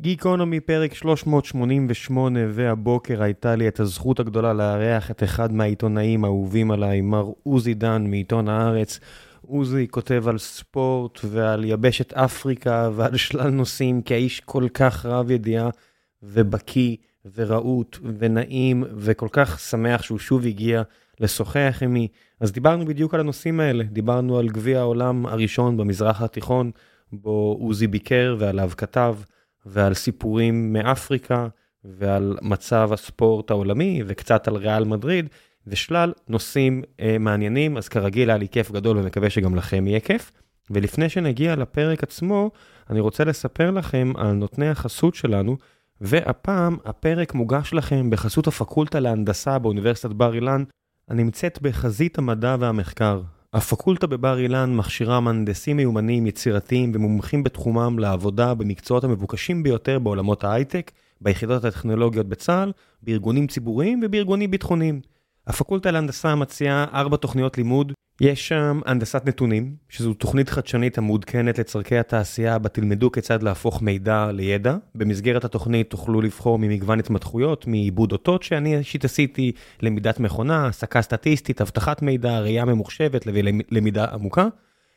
גיקונומי פרק 388, והבוקר הייתה לי את הזכות הגדולה לארח את אחד מהעיתונאים האהובים עליי, מר עוזי דן מעיתון הארץ. עוזי כותב על ספורט ועל יבשת אפריקה ועל שלל נושאים, כאיש כל כך רב ידיעה ובקיא ורהוט ונעים, וכל כך שמח שהוא שוב הגיע לשוחח עימי. אז דיברנו בדיוק על הנושאים האלה, דיברנו על גביע העולם הראשון במזרח התיכון, בו עוזי ביקר ועליו כתב. ועל סיפורים מאפריקה, ועל מצב הספורט העולמי, וקצת על ריאל מדריד, ושלל נושאים אה, מעניינים, אז כרגיל היה לי כיף גדול ומקווה שגם לכם יהיה כיף. ולפני שנגיע לפרק עצמו, אני רוצה לספר לכם על נותני החסות שלנו, והפעם הפרק מוגש לכם בחסות הפקולטה להנדסה באוניברסיטת בר אילן, הנמצאת בחזית המדע והמחקר. הפקולטה בבר אילן מכשירה מהנדסים מיומנים, יצירתיים ומומחים בתחומם לעבודה במקצועות המבוקשים ביותר בעולמות ההייטק, ביחידות הטכנולוגיות בצה"ל, בארגונים ציבוריים ובארגונים ביטחוניים. הפקולטה להנדסה מציעה ארבע תוכניות לימוד, יש שם הנדסת נתונים, שזו תוכנית חדשנית המעודכנת לצורכי התעשייה, בה תלמדו כיצד להפוך מידע לידע. במסגרת התוכנית תוכלו לבחור ממגוון התמתחויות, מעיבוד אותות שאני אישית עשיתי, למידת מכונה, הסקה סטטיסטית, אבטחת מידע, ראייה ממוחשבת ולמידה עמוקה.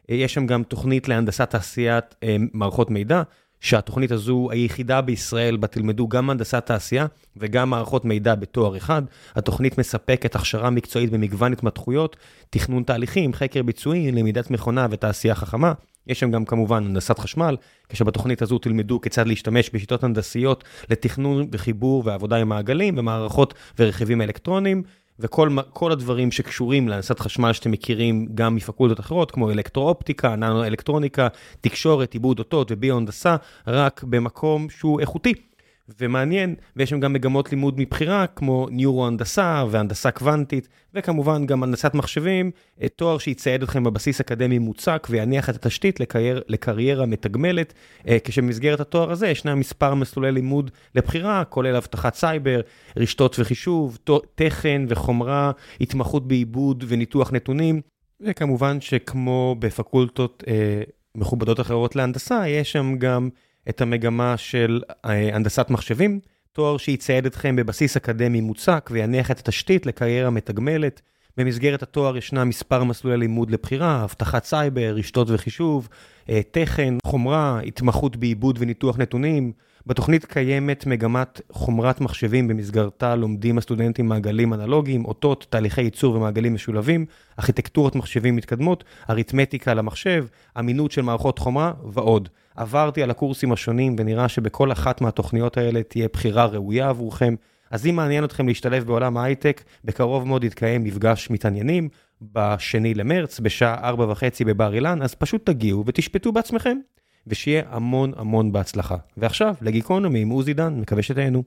יש שם גם תוכנית להנדסת תעשיית אה, מערכות מידע, שהתוכנית הזו היחידה בישראל בה תלמדו גם הנדסת תעשייה וגם מערכות מידע בתואר אחד. התוכנית מספקת הכשרה מקצועית במגוון התמתחויות, תכנון תהליכים, חקר ביצועי, למידת מכונה ותעשייה חכמה. יש שם גם כמובן הנדסת חשמל, כשבתוכנית הזו תלמדו כיצד להשתמש בשיטות הנדסיות לתכנון וחיבור ועבודה עם מעגלים ומערכות ורכיבים אלקטרוניים. וכל הדברים שקשורים להנדסת חשמל שאתם מכירים גם מפקולטות אחרות, כמו אלקטרואופטיקה, ננו-אלקטרוניקה, תקשורת, עיבוד אותות וביו-הנדסה, רק במקום שהוא איכותי. ומעניין, ויש שם גם מגמות לימוד מבחירה, כמו ניורו-הנדסה והנדסה קוונטית, וכמובן גם הנדסת מחשבים, תואר שיצייד אתכם בבסיס אקדמי מוצק ויניח את התשתית לקרייר, לקריירה מתגמלת, אה, כשבמסגרת התואר הזה ישנם מספר מסלולי לימוד לבחירה, כולל אבטחת סייבר, רשתות וחישוב, תכן וחומרה, התמחות בעיבוד וניתוח נתונים, וכמובן שכמו בפקולטות אה, מכובדות אחרות להנדסה, יש שם גם... את המגמה של אה, הנדסת מחשבים, תואר שיצייד אתכם בבסיס אקדמי מוצק ויניח את התשתית לקריירה מתגמלת. במסגרת התואר ישנם מספר מסלולי לימוד לבחירה, אבטחת סייבר, רשתות וחישוב, אה, תכן, חומרה, התמחות בעיבוד וניתוח נתונים. בתוכנית קיימת מגמת חומרת מחשבים במסגרתה לומדים הסטודנטים מעגלים אנלוגיים, אותות, תהליכי ייצור ומעגלים משולבים, ארכיטקטורות מחשבים מתקדמות, אריתמטיקה למחשב, אמינות של מערכות חומרה ועוד. עברתי על הקורסים השונים ונראה שבכל אחת מהתוכניות האלה תהיה בחירה ראויה עבורכם. אז אם מעניין אתכם להשתלב בעולם ההייטק, בקרוב מאוד יתקיים מפגש מתעניינים בשני למרץ, בשעה ארבע וחצי בבר אילן, אז פשוט תגיעו ותשפטו בעצמכם. ושיהיה המון המון בהצלחה. ועכשיו, לגיקונומי עם עוזי דן, מקווה שתהנו.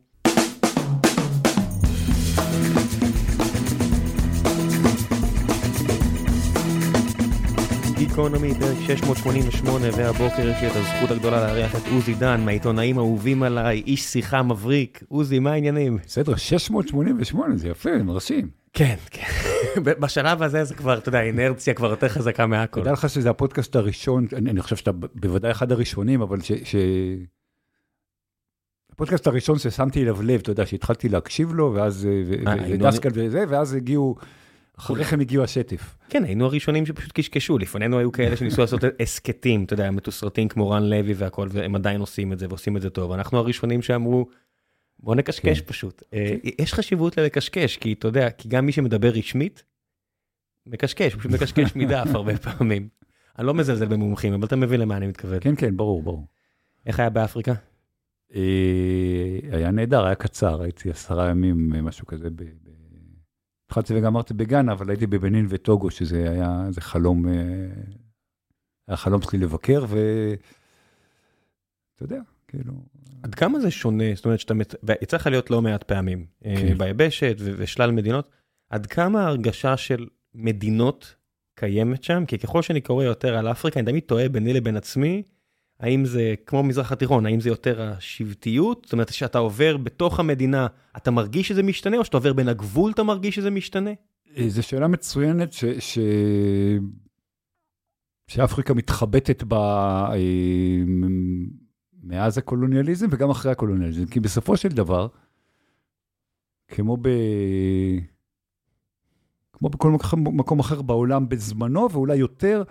גיקונומי, פרק 688, והבוקר יש לי את הזכות הגדולה לארח את עוזי דן, מהעיתונאים האהובים עליי, איש שיחה מבריק. עוזי, מה העניינים? בסדר, 688, זה יפה, מרשים. כן, כן. בשלב הזה זה כבר, אתה יודע, האינרציה כבר יותר חזקה מהכל. תדע לך שזה הפודקאסט הראשון, אני, אני חושב שאתה בוודאי אחד הראשונים, אבל ש... ש... הפודקאסט הראשון ששמתי אליו לב, אתה יודע, שהתחלתי להקשיב לו, ואז, אה, ודסקל וזה, ואז הגיעו, אחריך הם הגיעו השטף. כן, היינו הראשונים שפשוט קשקשו, לפנינו היו כאלה שניסו לעשות הסכתים, אתה יודע, מתוסרטים כמו רן לוי והכל, והם עדיין עושים את זה ועושים את זה טוב. אנחנו הראשונים שאמרו, בוא נקשקש כן. פשוט. אה, יש חשיבות ללקשקש, כי אתה יודע, כי גם מי שמדבר רשמית, מקשקש, פשוט מקשקש מדף הרבה פעמים. אני לא מזלזל במומחים, אבל אתה מבין למה אני מתכוון. כן, כן, ברור, ברור. איך היה באפריקה? אה, היה נהדר, היה קצר, הייתי עשרה ימים, משהו כזה. התחלתי וגמרתי בגאנה, אבל הייתי בבנין וטוגו, שזה היה איזה חלום, אה, היה חלום שלי לבקר, ואתה יודע, כאילו... עד כמה זה שונה, זאת אומרת שאתה, יצא לך להיות לא מעט פעמים אה, כן. ביבשת ושלל מדינות, עד כמה ההרגשה של מדינות קיימת שם? כי ככל שאני קורא יותר על אפריקה, אני תמיד טועה ביני לבין עצמי, האם זה כמו מזרח התיכון, האם זה יותר השבטיות? זאת אומרת, כשאתה עובר בתוך המדינה, אתה מרגיש שזה משתנה, או שאתה עובר בין הגבול, אתה מרגיש שזה משתנה? אה, זו שאלה מצוינת, ש... ש... שאפריקה מתחבטת בה אה, מאז הקולוניאליזם וגם אחרי הקולוניאליזם, כי בסופו של דבר, כמו ב... כמו בכל מקום אחר בעולם בזמנו, ואולי יותר,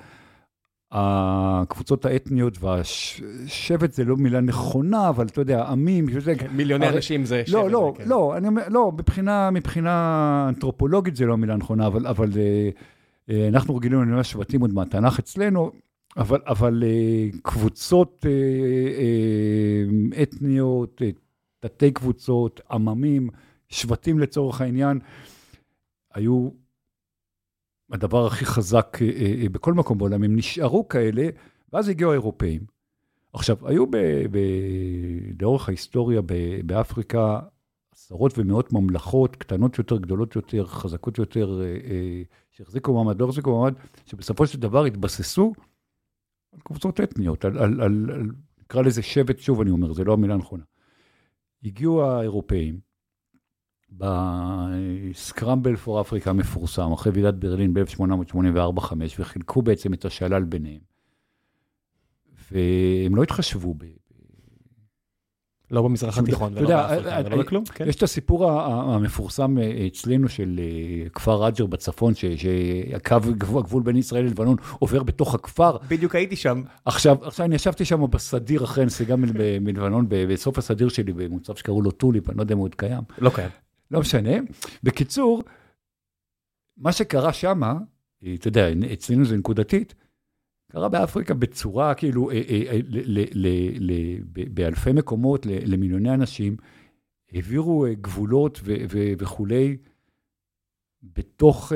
הקבוצות האתניות והשבט זה לא מילה נכונה, אבל אתה יודע, עמים, כן, מיליוני הרי, אנשים זה לא, שבט. לא, כן. לא, אני אומר, לא, מבחינה, מבחינה אנתרופולוגית זה לא מילה נכונה, אבל, אבל אה, אה, אנחנו רגילים למילה שבטים עוד מהתנ"ך אצלנו, אבל, אבל אה, קבוצות אתניות, תתי קבוצות, עממים, שבטים לצורך העניין, היו הדבר הכי חזק אה, אה, אה, בכל מקום בעולם, הם נשארו כאלה, ואז הגיעו האירופאים. עכשיו, היו ב, ב, לאורך ההיסטוריה ב, באפריקה עשרות ומאות ממלכות, קטנות יותר, גדולות יותר, חזקות יותר, שהחזיקו מעמד, לא החזיקו מעמד, שבסופו של דבר התבססו על קבוצות אתניות, על, על, על, על נקרא לזה שבט, שוב אני אומר, זו לא המילה הנכונה. הגיעו האירופאים, בסקרמבל פור אפריקה המפורסם, אחרי ועידת ברלין ב-1884-5, וחילקו בעצם את השלל ביניהם. והם לא התחשבו ב... לא במזרח התיכון ולא באפריקה ולא בכלום, כן. יש את הסיפור המפורסם אה, אצלנו של אה, כפר רג'ר בצפון, שהקו הגבול בין ישראל ללבנון עובר בתוך הכפר. בדיוק הייתי שם. עכשיו, עכשיו אני ישבתי שם בסדיר אחרי נסיגה מלבנון, בסוף הסדיר שלי במוצב שקראו לו טוליפ, אני לא יודע אם הוא עוד קיים. לא קיים. לא משנה. בקיצור, מה שקרה שם, אתה יודע, אצלנו זה נקודתית, קרה באפריקה בצורה, כאילו, אה, אה, אה, באלפי מקומות, למיליוני אנשים, העבירו גבולות וכולי, בתוך,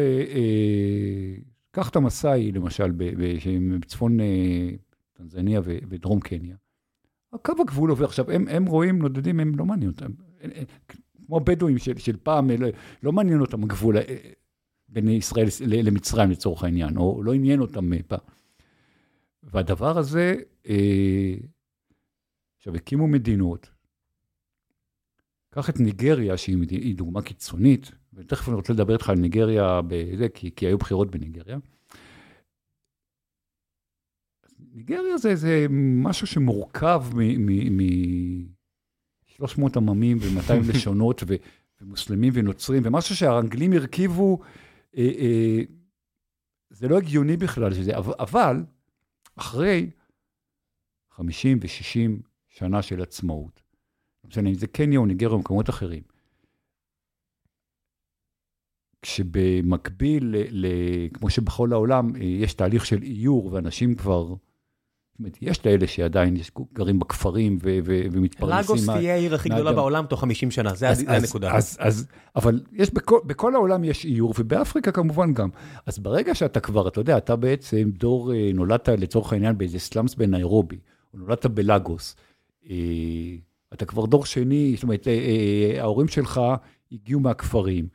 קח את המסאי, למשל, בצפון טנזניה ודרום קניה. הקו הגבול עובר, עכשיו, הם, הם רואים, נודדים, הם לא מעניין אותם. כמו בדואים של, של פעם, לא, לא מעניין אותם הגבול אה, בין ישראל למצרים לצורך העניין, או לא עניין אותם פעם. והדבר הזה, אה, עכשיו, הקימו מדינות, קח את ניגריה, שהיא דוגמה קיצונית, ותכף אני רוצה לדבר איתך על ניגריה, בזה, כי, כי היו בחירות בניגריה. ניגריה זה, זה משהו שמורכב מ... מ, מ 300 עממים ו-200 לשונות, ו- ומוסלמים ונוצרים, ומשהו שהאנגלים הרכיבו, אה, אה, זה לא הגיוני בכלל שזה, אבל אחרי 50 ו-60 שנה של עצמאות, לא משנה אם זה קניה או ניגריה או מקומות אחרים, כשבמקביל, ל, ל, כמו שבכל העולם, אה, יש תהליך של איור, ואנשים כבר זאת אומרת, יש לאלה שעדיין גרים בכפרים ו- ו- ומתפרנסים. לגוס תהיה העיר הכי גדולה בעולם תוך 50 שנה, זה אז, הנקודה. אז, אז, אז, אבל יש בכל, בכל העולם יש איור, ובאפריקה כמובן גם. אז ברגע שאתה כבר, אתה יודע, אתה בעצם דור, אה, נולדת לצורך העניין באיזה סלאמס בניירובי, או נולדת בלגוס, אה, אתה כבר דור שני, זאת אומרת, אה, ההורים שלך הגיעו מהכפרים.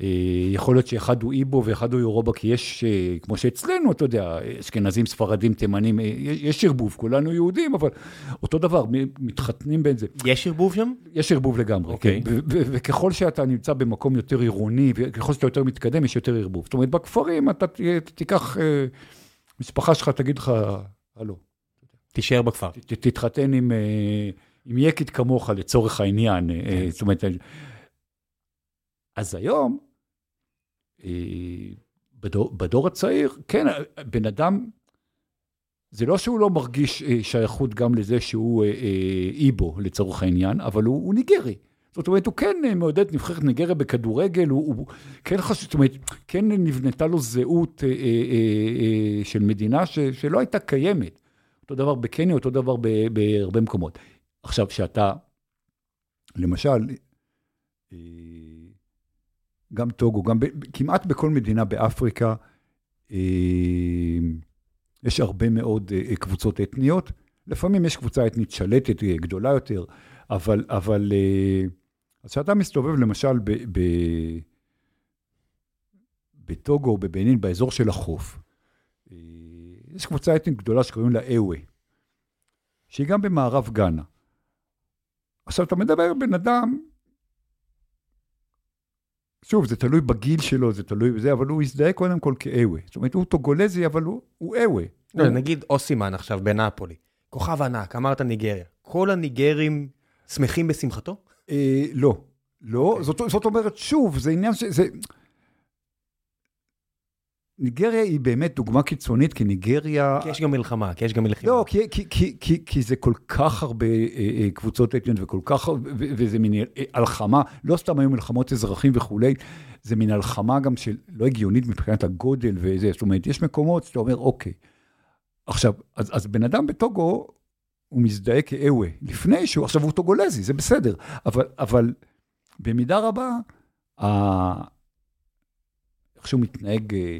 אה, יכול להיות שאחד הוא איבו ואחד הוא יורובה, כי יש, אה, כמו שאצלנו, אתה יודע, אשכנזים, ספרדים, תימנים, אה, יש ערבוב, כולנו יהודים, אבל אותו דבר, מתחתנים בין זה. יש ערבוב שם? יש ערבוב לגמרי, okay. כן. אוקיי. וככל שאתה נמצא במקום יותר עירוני, וככל שאתה יותר מתקדם, יש יותר ערבוב. זאת אומרת, בכפרים אתה תיקח, משפחה שלך תגיד לך, הלו. תישאר בכפר. תתחתן עם, עם יקית כמוך לצורך העניין. כן. זאת אומרת, אז היום, בדור, בדור הצעיר, כן, בן אדם, זה לא שהוא לא מרגיש אה, שייכות גם לזה שהוא אה, איבו לצורך העניין, אבל הוא, הוא ניגרי. זאת אומרת, הוא כן מעודד נבחרת ניגריה בכדורגל, הוא, הוא כן חשוב, זאת אומרת, כן נבנתה לו זהות אה, אה, אה, של מדינה ש, שלא הייתה קיימת. אותו דבר בקניה, אותו דבר בהרבה מקומות. עכשיו, שאתה, למשל, אה, גם טוגו, גם ב, כמעט בכל מדינה באפריקה אה, יש הרבה מאוד אה, קבוצות אתניות. לפעמים יש קבוצה אתנית שלטת, אה, גדולה יותר, אבל, אבל אה, אז כשאתה מסתובב למשל ב, ב, בטוגו בבנין, באזור של החוף, אה, יש קבוצה אתנית גדולה שקוראים לה אווה, שהיא גם במערב גאנה. עכשיו, אתה מדבר בן אדם שוב, זה תלוי בגיל שלו, זה תלוי בזה, אבל הוא הזדהה קודם כל כאווה. זאת אומרת, הוא טוגולזי, אבל הוא אווה. לא, נגיד אוסימן עכשיו בנאפולי, כוכב ענק, אמרת ניגריה. כל הניגרים שמחים בשמחתו? אה, לא, לא. Okay. אוקיי. זאת, זאת אומרת, שוב, זה עניין ש... זה... ניגריה היא באמת דוגמה קיצונית, כי ניגריה... כי יש גם מלחמה, כי יש גם מלחמה. לא, כי, כי, כי, כי, כי זה כל כך הרבה אה, אה, קבוצות אתניות וכל כך, ו, וזה מין אה, הלחמה, לא סתם היו מלחמות אזרחים וכולי, זה מין הלחמה גם שלא הגיונית מבחינת הגודל וזה, זאת אומרת, יש מקומות שאתה אומר, אוקיי. עכשיו, אז, אז בן אדם בטוגו, הוא מזדהה כאווה, לפני שהוא, עכשיו הוא טוגולזי, זה בסדר, אבל, אבל במידה רבה, איך שהוא מתנהג אה,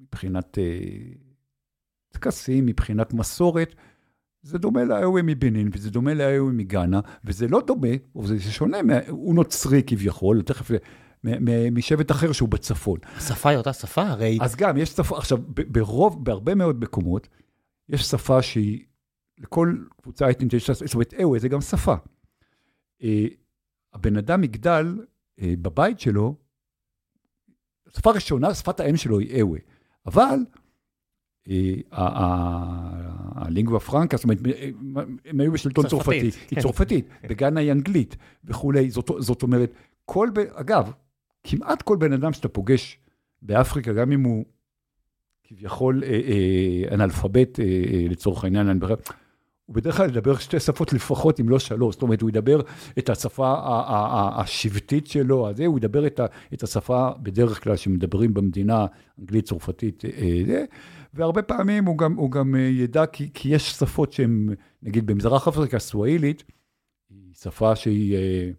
מבחינת אה, טקסים, מבחינת מסורת, זה דומה לאיווי מבנין, וזה דומה לאיווי מגאנה, וזה לא דומה, זה שונה, הוא נוצרי כביכול, תכף, משבט אחר שהוא בצפון. השפה היא אותה שפה, הרי... אז גם, יש שפה, עכשיו, ברוב, בהרבה מאוד מקומות, יש שפה שהיא, לכל קבוצה אתנית יש, זאת אומרת, איווי זה גם שפה. אה, הבן אדם יגדל בבית שלו השפה הראשונה, שפת האם שלו היא אווה. אבל אה, הלינגווה פרנקה, זאת אומרת, הם היו בשלטון צרפתי, היא כן. צרפתית, בגאנה היא אנגלית וכולי. זאת אומרת, כל, אגב, כמעט כל בן אדם שאתה פוגש באפריקה, גם אם הוא כביכול אה, אה, אנאלפבית לצורך העניין, הוא בדרך כלל ידבר שתי שפות לפחות, אם לא שלוש. זאת אומרת, הוא ידבר את השפה השבטית שלו, הזה, הוא ידבר את השפה בדרך כלל שמדברים במדינה, אנגלית, צרפתית, אה, זה. והרבה פעמים הוא גם, הוא גם אה, ידע, כי, כי יש שפות שהן, נגיד במזרח אפריקה, סואילית, היא שפה שהיא אה,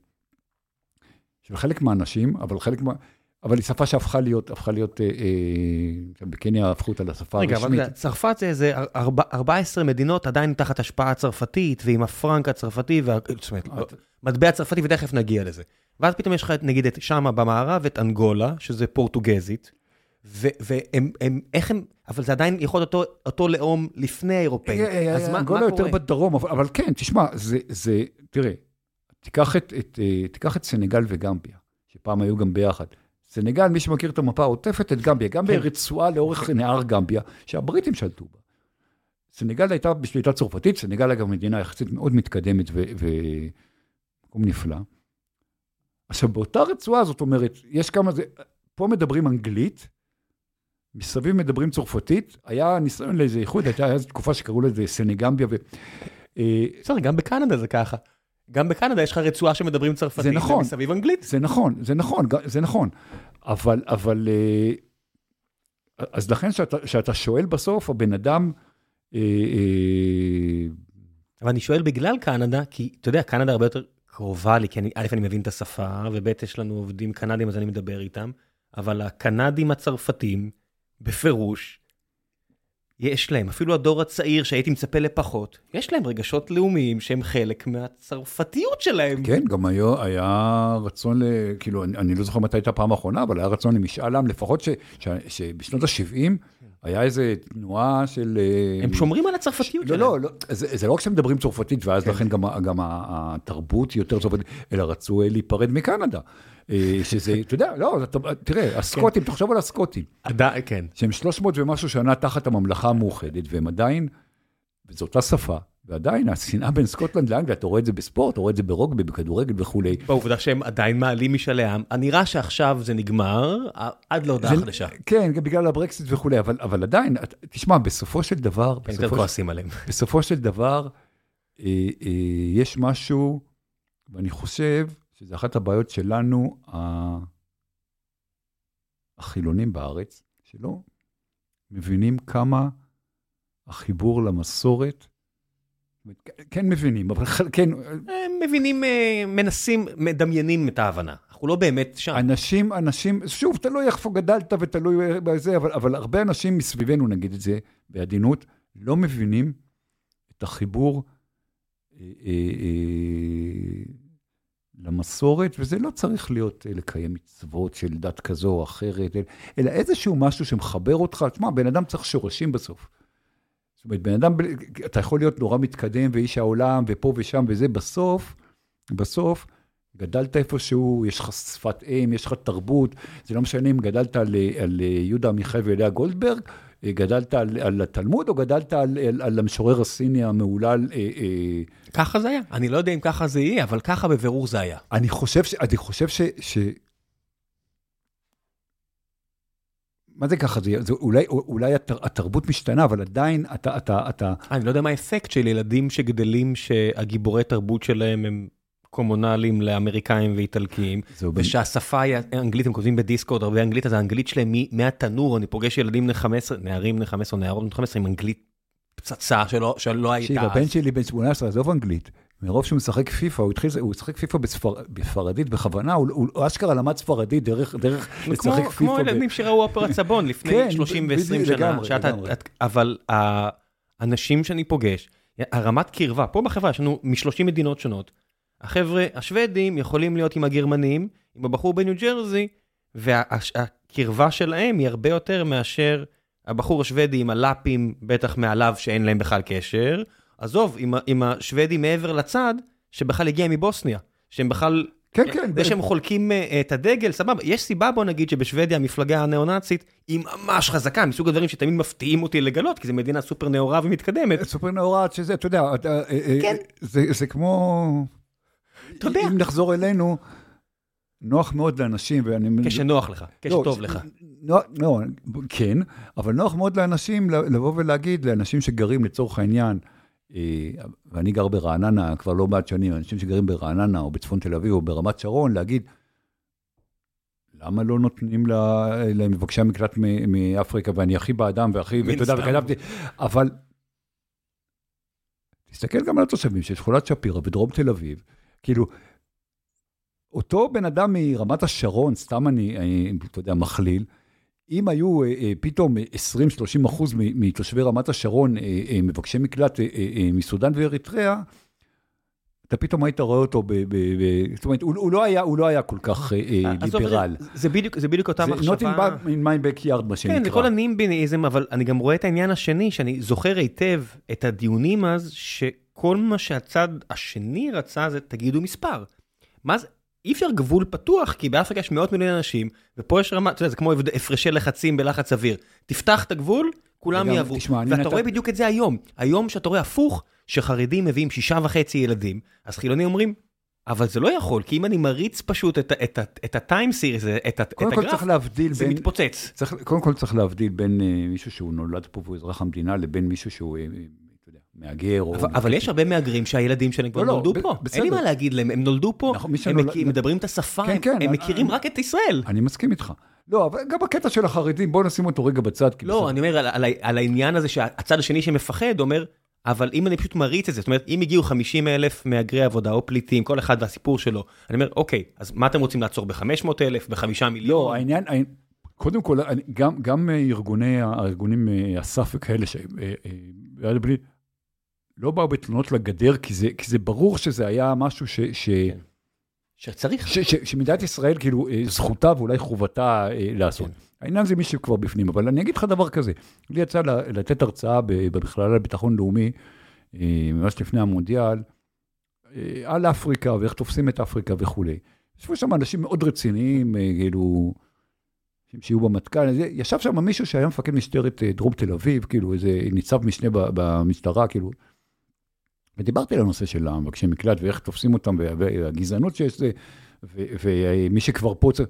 של חלק מהאנשים, אבל חלק מה... אבל היא שפה שהפכה להיות, הפכה להיות, אה, אה, בקניה הפכו אותה לשפה הרשמית. רגע, אבל צרפת זה איזה 14 מדינות עדיין תחת השפעה צרפתית, ועם הפרנק הצרפתי, וה... זאת אומרת, מטבע צרפתי, ותכף נגיע לזה. ואז פתאום יש לך, נגיד, את שמה במערב, את אנגולה, שזה פורטוגזית, והם, הם, איך הם, אבל זה עדיין יכול להיות אותו, אותו לאום לפני האירופאים. אז מה, מה קורה? יותר בדרום, אבל, אבל כן, תשמע, זה, זה, תראה, תיקח את, את, אה, תיקח את סנגל וגמביה, שפעם היו גם ביחד. סנגל, מי שמכיר את המפה, עוטפת את גמביה, גמביה כן. רצועה לאורך נהר גמביה, שהבריטים שלטו בה. סנגל הייתה בשליטה צרפתית, סנגל אגב מדינה יחסית מאוד מתקדמת ומקום נפלא. עכשיו, באותה רצועה, זאת אומרת, יש כמה זה, פה מדברים אנגלית, מסביב מדברים צרפתית, היה ניסיון לאיזה איחוד, הייתה תקופה שקראו לזה סנגמביה. ו... אה, בסדר, גם בקנדה זה ככה. גם בקנדה יש לך רצועה שמדברים צרפתית, זה נכון, ומסביב אנגלית. זה נכון, זה נכון, זה נכון. אבל, אבל, אה, אז לכן כשאתה שואל בסוף, הבן אדם... אה, אה, אבל אני שואל בגלל קנדה, כי אתה יודע, קנדה הרבה יותר קרובה לי, כי אני, א', אני מבין את השפה, וב', יש לנו עובדים קנדים, אז אני מדבר איתם, אבל הקנדים הצרפתים, בפירוש, יש להם, אפילו הדור הצעיר שהייתי מצפה לפחות, יש להם רגשות לאומיים שהם חלק מהצרפתיות שלהם. כן, גם היה, היה רצון, ל, כאילו, אני, אני לא זוכר מתי הייתה הפעם האחרונה, אבל היה רצון למשאל עם, לפחות ש, ש, שבשנות ה-70 היה איזה תנועה של... אה, הם שומרים על הצרפתיות לא, שלהם. לא, לא, זה, זה לא רק שהם מדברים צרפתית, ואז כן. לכן גם, גם התרבות היא יותר צרפתית, אלא רצו להיפרד מקנדה. אה, שזה, אתה יודע, לא, תראה, הסקוטים, כן. תחשוב על הסקוטים. עדיין, כן. שהם 300 ומשהו שנה תחת הממלכה המאוחדת, והם עדיין, וזו אותה שפה, ועדיין השנאה בין סקוטלנד לאנגליה, אתה רואה את זה בספורט, אתה רואה את זה ברוגבי, בכדורגל וכולי. בעובדה שהם עדיין מעלים משאלי עם, נראה שעכשיו זה נגמר, עד להודעה חדשה. כן, בגלל הברקסיט וכולי, אבל, אבל עדיין, תשמע, בסופו של דבר, כן, יותר כועסים עליהם. בסופו של דבר, אה, אה, יש משהו, ואני חושב, שזה אחת הבעיות שלנו, החילונים בארץ, שלא מבינים כמה החיבור למסורת, כן מבינים, אבל כן... הם מבינים, אה, מנסים, מדמיינים את ההבנה. אנחנו לא באמת שם. אנשים, אנשים, שוב, תלוי איפה גדלת ותלוי בזה, אבל, אבל הרבה אנשים מסביבנו, נגיד את זה בעדינות, לא מבינים את החיבור אה, אה, אה, למסורת, וזה לא צריך להיות אה, לקיים מצוות של דת כזו או אחרת, אלא איזשהו משהו שמחבר אותך. תשמע, בן אדם צריך שורשים בסוף. זאת אומרת, בן אדם, אתה יכול להיות נורא מתקדם ואיש העולם ופה ושם וזה, בסוף, בסוף, גדלת איפשהו, יש לך שפת אם, יש לך תרבות, זה לא משנה אם גדלת על, על יהודה עמיחי ואליה גולדברג, גדלת על, על התלמוד או גדלת על, על, על המשורר הסיני המהולל? אה, אה... ככה זה היה. אני לא יודע אם ככה זה יהיה, אבל ככה בבירור זה היה. אני חושב ש... אני חושב ש... ש... מה זה ככה? זה, זה אולי, אולי התר, התרבות משתנה, אבל עדיין אתה, אתה, אתה... אני לא יודע מה האפקט של ילדים שגדלים שהגיבורי תרבות שלהם הם קומונליים לאמריקאים ואיטלקיים, ושהשפה היא אנגלית, הם כותבים בדיסקורד הרבה אנגלית, אז האנגלית שלהם מהתנור, אני פוגש ילדים בני 15, נערים בני 15 או נערות בני 15 עם אנגלית פצצה שלא, שלא הייתה אז. הבן שלי בן 18, עזוב אנגלית. מרוב שהוא משחק פיפא, הוא התחיל, הוא משחק פיפא בספר, בספרדית בכוונה, הוא, הוא אשכרה למד ספרדית דרך, דרך לשחק פיפא. כמו ילדים ב... שראו אופרת סבון לפני כן, 30 ו-20 שנה. לגמרי, שאת, לגמרי. את, אבל האנשים שאני פוגש, הרמת קרבה, פה בחברה יש לנו מ-30 מדינות שונות, החבר'ה השוודים יכולים להיות עם הגרמנים, עם הבחור בניו ג'רזי, והקרבה שלהם היא הרבה יותר מאשר הבחור השוודי עם הלאפים, בטח מעליו שאין להם בכלל קשר. עזוב, עם, עם השוודי מעבר לצד, שבכלל הגיע מבוסניה, שהם בכלל... כן, כן. זה שהם חולקים uh, את הדגל, סבבה. יש סיבה, בוא נגיד, שבשוודיה המפלגה הניאו-נאצית היא ממש חזקה, מסוג הדברים שתמיד מפתיעים אותי לגלות, כי זו מדינה סופר נאורה ומתקדמת. סופר נאורה, שזה, אתה יודע, אה, אה, כן. זה, זה כמו... אתה יודע. אם נחזור אלינו, נוח מאוד לאנשים, ואני... כשנוח לך, כשטוב לא, לך. לא, לא, כן, אבל נוח מאוד לאנשים לבוא ולהגיד, לאנשים שגרים לצורך העניין, אה, ואני גר ברעננה כבר לא מעט שנים, אנשים שגרים ברעננה או בצפון תל אביב או ברמת שרון, להגיד, למה לא נותנים למבקשי המקלט מאפריקה, ואני הכי באדם והכי, ואתה יודע, וכתבתי, אבל תסתכל גם על התושבים של שכונת שפירא בדרום תל אביב, כאילו, אותו בן אדם מרמת השרון, סתם אני, אני אתה יודע, מכליל, אם היו אה, אה, פתאום 20-30 אחוז מתושבי רמת השרון אה, מבקשי מקלט מסודאן ואריתריאה, אתה פתאום היית רואה אותו, ב, ב, ב, זאת אומרת, הוא, הוא, לא היה, הוא לא היה כל כך ליברל. זה, זה, בדיוק, זה בדיוק אותה מחשבה. זה not in my backyard, מה שנקרא. כן, זה כל הנימביניזם, אבל אני גם רואה את העניין השני, שאני זוכר היטב את הדיונים אז, שכל מה שהצד השני רצה זה תגידו מספר. מה זה, אי אפשר גבול פתוח, כי באפריקה יש מאות מיליון אנשים, ופה יש רמה, אתה יודע, זה כמו הפרשי לחצים בלחץ אוויר. תפתח את הגבול, כולם יעברו. ואתה נת... רואה בדיוק את זה היום. היום שאתה רואה הפוך, שחרדים מביאים שישה וחצי ילדים, אז חילונים אומרים, אבל זה לא יכול, כי אם אני מריץ פשוט את הטיים סיריס, את הגרף, זה בין, מתפוצץ. צריך, קודם כל צריך להבדיל בין uh, מישהו שהוא נולד פה והוא אזרח המדינה, לבין מישהו שהוא uh, מהגר. או... אבל, יש הרבה מהגרים שהילדים שלהם כבר לא, לא נולדו פה. אין לי מה להגיד להם, הם נולדו פה, נכון, הם מדברים את השפה, כן, כן, הם, מכירים רק את ישראל. אני מסכים איתך. לא, אבל גם בקטע של החרדים, בוא נשים אותו רגע בצד. לא. אני אומר על, העניין הזה שהצד השני שמפחד אומר, אבל אם אני פשוט מריץ את זה, זאת אומרת, אם הגיעו 50 אלף מהגרי עבודה או פליטים, כל אחד והסיפור שלו, אני אומר, אוקיי, אז מה אתם רוצים לעצור ב-500 אלף, ב-5 מיליון? לא, העניין, קודם כל, גם, גם ארגוני, הארגונים, אסף וכאלה, ש... לא באו בתלונות לגדר, כי זה, כי זה ברור שזה היה משהו ש... ש... כן. שצריך. ש, ש, שמדינת ישראל, כאילו, אה, זכותה ואולי חובתה אה, לעשות. כן. העניין זה מי שכבר בפנים, אבל אני אגיד לך דבר כזה, לי יצא לתת הרצאה במכללה לביטחון לאומי, אה, ממש לפני המונדיאל, על אפריקה ואיך תופסים את אפריקה וכולי. ישבו שם אנשים מאוד רציניים, כאילו, שיהיו במטכ"ל, ישב שם מישהו שהיה מפקד משטרת דרום תל אביב, כאילו איזה ניצב משנה במשטרה, כאילו, ודיברתי על הנושא של המבקשי מקלט ואיך תופסים אותם, והגזענות שיש זה, ומי שכבר פה צריך...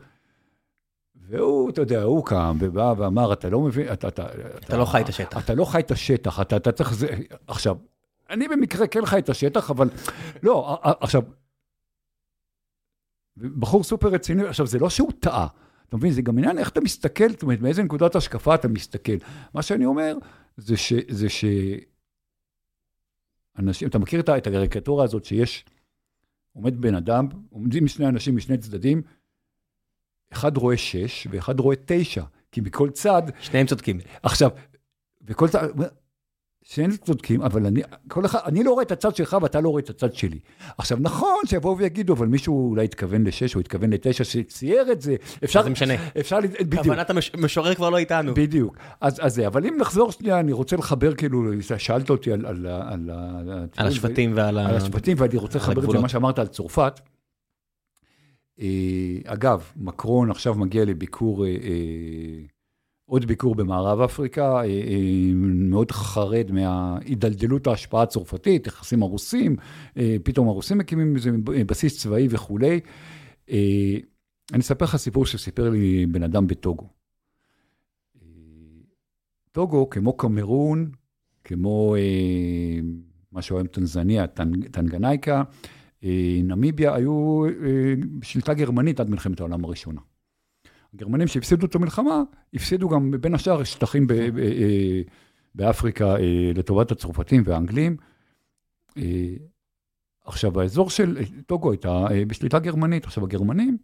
והוא, אתה יודע, הוא קם ובא ואמר, אתה לא מבין, אתה... אתה, אתה לא חי את השטח. אתה לא חי את השטח, אתה, אתה צריך... זה... עכשיו, אני במקרה כן חי את השטח, אבל... לא, עכשיו... בחור סופר רציני, עכשיו, זה לא שהוא טעה. אתה מבין? זה גם עניין איך אתה מסתכל, זאת אומרת, מאיזה נקודת השקפה אתה מסתכל. מה שאני אומר, זה ש... זה ש... אנשים, אתה מכיר את הקריקטורה הזאת שיש, עומד בן אדם, עומדים שני אנשים משני צדדים, אחד רואה שש ואחד רואה תשע, כי מכל צד... שניהם צודקים. עכשיו, וכל צד, שנינו צודקים, אבל אני, כל אחד, אני לא רואה את הצד שלך ואתה לא רואה את הצד שלי. עכשיו, נכון שיבואו ויגידו, אבל מישהו אולי התכוון לשש או התכוון לתשע, שצייר את זה, אפשר... זה משנה. אפשר, בדיוק. כוונת המשורר כבר לא איתנו. בדיוק. אז, אז זה, אבל אם נחזור שנייה, אני רוצה לחבר, כאילו, שאלת אותי על... על, על, על, על השבטים ועל. על השבטים, ואני רוצה לחבר את זה למה שאמרת על צרפת. אה, אגב, מקרון עכשיו מגיע לביקור... אה, אה, עוד ביקור במערב אפריקה, מאוד חרד מהידלדלות ההשפעה הצרפתית, יחסים הרוסים, פתאום הרוסים מקימים איזה בסיס צבאי וכולי. אני אספר לך סיפור שסיפר לי בן אדם בטוגו. טוגו, כמו קמרון, כמו אה, מה שהיום טנזניה, טנ, טנגנייקה, אה, נמיביה, היו אה, בשליטה גרמנית עד מלחמת העולם הראשונה. הגרמנים שהפסידו את המלחמה, הפסידו גם בין השאר שטחים ב, ב, אה, באפריקה אה, לטובת הצרפתים והאנגלים. אה, עכשיו, האזור של טוגו הייתה אה, בשליטה גרמנית. עכשיו, הגרמנים,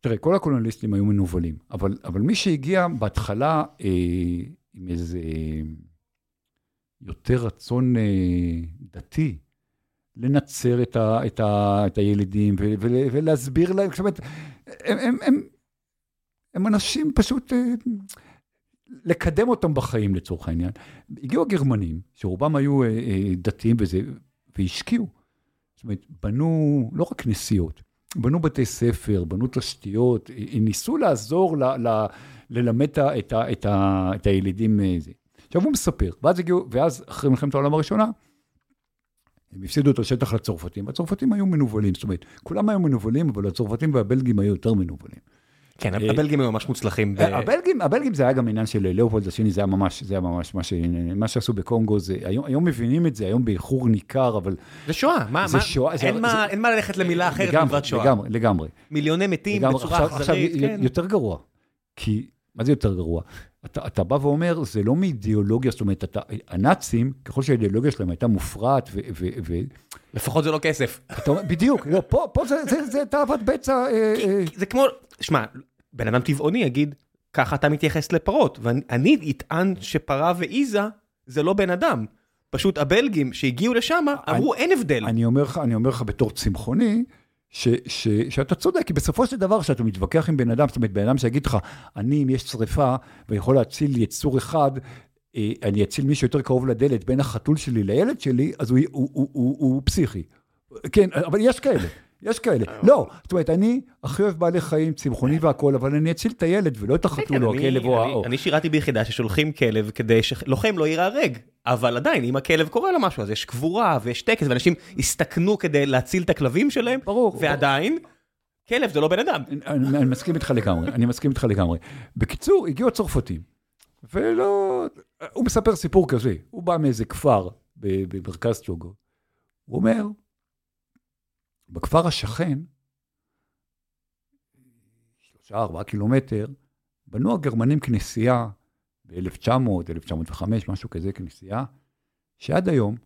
תראה, כל הקולוניאליסטים היו מנוולים, אבל, אבל מי שהגיע בהתחלה אה, עם איזה יותר רצון אה, דתי, לנצר את, ה, את, ה, את הילדים ו, ו, ולהסביר להם, זאת אומרת, הם, הם, הם, הם אנשים פשוט, אה, לקדם אותם בחיים לצורך העניין. הגיעו הגרמנים, שרובם היו אה, אה, דתיים וזה, והשקיעו. זאת אומרת, בנו לא רק כנסיות, בנו בתי ספר, בנו תשתיות, ניסו לעזור ל, ל, ללמד את, את, את, את הילידים. אה, זה. עכשיו הוא מספר, ואז הגיעו, ואז אחרי מלחמת העולם הראשונה, הם הפסידו את השטח לצרפתים, הצרפתים היו מנוולים, זאת אומרת, כולם היו מנוולים, אבל הצרפתים והבלגים היו יותר מנוולים. כן, אה, הבלגים היו ממש מוצלחים. הבלגים, הבלגים זה היה גם עניין של לאופולד השני, זה היה ממש, זה היה ממש מה, ש, מה שעשו בקונגו, זה, היום, היום מבינים את זה, היום באיחור ניכר, אבל... זה שואה, מה, זה מה, שואה, זה, אין, זה, מה, זה, אין מה ללכת למילה אחרת מלבד שואה. לגמרי, לגמרי. מיליוני מתים לגמרי, בצורה אכזרית, עכשיו, כן. יותר גרוע, כי, מה זה יותר גרוע? אתה, אתה בא ואומר, זה לא מאידיאולוגיה, זאת אומרת, אתה, הנאצים, ככל שהאידיאולוגיה שלהם הייתה מופרעת ו... ו, ו לפחות זה לא כסף. אתה, בדיוק, לא, פה, פה זה, זה, זה תאוות בצע. אה, אה, זה כמו, שמע, בן אדם טבעוני יגיד, ככה אתה מתייחס לפרות, ואני אטען שפרה ועיזה זה לא בן אדם. פשוט הבלגים שהגיעו לשם אמרו אין הבדל. אני אומר לך, אני אומר לך בתור צמחוני, שאתה צודק, כי בסופו של דבר, כשאתה מתווכח עם בן אדם, זאת אומרת, בן אדם שיגיד לך, אני, אם יש שריפה ויכול להציל יצור אחד, אה, אני אציל מישהו יותר קרוב לדלת בין החתול שלי לילד שלי, אז הוא, הוא, הוא, הוא, הוא פסיכי. כן, אבל יש כאלה. יש כאלה. לא, זאת אומרת, אני הכי אוהב בעלי חיים, צמחוני והכול, אבל אני אציל את הילד ולא את החתול כן, או הכלב או האור. אני שירתי ביחידה ששולחים כלב כדי שלוחם לא ייהרג, אבל עדיין, אם הכלב קורה לו משהו, אז יש קבורה ויש טקס, ואנשים הסתכנו כדי להציל את הכלבים שלהם, ברור. ועדיין, כלב זה לא בן אדם. אני מסכים איתך לגמרי, אני מסכים איתך לגמרי. בקיצור, הגיעו הצרפתים, ולא... הוא מספר סיפור כזה, הוא בא מאיזה כפר במרכז טוגו, הוא אומר, בכפר השכן, שלושה, ארבעה קילומטר, בנו הגרמנים כנסייה ב-1900, 1905, משהו כזה, כנסייה, שעד היום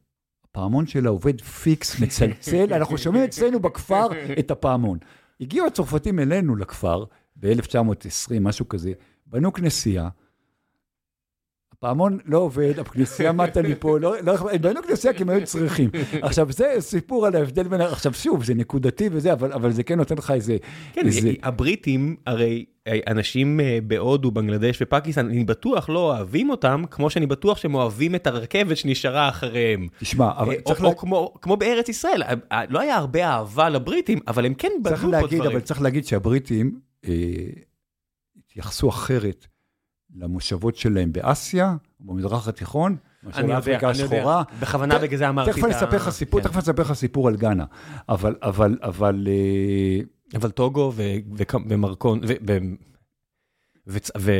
הפעמון שלה עובד פיקס, מצלצל, אנחנו שומעים אצלנו בכפר את הפעמון. הגיעו הצרפתים אלינו לכפר ב-1920, משהו כזה, בנו כנסייה, הפעמון לא עובד, הכנסייה מתה לי פה, לא, לא, הם בנו כנסייה כי הם היו צריכים. עכשיו, זה סיפור על ההבדל בין, עכשיו שוב, זה נקודתי וזה, אבל, אבל זה כן נותן לך איזה... כן, איזה... הבריטים, הרי אנשים אה, בהודו, בנגלדש ופקיסטן, אני בטוח לא אוהבים אותם, כמו שאני בטוח שהם אוהבים את הרכבת שנשארה אחריהם. תשמע, אבל אה, צריך... או, לה... או כמו, כמו בארץ ישראל, אה, לא היה הרבה אהבה לבריטים, אבל הם כן בנו פה להגיד, דברים. אבל צריך להגיד שהבריטים אה, התייחסו אחרת. למושבות שלהם באסיה, במזרח התיכון, אני יודע, אני יודע, בכוונה בגלל זה אמרתי את ה... תכף אני אספר לך סיפור, כן. תכף אני אספר לך סיפור על גאנה, אבל, אבל, אבל... אה, אבל טוגו ומרקון, ו...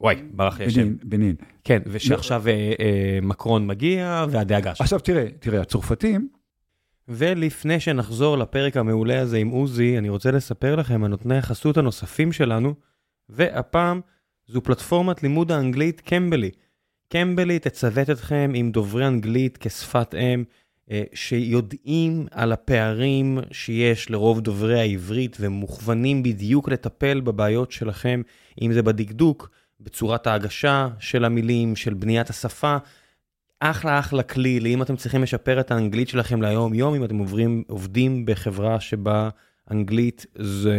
וואי, ברח לי השם. בנין. כן, ושעכשיו. אה, אה, מקרון מגיע והדאגה שלו. עכשיו תראה, תראה, הצרפתים... ולפני שנחזור לפרק המעולה הזה עם עוזי, אני רוצה לספר לכם על נותני החסות הנוספים שלנו, והפעם... זו פלטפורמת לימוד האנגלית קמבלי. קמבלי תצוות אתכם עם דוברי אנגלית כשפת אם, אה, שיודעים על הפערים שיש לרוב דוברי העברית ומוכוונים בדיוק לטפל בבעיות שלכם, אם זה בדקדוק, בצורת ההגשה של המילים, של בניית השפה. אחלה אחלה כלי לאם אתם צריכים לשפר את האנגלית שלכם ליום יום, אם אתם עוברים, עובדים בחברה שבה אנגלית זה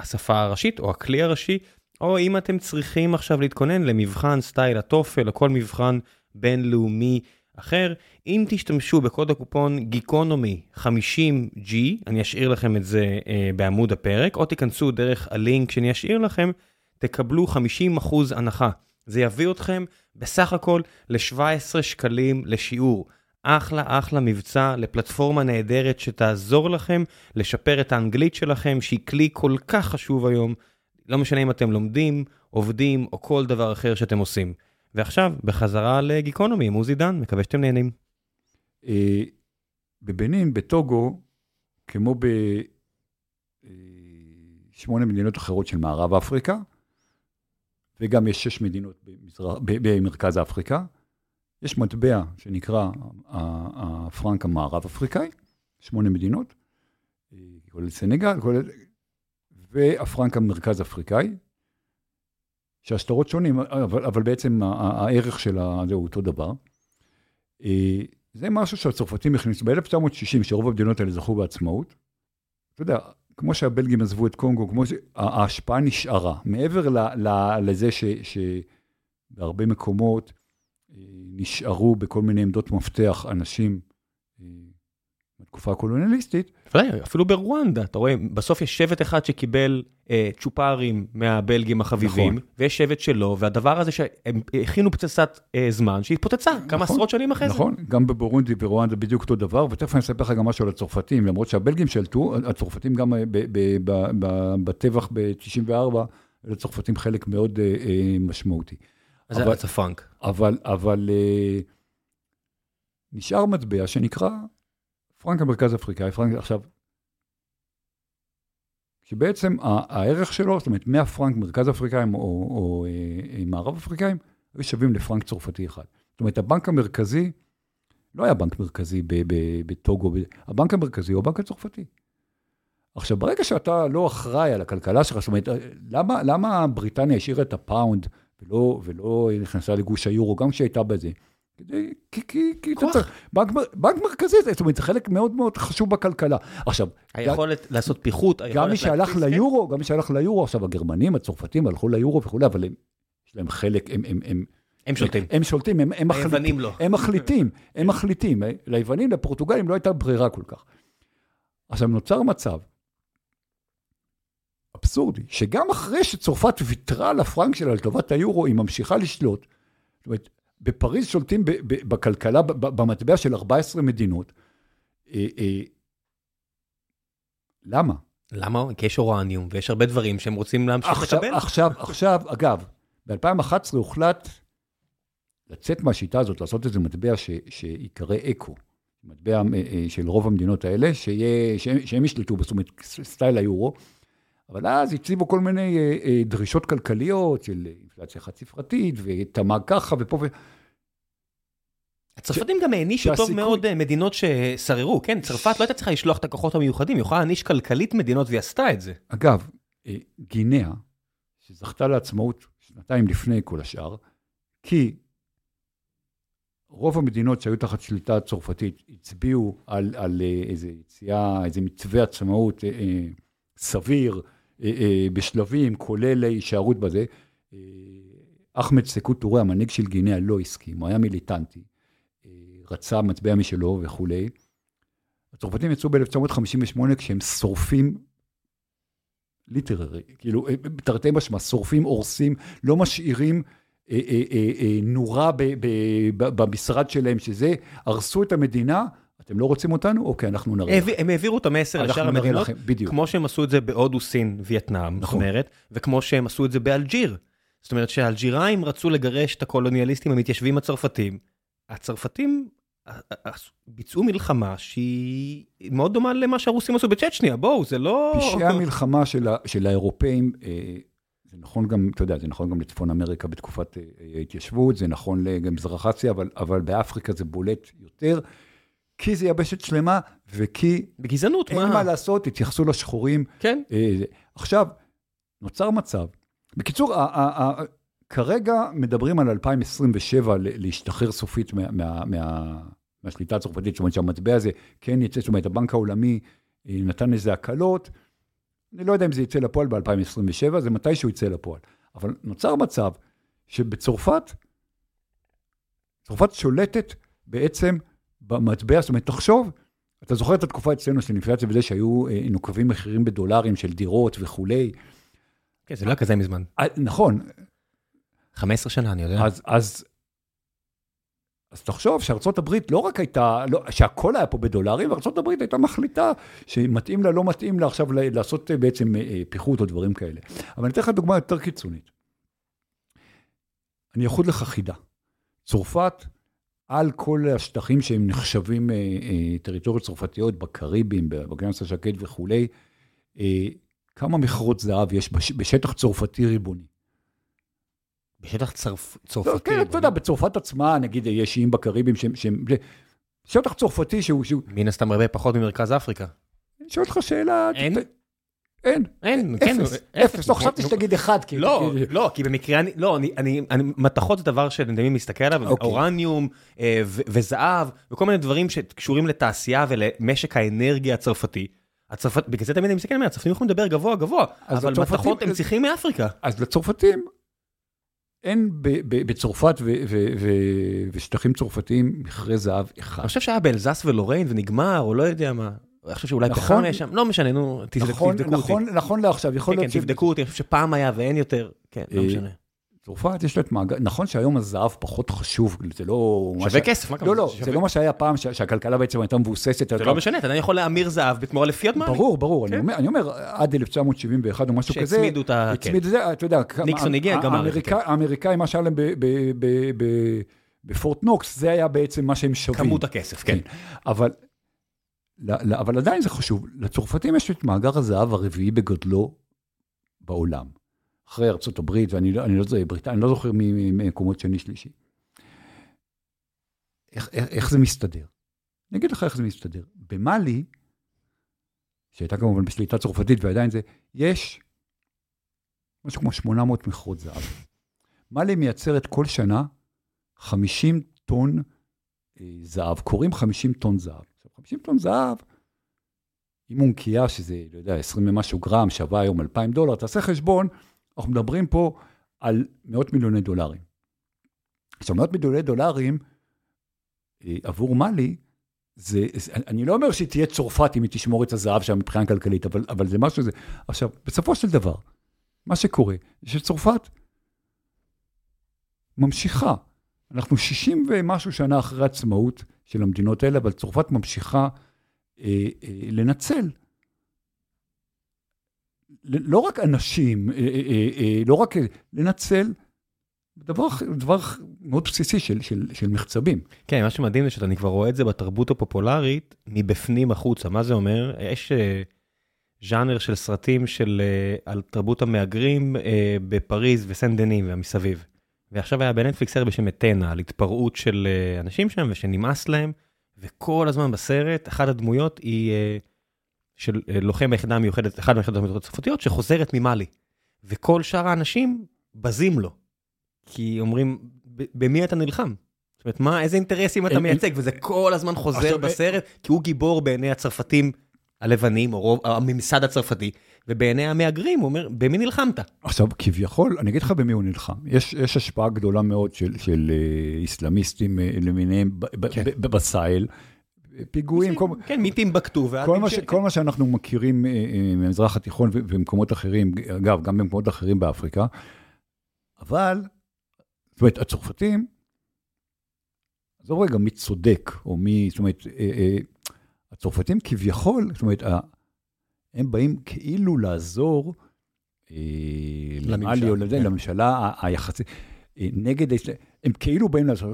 השפה הראשית או הכלי הראשי, או אם אתם צריכים עכשיו להתכונן למבחן סטייל הטופל או כל מבחן בינלאומי אחר, אם תשתמשו בקוד הקופון גיקונומי 50G, אני אשאיר לכם את זה אה, בעמוד הפרק, או תיכנסו דרך הלינק שאני אשאיר לכם, תקבלו 50% הנחה. זה יביא אתכם בסך הכל ל-17 שקלים לשיעור. אחלה אחלה מבצע לפלטפורמה נהדרת שתעזור לכם לשפר את האנגלית שלכם, שהיא כלי כל כך חשוב היום, לא משנה אם אתם לומדים, עובדים או כל דבר אחר שאתם עושים. ועכשיו, בחזרה לגיקונומי עם עוזי דן, מקווה שאתם נהנים. אה, בבנין, בטוגו, כמו בשמונה אה, מדינות אחרות של מערב אפריקה, וגם יש שש מדינות. במרכז אפריקה, יש מטבע שנקרא הפרנק המערב אפריקאי, שמונה מדינות, אה, כולל סנגל, כולל... והפרנק המרכז אפריקאי, שהשטרות שונים, אבל, אבל בעצם הערך של זה הוא אותו דבר. אה, זה משהו שהצרפתים הכניסו. ב-1960, שרוב המדינות האלה זכו בעצמאות, אתה יודע, כמו שהבלגים עזבו את קונגו, כמו שההשפעה נשארה. מעבר ל, ל, לזה ש, שבהרבה מקומות אה, נשארו בכל מיני עמדות מפתח אנשים בתקופה הקולוניאליסטית. אפילו ברואנדה, אתה רואה, בסוף יש שבט אחד שקיבל אה, צ'ופרים מהבלגים החביבים, נכון. ויש שבט שלו, והדבר הזה שהם הכינו פצצת אה, זמן, שהתפוצצה נכון, כמה עשרות שנים אחרי נכון, זה. נכון, גם בבורונדי ורואנדה בדיוק אותו דבר, ותכף אני אספר לך גם משהו על הצרפתים, למרות שהבלגים שלטו, הצרפתים גם אה, בטבח ב-94, לצרפתים חלק מאוד אה, אה, משמעותי. אז זה הפרנק. אבל, אבל אה, נשאר מטבע שנקרא פרנק המרכז אפריקאי, פרנק, עכשיו, שבעצם הערך שלו, זאת אומרת, 100 פרנק מרכז אפריקאים או, או, אה, מערב אפריקאים, היו שווים לפרנק צרפתי אחד. זאת אומרת, הבנק המרכזי, לא היה בנק מרכזי בטוגו, הבנק המרכזי הוא הבנק הצרפתי. עכשיו, ברגע שאתה לא אחראי על הכלכלה שלך, זאת אומרת, למה, למה בריטניה השאירה את הפאונד ולא, ולא נכנסה לגוש היורו, גם כשהייתה בזה? כי, כי, כי אתה צריך, בנק, בנק מרכזי, זאת אומרת, זה חלק מאוד מאוד חשוב בכלכלה. עכשיו, היכולת גם, לעשות פיחות, גם מי שהלך ליורו, גם מי שהלך ליורו, עכשיו הגרמנים, הצרפתים הלכו ליורו וכולי, אבל הם, יש להם חלק, הם, הם, הם, הם שולטים. הם שולטים, הם, הם, היוונים לא. הם מחליטים, הם מחליטים. ליוונים, לפורטוגלים לא הייתה ברירה כל כך. עכשיו, נוצר מצב אבסורדי, שגם אחרי שצרפת ויתרה על הפרנק שלה לטובת היורו, היא ממשיכה לשלוט. זאת אומרת, בפריז שולטים בכלכלה, במטבע של 14 מדינות. אה, אה, למה? למה? כי יש אורניום ויש הרבה דברים שהם רוצים להמשיך עכשיו, לקבל. עכשיו, עכשיו, אגב, ב-2011 הוחלט לצאת מהשיטה הזאת, לעשות איזה מטבע שיקרא אקו, מטבע אה, של רוב המדינות האלה, שיה, שהם, שהם ישלטו, זאת אומרת, סטייל היורו. אבל אז הציבו כל מיני אה, אה, דרישות כלכליות של אינפלציה חד-ספרתית, ותמ"ג ככה ופה ו... הצרפתים גם הענישו טוב מאוד אה, מדינות ששררו, כן? צרפת לא הייתה צריכה לשלוח את הכוחות המיוחדים, היא יכולה להעניש כלכלית מדינות והיא עשתה את זה. אגב, גינאה, שזכתה לעצמאות שנתיים לפני כל השאר, כי רוב המדינות שהיו תחת שליטה צרפתית הצביעו על, על איזה יציאה, איזה מתווה עצמאות סביר, אה, אה, בשלבים, כולל הישארות בזה. אה, אחמד סקו טורי, המנהיג של גינאה, לא הסכים, הוא היה מיליטנטי, רצה מטבע משלו וכולי. הצרפתים יצאו ב-1958 כשהם שורפים ליטררי, כאילו, תרתי משמע, שורפים, הורסים, לא משאירים אה, אה, אה, נורה במשרד שלהם, שזה, הרסו את המדינה, אתם לא רוצים אותנו? אוקיי, אנחנו נראה לכם. הם העבירו את המסר לשאר המדינות, כמו שהם עשו את זה בהודו, סין, וייטנאם, זאת נכון. אומרת, וכמו שהם עשו את זה באלג'יר. זאת אומרת שהאלג'יראים רצו לגרש את הקולוניאליסטים המתיישבים הצרפתים. הצרפתים ביצעו מלחמה שהיא מאוד דומה למה שהרוסים עשו בצ'צ'ניה, בואו, זה לא... פשעי המלחמה של, של האירופאים, אה, זה נכון גם, אתה יודע, זה נכון גם לצפון אמריקה בתקופת אה, ההתיישבות, זה נכון למזרח אסיה, אבל, אבל באפריקה זה בולט יותר. כי זה יבשת שלמה, וכי... בגזענות, מה? אין מה לעשות, התייחסו לשחורים. כן. אה, עכשיו, נוצר מצב. בקיצור, ה- ה- ה- כרגע מדברים על 2027 להשתחרר סופית מה, מה, מה, מהשליטה הצרפתית, זאת אומרת שהמטבע הזה כן יצא, זאת אומרת, הבנק העולמי אה, נתן איזה הקלות. אני לא יודע אם זה יצא לפועל ב-2027, זה מתי שהוא יצא לפועל. אבל נוצר מצב שבצרפת, צרפת שולטת בעצם במטבע, זאת אומרת, תחשוב, אתה זוכר את התקופה אצלנו של אינפלציה וזה שהיו אה, נוקבים מחירים בדולרים של דירות וכולי. כן, זה לא היה כזה מזמן. אה, נכון, 15 שנה, אני יודע. אז, אז, אז תחשוב שארצות הברית לא רק הייתה, לא, שהכל היה פה בדולרים, ארצות הברית הייתה מחליטה שמתאים לה, לא מתאים לה עכשיו לעשות אה, בעצם פיחות או דברים כאלה. אבל אני אתן לך דוגמה יותר קיצונית. אני אחוד לך חידה. צרפת, על כל השטחים שהם נחשבים אה, אה, טריטוריות צרפתיות בקריבים, באוקיינוס השקט וכולי, אה, כמה מכרות זהב יש בש, בשטח צרפתי ריבוני? בשטח צרפ- לא, צרפתי. כן, אתה יודע, בצרפת עצמה, נגיד, יש איים בקריבים שהם... שהם שטח צרפתי שהוא... שהוא... מן הסתם הרבה פחות ממרכז אפריקה. אני שואל אותך שאלה... אין? אין. אין, כן. אפס. לא חשבתי שתגיד אחד. כי- לא, לא, כי במקרה, אני, לא, אני, מתכות זה דבר שאני מסתכל עליו, אוקיי. אורניום אה, וזהב, וכל מיני דברים שקשורים לתעשייה ולמשק האנרגיה הצרפתי. הצרפת, בגלל זה תמיד אני מסתכל, אומר, הצרפתים יכולים לדבר גבוה גבוה, אבל מתכות הם צריכים מאפריקה. אז לצרפתים, אין בצרפת ושטחים צרפתיים מכרה זהב אחד. אני חושב שהיה באלזס ולוריין ונגמר, או לא יודע מה. אני חושב שאולי נכון. פחם יש שם, לא משנה, נו, תבדקו נכון, אותי. נכון, נכון לעכשיו, יכול כן, כן, להיות ש- תבדקו אותי, אני חושב שפעם היה ואין יותר, כן, לא אה, משנה. צרפת יש לה את מעגל, נכון שהיום הזהב פחות חשוב, זה לא... שווה ש- כסף, מה כמובן? לא, לא, זה לא מה שהיה פעם, שה- שהכלכלה בעצם הייתה מבוססת. זה לא משנה, אתה יכול להמיר זהב בתמורה לפיאט מאני. ברור, ברור, אני כן. אומר, אני אומר, עד 1971 או משהו כזה, שהצמידו את ה... כן. הצמיד את זה, אתה יודע, ניקסון הגיע, מערכת, האמריקאים, מה שהיה להם בפורט נוקס, זה היה בעצם מה שהם שווים. כמות הכסף, כן. אבל, אבל עדיין זה חשוב, לצרפתים יש את מאגר הזהב הרביעי בגודלו בעולם. אחרי ארצות הברית, ואני לא, לא, זוכר, בריטניה, אני לא זוכר ממקומות שני שלישי. איך, איך, איך זה מסתדר? אני אגיד לך איך זה מסתדר. במאלי, שהייתה כמובן בשליטה צרפתית ועדיין זה, יש משהו כמו 800 מכרות זהב. מאלי מייצרת כל שנה 50 טון אה, זהב, קוראים 50 טון זהב. עכשיו, 50 טון זהב, אם אונקייה, שזה, לא יודע, 20 ומשהו גרם, שווה היום 2,000 דולר, תעשה חשבון, אנחנו מדברים פה על מאות מיליוני דולרים. עכשיו, מאות מיליוני דולרים אה, עבור מאלי, זה, זה, אני לא אומר שהיא תהיה צרפת אם היא תשמור את הזהב שם מבחינה כלכלית, אבל, אבל זה משהו, זה... עכשיו, בסופו של דבר, מה שקורה, שצרפת ממשיכה. אנחנו 60 ומשהו שנה אחרי עצמאות של המדינות האלה, אבל צרפת ממשיכה אה, אה, לנצל. לא רק אנשים, אה, אה, אה, אה, לא רק אה, לנצל, דבר, דבר מאוד בסיסי של, של, של מחצבים. כן, מה שמדהים זה שאני כבר רואה את זה בתרבות הפופולרית מבפנים החוצה. מה זה אומר? יש אה, ז'אנר של סרטים של, על תרבות המהגרים בפריז וסן דני והמסביב. ועכשיו היה בנטפליקס סרט בשם אתנה, על התפרעות של אה, אנשים שם ושנמאס להם, וכל הזמן בסרט, אחת הדמויות היא אה, של אה, לוחם ביחידה המיוחדת, אחת מהיחידות המיוחדות הצרפתיות, שחוזרת ממאלי. וכל שאר האנשים בזים לו. כי אומרים, "ב- במי אתה נלחם? זאת אומרת, מה, איזה אינטרסים אתה מייצג? וזה כל הזמן חוזר בסרט, כי הוא גיבור בעיני הצרפתים הלבנים, או רוב, הממסד הצרפתי, ובעיני המהגרים הוא אומר, במי נלחמת? עכשיו, כביכול, אני אגיד לך במי הוא נלחם. יש, יש השפעה גדולה מאוד של, של אה, איסלאמיסטים אה, למיניהם כן. ב- בסהל. פיגועים, כל, כן, מטימבקטו ועד... כל, ש, כל מה שאנחנו מכירים אה, מהמזרח התיכון ו- ומקומות אחרים, אגב, גם במקומות אחרים באפריקה, אבל, זאת אומרת, הצרפתים, עזוב רגע מי צודק, או מי, זאת אומרת, הצרפתים כביכול, זאת אומרת, הם באים כאילו לעזור אה, לזה, כן. לממשלה היחסית, אה, נגד, הם כאילו באים לעזור.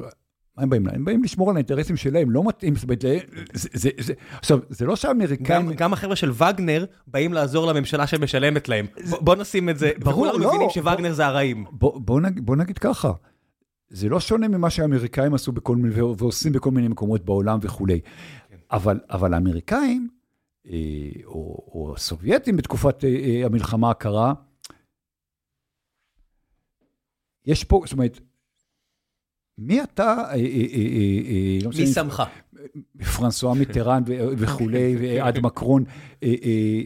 מה הם באים? הם באים לשמור על האינטרסים שלהם, לא מתאים, זאת אומרת, זה, זה, זה, זה, עכשיו, זה לא שהאמריקאים... גם, גם החבר'ה של וגנר באים לעזור לממשלה שמשלמת להם. ב, בוא נשים את זה, ברור, לא, מבינים בוא- שווגנר זה הרעים. בוא, בוא, נג, בוא נגיד ככה, זה לא שונה ממה שהאמריקאים עשו בכל מיני, ועושים בכל מיני מקומות בעולם וכולי. כן. אבל, אבל האמריקאים, או, או הסובייטים בתקופת אה, אה, המלחמה הקרה, יש פה, זאת אומרת, מי אתה, אה, אה, אה, אה, אה, לא מי שמך? פרנסואה מיטרן ו- וכולי, ועד מקרון. אה, אה,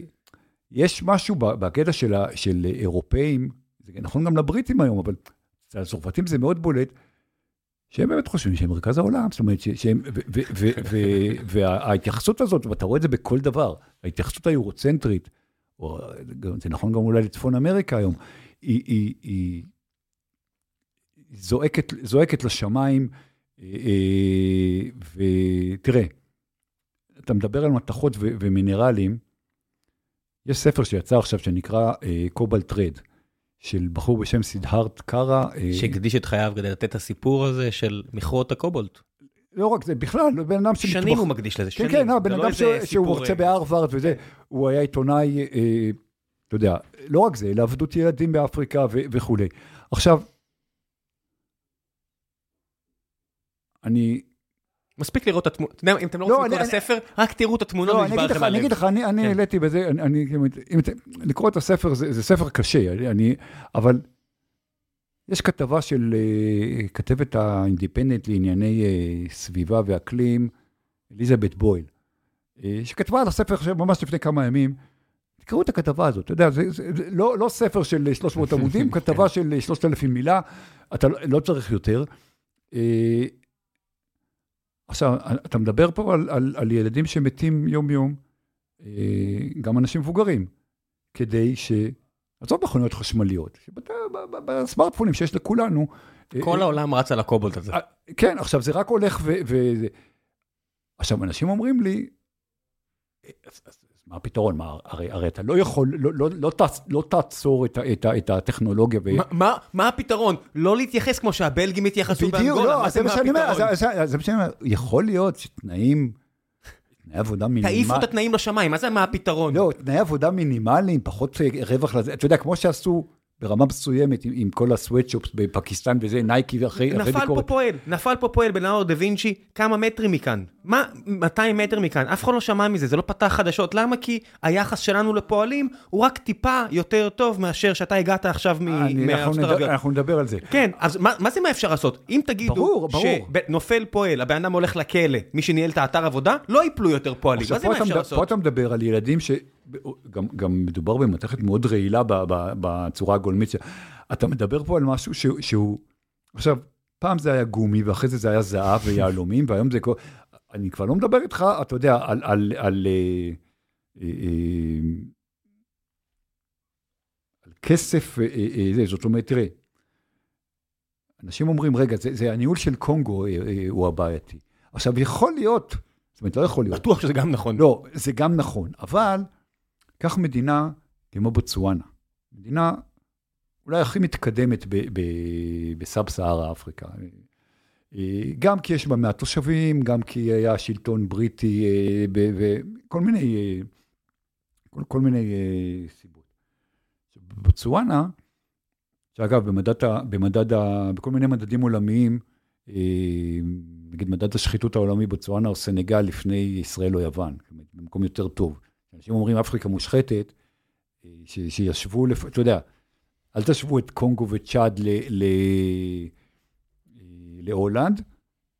יש משהו בקטע של ה- של אירופאים, זה נכון גם לבריטים היום, אבל אצל הצרפתים זה מאוד בולט, שהם באמת חושבים שהם מרכז העולם, זאת אומרת, שהם, וההתייחסות הזאת, ואתה רואה את זה בכל דבר, ההתייחסות היורוצנטרית, או זה נכון גם אולי לצפון אמריקה היום, היא, היא, היא זועקת, זועקת לשמיים, ותראה, אתה מדבר על מתכות ומינרלים, יש ספר שיצא עכשיו שנקרא קובלט uh, רד, של בחור בשם סידהארט קארה. שהקדיש את חייו כדי לתת את הסיפור הזה של מכרות הקובלט. לא רק זה, בכלל, בן אדם שמתבח... שנים הוא מקדיש לזה, שנים. כן, כן, לא, בן אדם שהוא רוצה בהרווארד וזה, הוא היה עיתונאי, אה, אתה יודע, לא רק זה, לעבדות ילדים באפריקה וכולי. עכשיו, אני... מספיק לראות את התמונה, אתה יודע, אם אתם לא, לא רוצים לקרוא את הספר, רק תראו את התמונה לא, ונשבר לכם הלב. אני אגיד לך, אני כן. העליתי בזה, לקרוא את הספר זה ספר קשה, אבל יש כתבה של uh, כתבת האינדיפנדנט לענייני uh, סביבה ואקלים, אליזבת בויל, uh, שכתבה על הספר ממש לפני כמה ימים. תקראו את הכתבה הזאת, אתה יודע, זה, זה, זה לא, לא ספר של 300 עמודים, כתבה של 3,000 מילה, אתה לא, לא צריך יותר. עכשיו, אתה מדבר פה על, על, על ילדים שמתים יום-יום, uh, גם אנשים מבוגרים, כדי ש... עזוב מכוניות חשמליות, בסמארטפונים שיש לכולנו. כל העולם רץ על הקובולט הזה. כן, עכשיו זה רק הולך ו... עכשיו, אנשים אומרים לי, מה הפתרון? מה, הרי, הרי אתה לא יכול, לא, לא, לא, לא תעצור את, את, את הטכנולוגיה. ו... מה, מה הפתרון? לא להתייחס כמו שהבלגים התייחסו באנגולה, לא, מה זה מה הפתרון? זה מה שאני אומר, יכול להיות שתנאים... תנאי עבודה מינימליים. תעיפו את התנאים לשמיים, מה זה מה הפתרון? לא, תנאי עבודה מינימליים, פחות רווח לזה. אתה יודע, כמו שעשו ברמה מסוימת עם, עם כל ה sweatshops בפקיסטן וזה, נייקי אחרי, אחרי ביקורת. נפל פה פועל, נפל פה פועל באזור דה וינצ'י כמה מטרים מכאן. מה, 200 מטר מכאן, אף אחד לא שמע מזה, זה לא פתח חדשות. למה? כי היחס שלנו לפועלים הוא רק טיפה יותר טוב מאשר שאתה הגעת עכשיו מארצות ערביות. אנחנו נדבר על זה. כן, אז מה, מה זה מה אפשר לעשות? אם תגידו ברור, ברור. שנופל פועל, הבן אדם הולך לכלא, מי שניהל את האתר עבודה, לא ייפלו יותר פועלים. מה זה מה אפשר לעשות? פה אתה מדבר על ילדים ש... גם, גם מדובר במתכת מאוד רעילה בצורה הגולמית. אתה מדבר פה על משהו שהוא, שהוא... עכשיו, פעם זה היה גומי, ואחרי זה זה היה זהב ויהלומים, והיום זה... אני כבר לא מדבר איתך, אתה יודע, על... על, על, אה, אה, אה, על כסף, זאת אומרת, תראה, אנשים אומרים, רגע, זה, זה הניהול של קונגו הוא הבעייתי. עכשיו, יכול להיות, זאת אומרת, לא יכול להיות. בטוח שזה גם נכון. לא, זה גם נכון, אבל קח מדינה כמו בוצואנה, מדינה אולי הכי מתקדמת בסאב סהרה אפריקה. גם כי יש בה מעט תושבים, גם כי היה שלטון בריטי וכל מיני, כל, כל מיני סיבות. בבוצואנה, שאגב, במדד, במדד, בכל מיני מדדים עולמיים, נגיד מדד השחיתות העולמי בצואנה או סנגל לפני ישראל או יוון, במקום יותר טוב. אנשים אומרים אפריקה מושחתת, אה, ש, שישבו, לפ... אתה יודע, אל תשוו את קונגו וצ'אד ל, ל, אה, להולנד,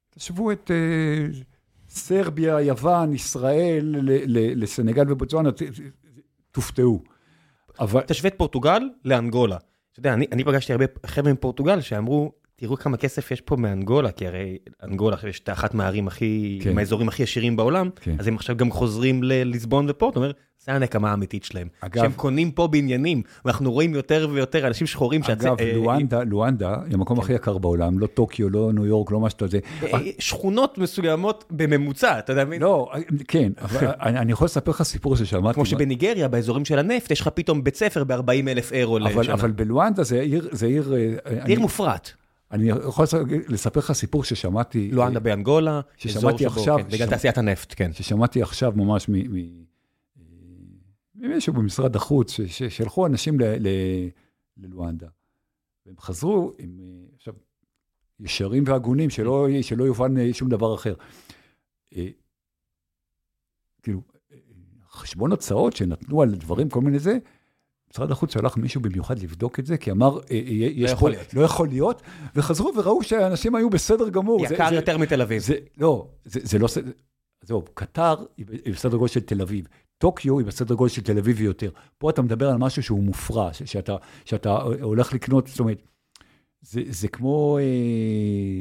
תשוו את uh, סרביה, יוון, ישראל, ל, ל, לסנגל ובוצואנה, ת, תופתעו. אבל... תשווה את פורטוגל לאנגולה. אתה יודע, אני, אני פגשתי הרבה חבר'ה מפורטוגל שאמרו, תראו כמה כסף יש פה מאנגולה, כי הרי אנגולה עכשיו יש את אחת מהערים הכי, כן. מהאזורים הכי עשירים בעולם, כן. אז הם עכשיו גם חוזרים לליסבון ופורט, אומר, זה הנקמה האמיתית שלהם. אגב, שהם קונים פה בניינים, ואנחנו רואים יותר ויותר אנשים שחורים שהצ... אגב, אה, לואנדה, לואנדה היא המקום כן. הכי יקר בעולם, לא טוקיו, לא ניו יורק, לא מה שאתה יודע. אה, שכונות מסוימות בממוצע, אתה יודע מי? לא, כן, אבל אני, אני יכול לספר לך סיפור ששמעתי. כמו שבניגריה, באזורים של הנפט, יש לך פתאום בית ספר ב-40 אלף אירו לשנה. אבל בלואנדה זה עיר... זה עיר, אה, עיר מופרט. אני יכול לספר לך סיפור ששמעתי... לואנדה באנגולה, ששמעתי עכשיו... כן, בגלל תעשיית הנפט, כן. ששמעתי עכשיו ממש ממישהו במשרד החוץ, ששלחו אנשים ללואנדה. והם חזרו עם, עכשיו, ישרים והגונים, שלא, שלא יובן שום דבר אחר. אה, כאילו, חשבון הוצאות שנתנו על דברים, כל מיני זה, משרד החוץ שלח מישהו במיוחד לבדוק את זה, כי אמר, אה, אה, יש לא פה, להיות. לא יכול להיות, וחזרו וראו שהאנשים היו בסדר גמור. יקר זה, יותר זה, מתל אביב. זה, לא, זה, זה לא... זהו, קטר היא בסדר גודל של תל אביב, טוקיו היא בסדר גודל של תל אביב ויותר. פה אתה מדבר על משהו שהוא מופרע, שאתה, שאתה הולך לקנות, זאת אומרת, זה, זה כמו, אה,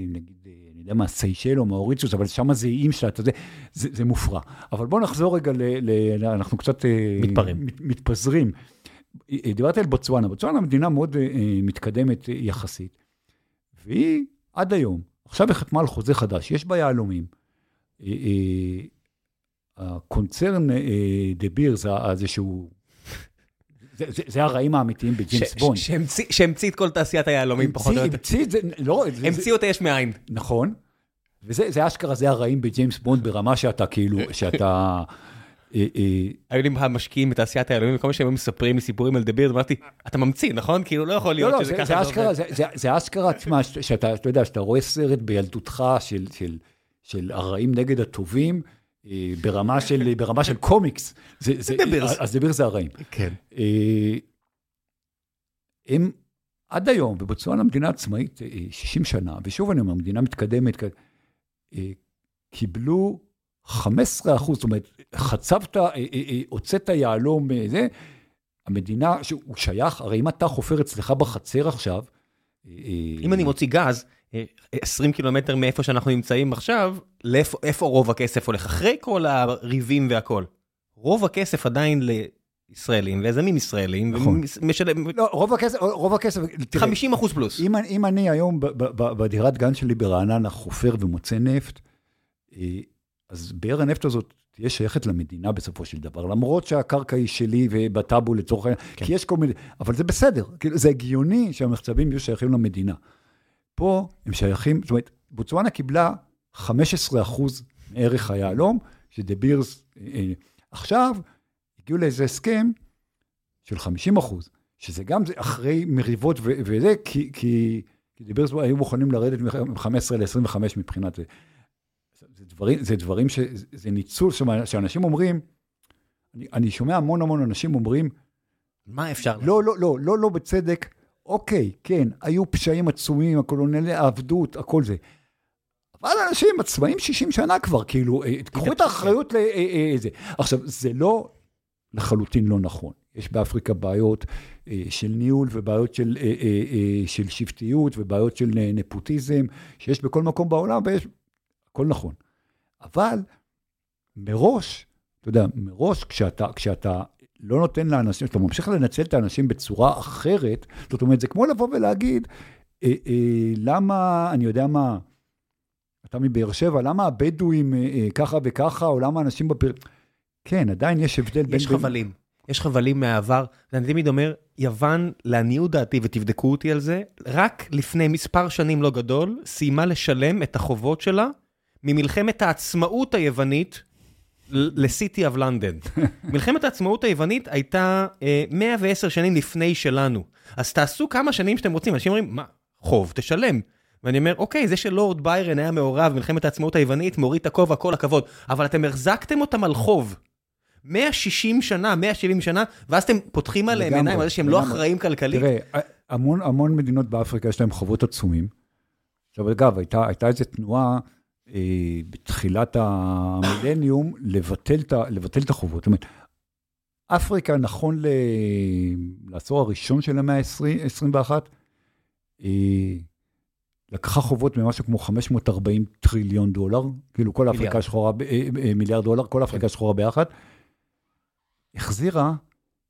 נגיד, אני יודע מה, סיישל או מאוריצוס, אבל שם זה איים שלה, אתה יודע, זה, זה מופרע. אבל בואו נחזור רגע, ל, ל, אנחנו קצת... אה, מתפרעים. מת, מתפזרים. אה, דיברתי על בוצואנה, בוצואנה מדינה מאוד מתקדמת יחסית, והיא עד היום, עכשיו היא חתמה על חוזה חדש, יש בה יהלומים. הקונצרן דה ביר, זה איזשהו זה, זה, זה הרעים האמיתיים בג'יימס בונד. שהמציא את כל תעשיית היהלומים, פחות או יותר. המציא את זה, לא... המציא אותה יש מאין. נכון. וזה אשכרה, זה הרעים בג'יימס בונד ברמה שאתה כאילו, שאתה... אה, אה, היו לי משקיעים בתעשיית היהלומים, וכל מה שהם מספרים לי סיפורים על דה בירס, אמרתי, אתה ממציא, נכון? כאילו לא יכול להיות לא, לא, שזה ככה זה עובד. זה אשכרה, תשמע, שאתה יודע, שאתה רואה סרט בילדותך של הרעים נגד הטובים, אה, ברמה של, ברמה של קומיקס. זה, זה, אז דביר זה הרעים. כן. הם עד היום, ובצורה למדינה עצמאית 60 אה, שנה, ושוב אני אומר, מדינה מתקדמת, קיבלו 15 אחוז, זאת אומרת, חצבת, הוצאת יהלום, זה, המדינה, שהוא שייך, הרי אם אתה חופר אצלך בחצר עכשיו, אם אני מוציא גז, 20 קילומטר מאיפה שאנחנו נמצאים עכשיו, לאיפה רוב הכסף הולך? אחרי כל הריבים והכל. רוב הכסף עדיין לישראלים, ויזמים ישראלים, נכון. ומשלם... לא, רוב הכסף, רוב הכסף, תראה, 50 אחוז פלוס. אם, אם אני היום בדירת גן שלי ברעננה חופר ומוצא נפט, אה, אז באר הנפט הזאת תהיה שייכת למדינה בסופו של דבר, למרות שהקרקע היא שלי ובטאבו לצורך העניין, כן. כי יש כל מיני, אבל זה בסדר, כאילו, זה הגיוני שהמחצבים יהיו שייכים למדינה. פה הם שייכים, זאת אומרת, בוצואנה קיבלה 15 אחוז מערך היהלום, שדה בירס, אה, אה, עכשיו הגיעו לאיזה הסכם של 50 אחוז, שזה גם אחרי מריבות וזה, כי, כי, כי דה בירס היו מוכנים לרדת מ-15 ל-25 מבחינת זה. דברים, זה דברים ש... זה ניצול, שאנשים אומרים, אני, אני שומע המון המון אנשים אומרים, מה אפשר? לא, לא, לא, לא, לא בצדק, אוקיי, כן, היו פשעים עצומים, הקולונלי, העבדות, הכל זה. אבל אנשים עצמאים 60 שנה כבר, כאילו, אה, קחו את האחריות לזה. אה, אה, עכשיו, זה לא לחלוטין לא נכון. יש באפריקה בעיות של ניהול ובעיות של, של שבטיות ובעיות של נפוטיזם, שיש בכל מקום בעולם, ויש... הכל נכון. אבל מראש, אתה יודע, מראש, כשאתה, כשאתה לא נותן לאנשים, אתה ממשיך לנצל את האנשים בצורה אחרת, זאת אומרת, זה כמו לבוא ולהגיד, אה, אה, למה, אני יודע מה, אתה מבאר שבע, למה הבדואים אה, אה, ככה וככה, או למה אנשים בפר... כן, עדיין יש הבדל בין... יש חבלים. יש חבלים מהעבר. אני תמיד אומר, יוון, לעניות דעתי, ותבדקו אותי על זה, רק לפני מספר שנים לא גדול, סיימה לשלם את החובות שלה ממלחמת העצמאות היוונית לסיטי אב לונדון. מלחמת העצמאות היוונית הייתה אה, 110 שנים לפני שלנו. אז תעשו כמה שנים שאתם רוצים. אנשים אומרים, מה, חוב, תשלם. ואני אומר, אוקיי, זה שלורד ביירן היה מעורב במלחמת העצמאות היוונית, מוריד את הכובע, כל הכבוד. אבל אתם החזקתם אותם על חוב. 160 שנה, 170 שנה, ואז אתם פותחים עליהם עיניים על זה שהם לא אחראים כלכלית. תראה, המון, המון מדינות באפריקה יש להם חובות עצומים. עכשיו, אגב, הייתה, הייתה איזו תנועה בתחילת המילניום לבטל את החובות. זאת אומרת, אפריקה, נכון לעשור הראשון של המאה ה-21, אה, לקחה חובות ממשהו כמו 540 טריליון דולר, כאילו כל אפריקה שחורה, אה, מיליארד דולר, כל אפריקה שחורה ביחד, החזירה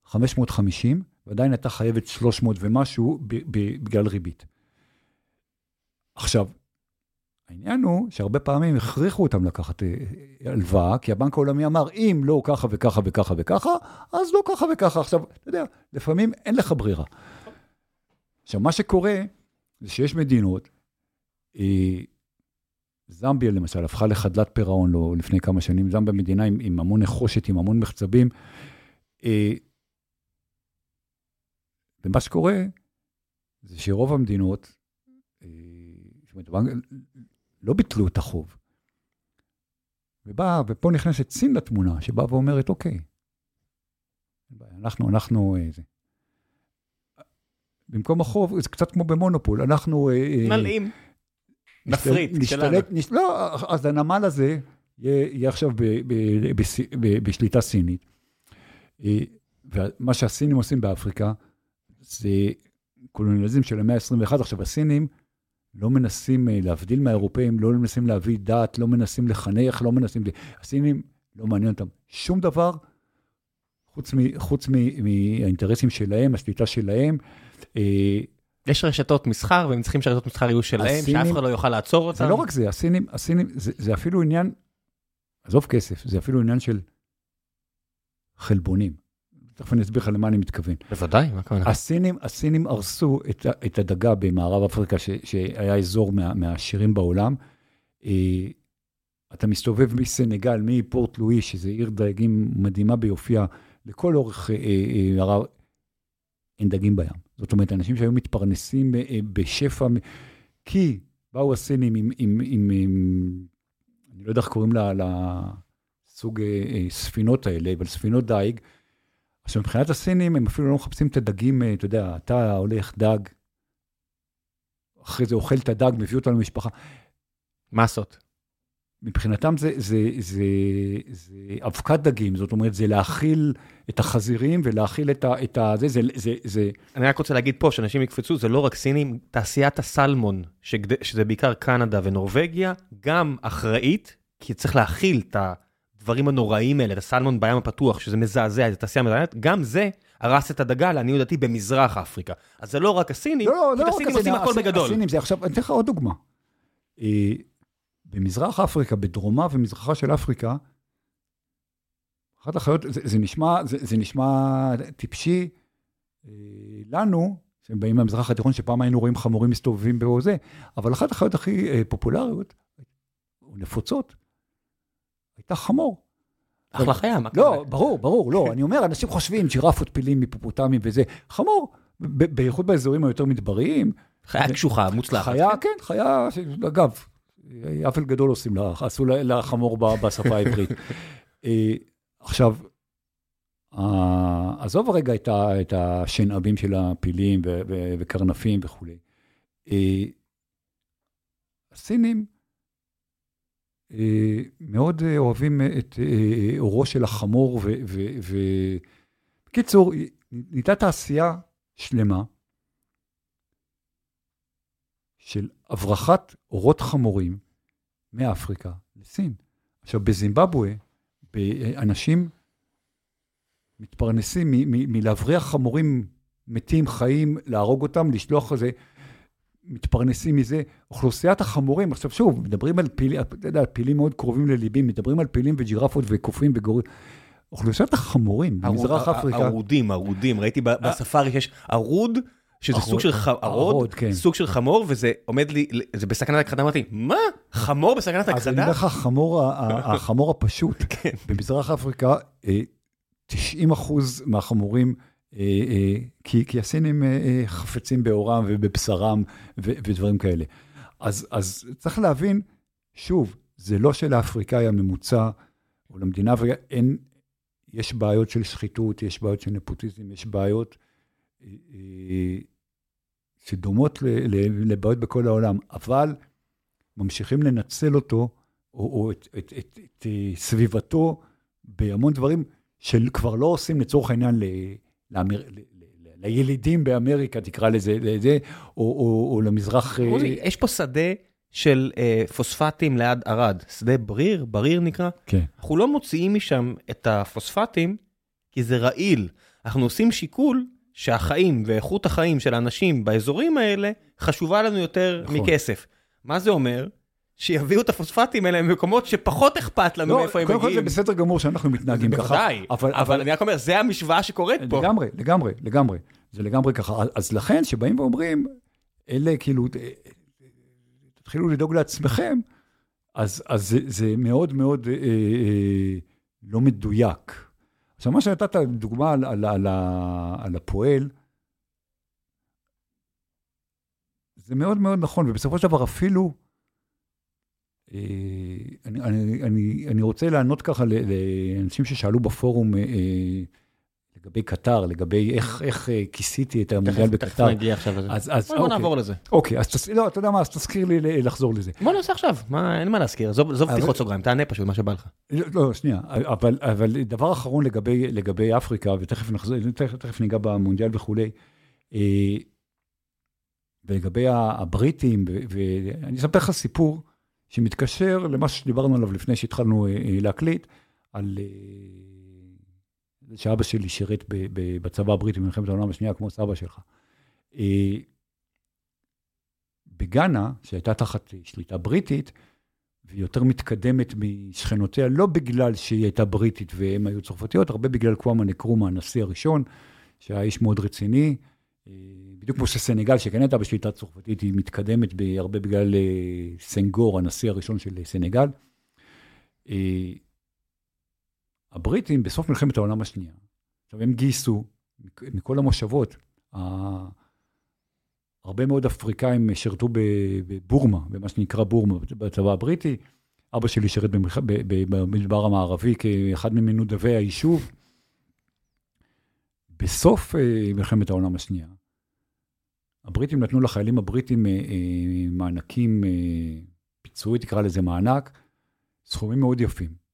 550, ועדיין הייתה חייבת 300 ומשהו בגלל ריבית. עכשיו, העניין הוא שהרבה פעמים הכריחו אותם לקחת אה, הלוואה, כי הבנק העולמי אמר, אם לא ככה וככה וככה וככה, אז לא ככה וככה. עכשיו, אתה יודע, לפעמים אין לך ברירה. עכשיו, מה שקורה, זה שיש מדינות, אה, זמביה למשל, הפכה לחדלת פירעון לא, לפני כמה שנים, זמביה מדינה עם, עם המון נחושת, עם המון מחצבים. אה, ומה שקורה, זה שרוב המדינות, זאת אומרת, לא ביטלו את החוב. ובא, ופה נכנסת סין לתמונה, שבאה ואומרת, אוקיי, אנחנו, אנחנו, אה, זה. במקום החוב, זה קצת כמו במונופול, אנחנו... אה, אה, מלאים. נפריט, נשתלט, נש... לא, אז הנמל הזה יהיה, עכשיו ב, ב, ב, ב, בשליטה סינית. ומה שהסינים עושים באפריקה, זה קולוניאליזם של המאה ה-21. עכשיו, הסינים לא מנסים אה, להבדיל מהאירופאים, לא מנסים להביא דת, לא מנסים לחנך, לא מנסים... הסינים, לא מעניין אותם שום דבר, חוץ, מ, חוץ מ, מהאינטרסים שלהם, השליטה שלהם. אה, יש רשתות מסחר, והם צריכים שרשתות מסחר יהיו שלהם, הסינים, שאף אחד לא יוכל לעצור אותם. זה לא רק זה, הסינים, הסינים זה, זה אפילו עניין, עזוב כסף, זה אפילו עניין של חלבונים. תכף אני אסביר לך למה אני מתכוון. בוודאי, מה כמובן? הסינים, הסינים הרסו את, את הדגה במערב אפריקה, ש, שהיה אזור מה, מהעשירים בעולם. אה, אתה מסתובב מסנגל, מפורט לואי, שזה עיר דייגים מדהימה ביופייה, לכל אורך אה, אה, הרב, אין דגים בים. זאת אומרת, אנשים שהיו מתפרנסים בשפע, כי באו הסינים עם, עם, עם, עם, אני לא יודע איך קוראים לסוג ספינות האלה, אבל ספינות דייג. עכשיו, מבחינת הסינים, הם אפילו לא מחפשים את הדגים, אתה יודע, אתה הולך דג, אחרי זה אוכל את הדג, מביא אותו למשפחה. מסות. מבחינתם זה, זה, זה, זה אבקת דגים, זאת אומרת, זה להאכיל את החזירים ולהאכיל את ה... את ה זה, זה, זה, זה... אני רק רוצה להגיד פה, שאנשים יקפצו, זה לא רק סינים, תעשיית הסלמון, שגד... שזה בעיקר קנדה ונורבגיה, גם אחראית, כי צריך להאכיל את הדברים הנוראים האלה, את הסלמון בים הפתוח, שזה מזעזע, זה תעשייה מזעזעת, גם זה הרס את הדגה, לעניות דעתי, במזרח אפריקה. אז זה לא רק הסינים, לא, לא, לא הסינים עושים הכל בגדול. הסינים זה עכשיו, אני אתן לך עוד דוגמה. אה, במזרח אפריקה, בדרומה ומזרחה של אפריקה, אחת החיות, זה, זה, נשמע, זה, זה נשמע טיפשי אה, לנו, שבאים מהמזרח התיכון, שפעם היינו רואים חמורים מסתובבים בזה, אבל אחת החיות הכי אה, פופולריות, או נפוצות, הייתה חמור. אחלה חיה, מה קורה? לא, ברור, ברור, לא. אני אומר, אנשים חושבים ג'ירפות, פילים, היפופוטמים וזה. חמור, בייחוד באזורים היותר מדבריים. חיה קשוחה, מוצלחת. חיה, כן, חיה, אגב, עוול גדול עושים לה, עשו לחמור בשפה העברית. אה, עכשיו, עזוב רגע את השנאבים של הפילים וקרנפים וכולי. אה, הסינים מאוד אוהבים את אורו של החמור, ובקיצור, נהייתה תעשייה שלמה של הברחת אורות חמורים מאפריקה לסין. עכשיו, בזימבבואה, אנשים מתפרנסים מלהבריח חמורים מתים, חיים, להרוג אותם, לשלוח איזה, מתפרנסים מזה. אוכלוסיית החמורים, עכשיו שוב, מדברים על פילים, אתה יודע, פילים מאוד קרובים לליבי, מדברים על פילים וג'ירפות וקופים וגורים. אוכלוסיית החמורים במזרח אפריקה... ערודים, ערודים, ראיתי בספארי שיש ערוד שזה סוג של חרוד, כן. סוג של חמור, וזה עומד לי, זה בסכנת הכחדה, אמרתי, מה? חמור בסכנת הכחדה? אז אני אומר לך, החמור הפשוט, כן. במזרח אפריקה, 90 אה, אחוז מהחמורים, אה, אה, כי הסינים חפצים באורם ובבשרם ודברים כאלה. אז צריך להבין, שוב, זה לא שלאפריקאי הממוצע, או למדינה, ואין, יש בעיות של שחיתות, יש בעיות של נפוטיזם, יש בעיות... שדומות לבעיות בכל העולם, אבל ממשיכים לנצל אותו, או, או את, את, את, את סביבתו, בהמון דברים שכבר לא עושים לצורך העניין ל, לאמר, לילידים באמריקה, תקרא לזה, לזה או, או, או למזרח... רוזי, אה, יש פה שדה של אה, פוספטים ליד ערד, שדה בריר, בריר נקרא. כן. אנחנו לא מוציאים משם את הפוספטים, כי זה רעיל. אנחנו עושים שיקול שהחיים ואיכות החיים של האנשים באזורים האלה חשובה לנו יותר נכון. מכסף. מה זה אומר? שיביאו את הפוספטים האלה ממקומות שפחות אכפת לנו לא, מאיפה הם מגיעים. קודם כל זה בסדר גמור שאנחנו מתנהגים ככה. בוודאי, אבל, אבל, אני רק אומר, זה המשוואה שקורית פה. לגמרי, לגמרי, לגמרי. זה לגמרי ככה. אז לכן, שבאים ואומרים, אלה כאילו, אה, תתחילו לדאוג לעצמכם, אז, אז זה, זה מאוד מאוד אה, אה, לא מדויק. עכשיו, מה שנתת דוגמה על, על, על, על הפועל, זה מאוד מאוד נכון, ובסופו של דבר אפילו, אני, אני, אני, אני רוצה לענות ככה לאנשים ששאלו בפורום, אה, לגבי קטר, לגבי איך, איך אה, כיסיתי את המונדיאל בקטר. תכף נגיע עכשיו לזה. אז, אז, בוא אוקיי. נעבור לזה. אוקיי, אז תס... לא, אתה יודע מה, אז תזכיר לי לחזור לזה. בוא נעשה עכשיו, מה, אין מה להזכיר, עזוב פתיחות סוגריים, תענה פשוט מה שבא לך. לא, לא, שנייה, אבל, אבל דבר אחרון לגבי, לגבי אפריקה, ותכף נחזור, תכף, תכף ניגע במונדיאל וכולי. אה, ולגבי הבריטים, ואני אספר לך סיפור שמתקשר למה שדיברנו עליו לפני שהתחלנו להקליט, על שאבא שלי שירת בצבא הבריטי במלחמת העולם השנייה, כמו סבא שלך. בגאנה, שהייתה תחת שליטה בריטית, והיא יותר מתקדמת משכנותיה, לא בגלל שהיא הייתה בריטית והן היו צרפתיות, הרבה בגלל קוואמה נקרומה, הנשיא הראשון, שהיה איש מאוד רציני. אה, בדיוק כמו שסנגל, שכן הייתה בשליטה צרפתית, היא מתקדמת הרבה בגלל אה, סנגור, הנשיא הראשון של סנגל. אה, הבריטים, בסוף מלחמת העולם השנייה, עכשיו הם גייסו מכל המושבות, הרבה מאוד אפריקאים שירתו בבורמה, במה שנקרא בורמה, בצבא הבריטי. אבא שלי שירת במדבר המערבי כאחד ממנודבי היישוב. בסוף אה, מלחמת העולם השנייה, הבריטים נתנו לחיילים הבריטים אה, אה, מענקים, פיצוי, תקרא לזה מענק, סכומים מאוד יפים.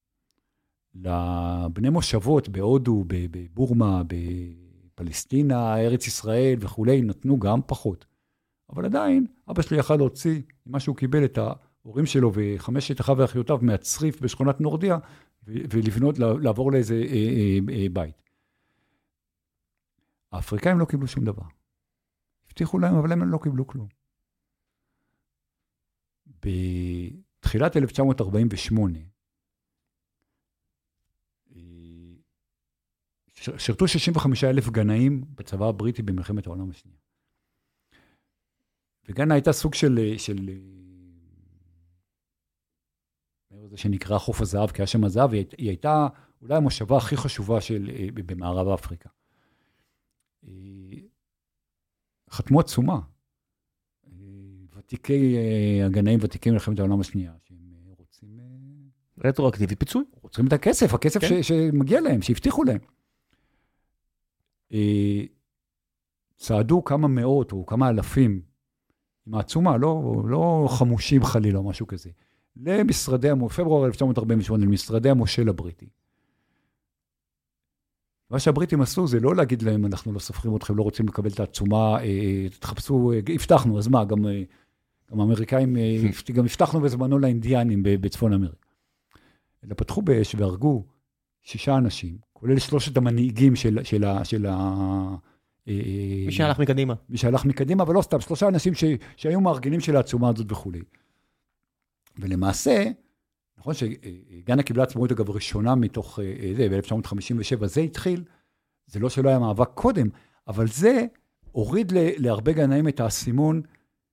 לבני מושבות בהודו, בבורמה, בפלסטינה, ארץ ישראל וכולי, נתנו גם פחות. אבל עדיין, אבא שלי יכל להוציא ממה שהוא קיבל את ההורים שלו וחמשת אחיו ואחיותיו מהצריף בשכונת נורדיה, ולבנות, לעבור לאיזה אה, אה, אה, בית. האפריקאים לא קיבלו שום דבר. הבטיחו להם, אבל הם לא קיבלו כלום. בתחילת 1948, אה, שירתו 65 אלף גנאים בצבא הבריטי במלחמת העולם השנייה. וגאנה הייתה סוג של, של זה שנקרא חוף הזהב, כי היה שם הזהב, היא הייתה אולי המושבה הכי חשובה של, במערב אפריקה. אה, חתמו עצומה. אה, ותיקי הגנאים, ותיקי מלחמת העולם השנייה, שהם רוצים... רטרואקטיבי פיצוי. רוצים את הכסף, הכסף כן. ש, שמגיע להם, שהבטיחו להם. צעדו כמה מאות או כמה אלפים עם העצומה, לא, לא חמושים חלילה או משהו כזה, למשרדי, פברואר 1948, למשרדי המושל הבריטי. מה שהבריטים עשו זה לא להגיד להם, אנחנו לא סופרים אתכם, לא רוצים לקבל את העצומה, אה, תחפשו, אה, הבטחנו, אז מה, גם, אה, גם האמריקאים, גם הבטחנו בזמנו לאינדיאנים בצפון אמריקה. אלא פתחו באש והרגו שישה אנשים, כולל שלושת המנהיגים של, של, של, אה, מי שהלך מקדימה. מי שהלך מקדימה, אבל לא סתם, שלושה אנשים ש, שהיו מארגנים של העצומה הזאת וכולי. ולמעשה, נכון שגאנה קיבלה עצמאות, אגב, ראשונה מתוך אה, זה, ב-1957, זה התחיל, זה לא שלא היה מאבק קודם, אבל זה הוריד להרבה גנאים את האסימון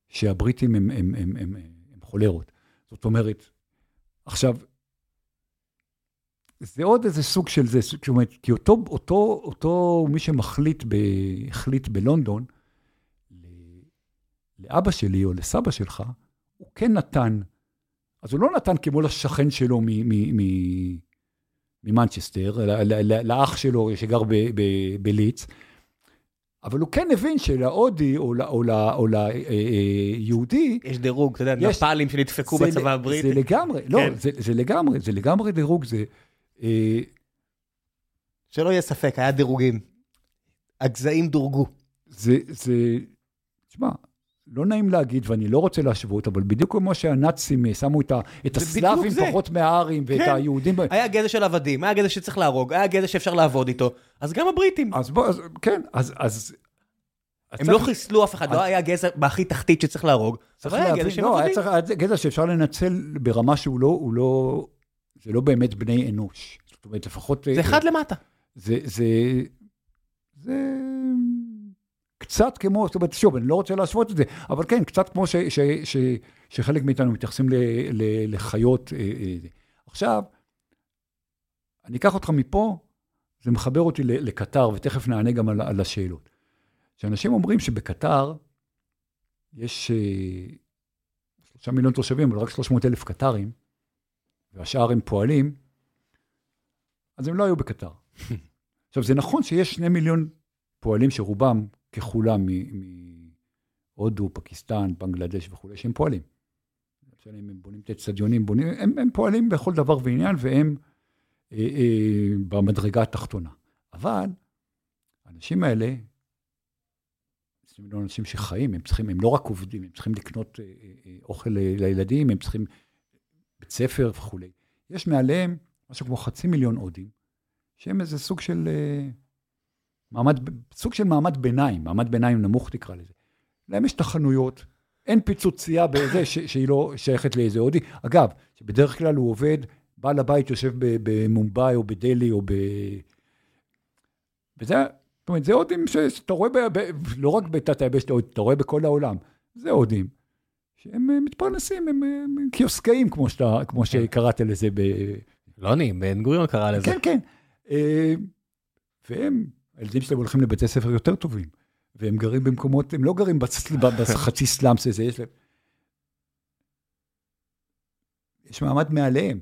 שהבריטים הם, הם, הם, הם, הם חולרות. זאת אומרת, עכשיו, זה עוד איזה סוג של זה, זאת אומרת, כי אותו, אותו, אותו מי שמחליט, ב, החליט בלונדון, לאבא שלי או לסבא שלך, הוא כן נתן, אז הוא לא נתן כמו לשכן שלו ממנצ'סטר, לאח שלו שגר בליץ, אבל הוא כן הבין שלהודי או, או, או ליהודי... יש דירוג, אתה יודע, נפאלים שנדפקו בצבא הבריטי. זה לגמרי, לא, כן. זה, זה לגמרי, זה לגמרי דירוג, זה... אה, שלא יהיה ספק, היה דירוגים. הגזעים דורגו. זה, זה, תשמע, לא נעים להגיד, ואני לא רוצה להשוות, אבל בדיוק כמו שהנאצים שמו את, את הסלאבים פחות מהארים, ואת כן. היהודים... היה גזע של עבדים, היה גזע שצריך להרוג, היה גזע שאפשר לעבוד איתו, אז גם הבריטים. אז בוא, אז, כן, אז... אז הם צריך... לא חיסלו אף אחד, לא אז... לא היה גזע בהכי תחתית שצריך להרוג, צריך היה גזע של לא, עבדים. היה צריך, גזע שאפשר לנצל ברמה שהוא לא, לא, זה לא באמת בני אנוש. זאת אומרת, לפחות... זה אחד למטה. זה, זה, זה קצת כמו, זאת אומרת, שוב, אני לא רוצה להשוות את זה, אבל כן, קצת כמו ש, ש, ש, שחלק מאיתנו מתייחסים ל, ל, לחיות. אה, אה, עכשיו, אני אקח אותך מפה, זה מחבר אותי לקטר, ותכף נענה גם על, על השאלות. שאנשים אומרים שבקטר יש אה, שלושה מיליון תושבים, אבל רק 300 אלף קטרים, והשאר הם פועלים, אז הם לא היו בקטר. עכשיו, זה נכון שיש שני מיליון פועלים שרובם ככולם מהודו, פקיסטן, בנגלדש וכולי, שהם פועלים. לא הם בונים את האצטדיונים, הם, הם פועלים בכל דבר ועניין, והם אה, אה, במדרגה התחתונה. אבל האנשים האלה, שני מיליון אנשים שחיים, הם צריכים, הם לא רק עובדים, הם צריכים לקנות אה, אה, אוכל לילדים, הם צריכים בית ספר וכולי. יש מעליהם משהו כמו חצי מיליון הודים, שהם איזה סוג של מעמד, סוג של מעמד ביניים, מעמד ביניים נמוך תקרא לזה. להם יש את החנויות, אין פיצוצייה בזה ש, שהיא לא שייכת לאיזה הודי. אגב, שבדרך כלל הוא עובד, בעל הבית יושב במומבאי או בדלי או ב... וזה, זאת אומרת, זה הודים שאתה רואה, ב, ב, לא רק בתת היבשת, אתה רואה בכל העולם. זה הודים שהם אה, מתפרנסים, הם, הם קיוסקאים, כמו, שאתה, כמו כן. שקראת לזה ב... לא אני, בן גוריון קרא לזה. כן, כן. אה, והם, הילדים שלהם הולכים לבתי ספר יותר טובים. והם גרים במקומות, הם לא גרים בחצי סלאמס הזה, יש להם... יש מעמד מעליהם.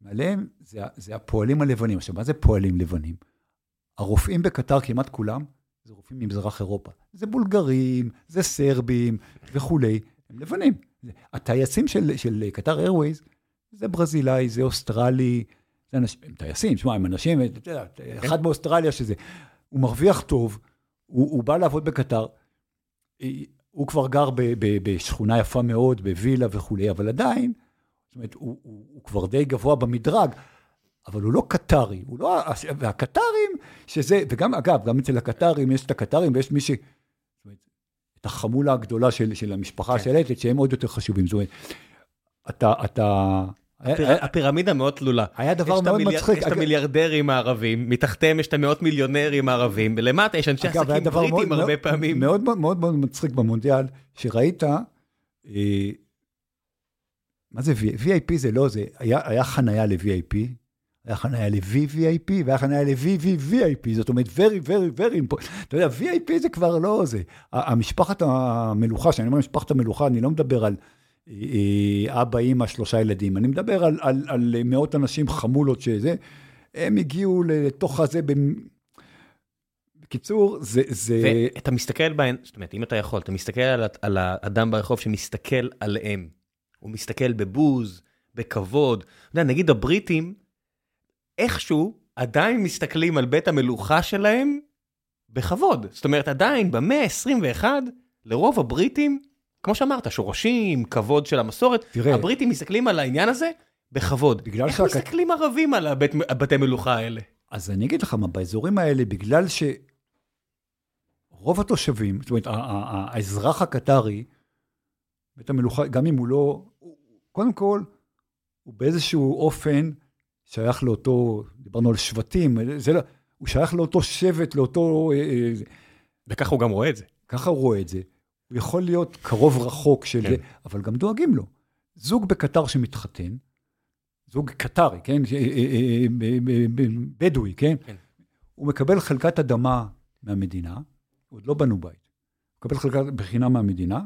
מעליהם זה, זה הפועלים הלבנים. עכשיו, מה זה פועלים לבנים? הרופאים בקטר, כמעט כולם, זה רופאים ממזרח אירופה. זה בולגרים, זה סרבים וכולי, הם לבנים. הטייסים של, של קטר איירווייז, זה ברזילאי, זה אוסטרלי, זה אנשים, הם טייסים, שמע, הם אנשים, יודע, אחד באוסטרליה שזה, הוא מרוויח טוב, הוא, הוא בא לעבוד בקטר, הוא כבר גר ב, ב, בשכונה יפה מאוד, בווילה וכולי, אבל עדיין, זאת אומרת, הוא, הוא, הוא כבר די גבוה במדרג, אבל הוא לא קטרי, הוא לא, והקטרים, שזה, וגם, אגב, גם אצל הקטרים יש את הקטרים ויש מי ש... זאת אומרת, את החמולה הגדולה של, של המשפחה כן. של אתת, שהם עוד יותר חשובים. זאת אומרת, אתה, אתה, הפירמידה מאוד תלולה. היה דבר מאוד מצחיק. יש את המיליארדרים הערבים, מתחתיהם יש את המאות מיליונרים הערבים, ולמטה יש אנשי עסקים בריטים הרבה פעמים. מאוד מאוד מאוד מצחיק במונדיאל, שראית, אה, מה זה VIP זה לא זה, היה חנייה ל-VIP, היה חנייה ל-VVIP, והיה חנייה ל-VVVIP, זאת אומרת, very, very, very, אתה יודע, VIP זה כבר לא זה. המשפחת המלוכה, כשאני אומר משפחת המלוכה, אני לא מדבר על... אבא, אימא, שלושה ילדים. אני מדבר על, על, על מאות אנשים חמולות שזה, הם הגיעו לתוך הזה, בקיצור, זה... זה... ואתה מסתכל בהן, זאת אומרת, אם אתה יכול, אתה מסתכל על, על האדם ברחוב שמסתכל עליהם. הוא מסתכל בבוז, בכבוד. אתה יודע, נגיד הבריטים, איכשהו עדיין מסתכלים על בית המלוכה שלהם בכבוד. זאת אומרת, עדיין במאה ה-21, לרוב הבריטים, כמו שאמרת, שורשים, כבוד של המסורת, תראה, הבריטים מסתכלים על העניין הזה בכבוד. בגלל איך שהק... מסתכלים ערבים על הבית, הבתי מלוכה האלה? אז אני אגיד לך מה, באזורים האלה, בגלל שרוב התושבים, זאת אומרת, האזרח הקטרי, בית המלוכה, גם אם הוא לא, קודם כל, הוא באיזשהו אופן שייך לאותו, דיברנו על שבטים, זה לא, הוא שייך לאותו שבט, לאותו... אה, אה, וככה הוא גם רואה את זה. ככה הוא רואה את זה. הוא יכול להיות קרוב רחוק של כן. זה, אבל גם דואגים לו. זוג בקטר שמתחתן, זוג קטרי, כן? אה, אה, אה, בדואי, כן? כן? הוא מקבל חלקת אדמה מהמדינה, עוד לא בנו בית, הוא מקבל חלקת בחינם מהמדינה.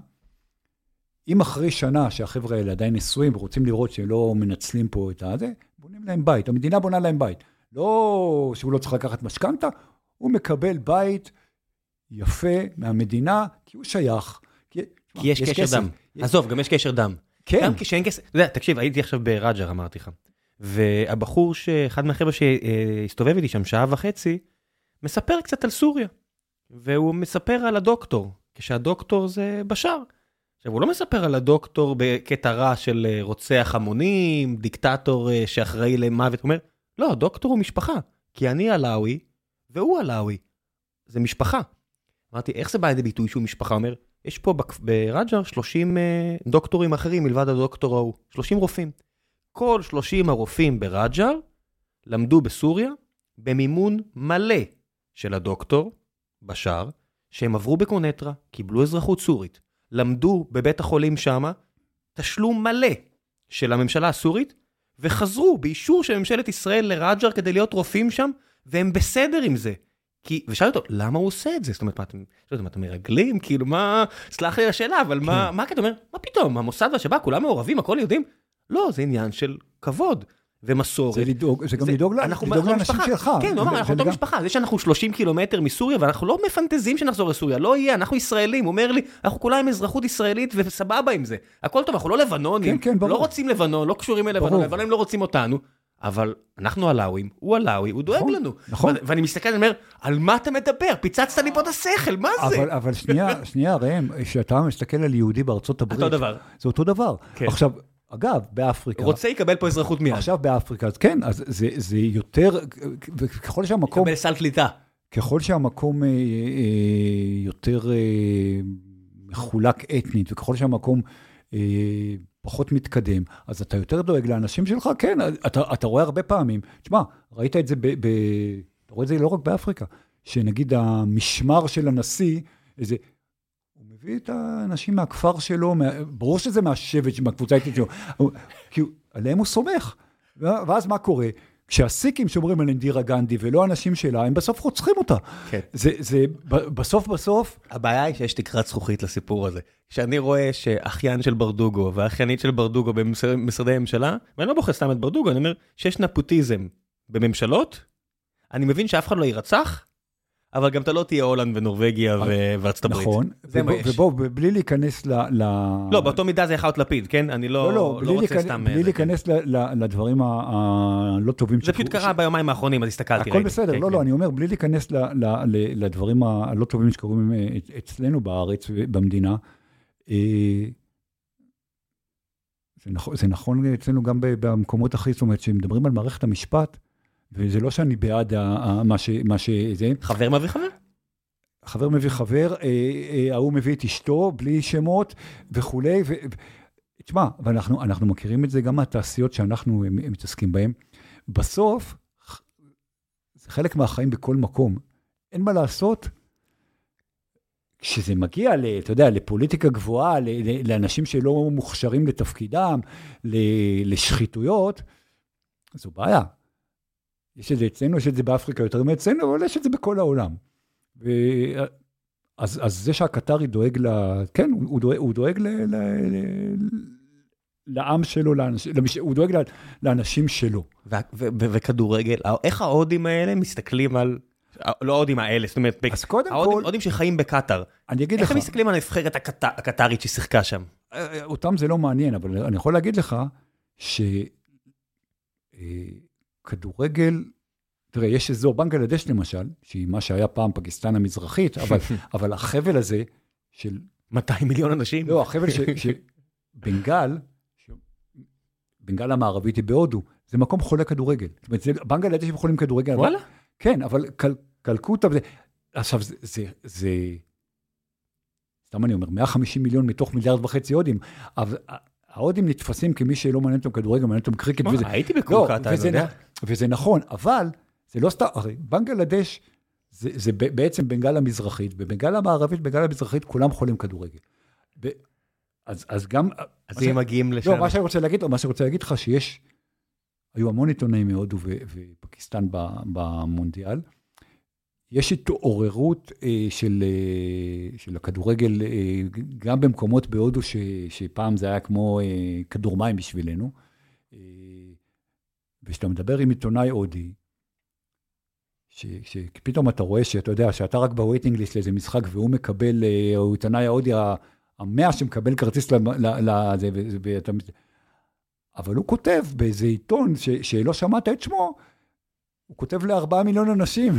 אם אחרי שנה שהחבר'ה האלה עדיין נשואים ורוצים לראות שהם לא מנצלים פה את הזה, בונים להם בית, המדינה בונה להם בית. לא שהוא לא צריך לקחת משכנתה, הוא מקבל בית יפה מהמדינה, כי הוא שייך. כי, כי יש, יש קשר כסף. דם. יש... עזוב, גם יש קשר דם. כן. גם כשאין כסף, אתה יודע, תקשיב, הייתי עכשיו ברג'ר, אמרתי לך. והבחור, שאחד מהחבר'ה שהסתובב איתי שם שעה וחצי, מספר קצת על סוריה. והוא מספר על הדוקטור, כשהדוקטור זה בשאר. עכשיו, הוא לא מספר על הדוקטור בקטע רע של אה, רוצח המונים, דיקטטור אה, שאחראי למוות, הוא אומר, לא, הדוקטור הוא משפחה, כי אני עלאווי והוא עלאווי. זה משפחה. אמרתי, איך זה בא לידי ביטוי שהוא משפחה? אומר, יש פה ברג'ר 30 אה, דוקטורים אחרים מלבד הדוקטור ההוא, 30 רופאים. כל 30 הרופאים ברג'ר למדו בסוריה במימון מלא של הדוקטור, בשאר, שהם עברו בקונטרה, קיבלו אזרחות סורית, למדו בבית החולים שמה, תשלום מלא של הממשלה הסורית, וחזרו באישור של ממשלת ישראל לרג'ר כדי להיות רופאים שם, והם בסדר עם זה. כי, ושאלתי אותו, למה הוא עושה את זה? זאת אומרת, מה אתם, מה, אתם מרגלים? כאילו, מה, סלח לי על השאלה, אבל מה, כן. מה הקטע? אומר, מה פתאום, המוסד והשב"כ, כולם מעורבים, הכל יודעים? לא, זה עניין של כבוד. ומסורת. זה לדאוג, זה גם לדאוג לאנשים שלך. כן, הוא אמר, אנחנו אותו משפחה, זה שאנחנו 30 קילומטר מסוריה, ואנחנו לא מפנטזים שנחזור לסוריה, לא יהיה, אנחנו ישראלים, הוא אומר לי, אנחנו כולם עם אזרחות ישראלית וסבבה עם זה. הכל טוב, אנחנו לא לבנונים, כן, כן, לא רוצים לבנון, לא קשורים ללבנון, לבנונים לא רוצים אותנו, אבל אנחנו עלאווים, הוא עלאווי, הוא דואג נכון, לנו. נכון. ואני מסתכל, אני אומר, על מה אתה מדבר? פיצצת לי פה את השכל, מה זה? אבל, אבל שנייה, שנייה, ראם, כשאתה מסתכל על יהודי בארצות הברית, אותו דבר. זה אותו דבר. כן. עכשיו, אגב, באפריקה, רוצה יקבל פה אזרחות מיד. עכשיו באפריקה, אז כן, אז זה, זה יותר, וככל שהמקום, יקבל סל קליטה. ככל שהמקום אה, אה, יותר אה, מחולק אתנית, וככל שהמקום אה, פחות מתקדם, אז אתה יותר דואג לאנשים שלך, כן, אתה, אתה רואה הרבה פעמים, תשמע, ראית את זה, ב, ב, אתה רואה את זה לא רק באפריקה, שנגיד המשמר של הנשיא, איזה, הוא מביא את האנשים מהכפר שלו, מה, ברור שזה מהשבט, מהקבוצה האתנית שלו, כי עליהם הוא סומך. ואז מה קורה? כשהסיקים שומרים על אינדירה גנדי ולא האנשים שלה, הם בסוף רוצחים אותה. כן. זה, זה, בסוף בסוף, הבעיה היא שיש תקרת זכוכית לסיפור הזה. כשאני רואה שאחיין של ברדוגו ואחיינית של ברדוגו במשרדי ממשלה, ואני לא בוחר סתם את ברדוגו, אני אומר שיש נפוטיזם בממשלות, אני מבין שאף אחד לא יירצח, אבל גם אתה לא תהיה הולנד ונורבגיה ו- וארצות הברית. נכון, זה מה ובוא- יש. ובוא, בלי להיכנס ל... ל... לא, באותו מידה זה יכול להיות לפיד, כן? אני לא, לא, לא, בלי, רוצה סתם... בלי אה, להיכנס ל, ל, לדברים ה- הלא טובים. זה פשוט שקרו- קרה ביומיים האחרונים, אז הסתכלתי. הכל ראיתי. בסדר, כן, לא, כן. לא, אני אומר, בלי להיכנס ל, ל, ל, לדברים הלא טובים שקורים אה, אצלנו בארץ ובמדינה. אה, זה נכון, זה נכון אצלנו גם במקומות אחרים, זאת אומרת, כשמדברים על מערכת המשפט, וזה לא שאני בעד מה ש- מה שזה, חבר מביא חבר? חבר מביא חבר, אה, אה, ההוא מביא את אשתו, בלי שמות וכולי. ו... תשמע, ואנחנו אנחנו מכירים את זה גם מהתעשיות שאנחנו מתעסקים בהן. בסוף, זה חלק מהחיים בכל מקום. אין מה לעשות. כשזה מגיע, ל, אתה יודע, לפוליטיקה גבוהה, ל, ל, לאנשים שלא מוכשרים לתפקידם, ל, לשחיתויות, זו בעיה. יש את זה אצלנו, יש את זה באפריקה יותר מאצלנו, אבל יש את זה בכל העולם. ו... אז, אז זה שהקטרי דואג ל... כן, הוא הוא דואג, הוא דואג ל, ל, ל, לעם שלו, לאנש, למש... הוא דואג ל- לאנשים שלו. ו- ו- ו- וכדורגל, איך ההודים האלה מסתכלים על... לא ההודים האלה, זאת אומרת, אז קודם ההודים כל, ההודים שחיים בקטאר, אני אגיד איך לך, הם מסתכלים על הנבחרת הקט- הקטרית ששיחקה שם? אה, אותם זה לא מעניין, אבל אני יכול להגיד לך שכדורגל, תראה, יש אזור בנגלדש למשל, שהיא מה שהיה פעם פקיסטן המזרחית, אבל, אבל החבל הזה של 200 מיליון אנשים? לא, החבל ש... שבנגל, ש... בנגל המערבית היא בהודו, זה מקום חולה כדורגל. זאת אומרת, זה- בנגלדש הם חולים כדורגל. אבל- וואלה? כן, אבל קל, קלקוטה וזה... עכשיו, זה, זה, זה... סתם אני אומר, 150 מיליון מתוך מיליארד וחצי הודים, אבל ההודים נתפסים כמי שלא מעניין אותם כדורגל, מעניין אותם קריקט וזה. הייתי לא, בקולקטה, אני וזה, יודע. וזה נכון, אבל זה לא סתם, הרי בנגלדש זה, זה בעצם בנגל המזרחית, ובנגל המערבית, בנגל המזרחית, כולם חולים כדורגל. ב- אז, אז גם... אז אם מגיעים לשם... לא, מה שאני רוצה להגיד, מה שאני רוצה להגיד לך, שיש, היו המון עיתונאים מהודו ו- ופקיסטן במונדיאל. יש התעוררות אה, של, אה, של הכדורגל, אה, גם במקומות בהודו ש, שפעם זה היה כמו אה, כדור מים בשבילנו. אה, וכשאתה מדבר עם עיתונאי הודי, שפתאום אתה רואה שאתה יודע, שאתה רק בווייטינג ליסט לאיזה משחק והוא מקבל, אה, או עיתונאי ההודי המאה שמקבל כרטיס לזה, ואתה... אבל הוא כותב באיזה עיתון ש, שלא שמעת את שמו, הוא כותב לארבעה מיליון אנשים.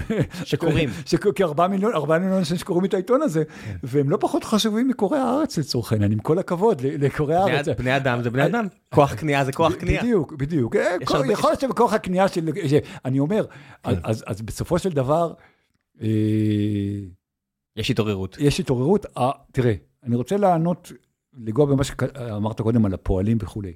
שקוראים. כארבעה מיליון, ארבעה מיליון אנשים שקוראים את העיתון הזה, כן. והם לא פחות חשובים מקוראי הארץ לצורך העניין, עם כל הכבוד לקוראי הארץ. בני אדם זה בני אדם. כוח קנייה זה כוח קנייה. בדיוק, בדיוק. אה, יכול להיות שבכוח הקנייה של... אני אומר, אז- כן. אז- בסופו של דבר, אה, יש התעוררות. יש התעוררות. אה, תראה, אני רוצה לענות, לנגוע במה שאמרת קודם על הפועלים וכולי.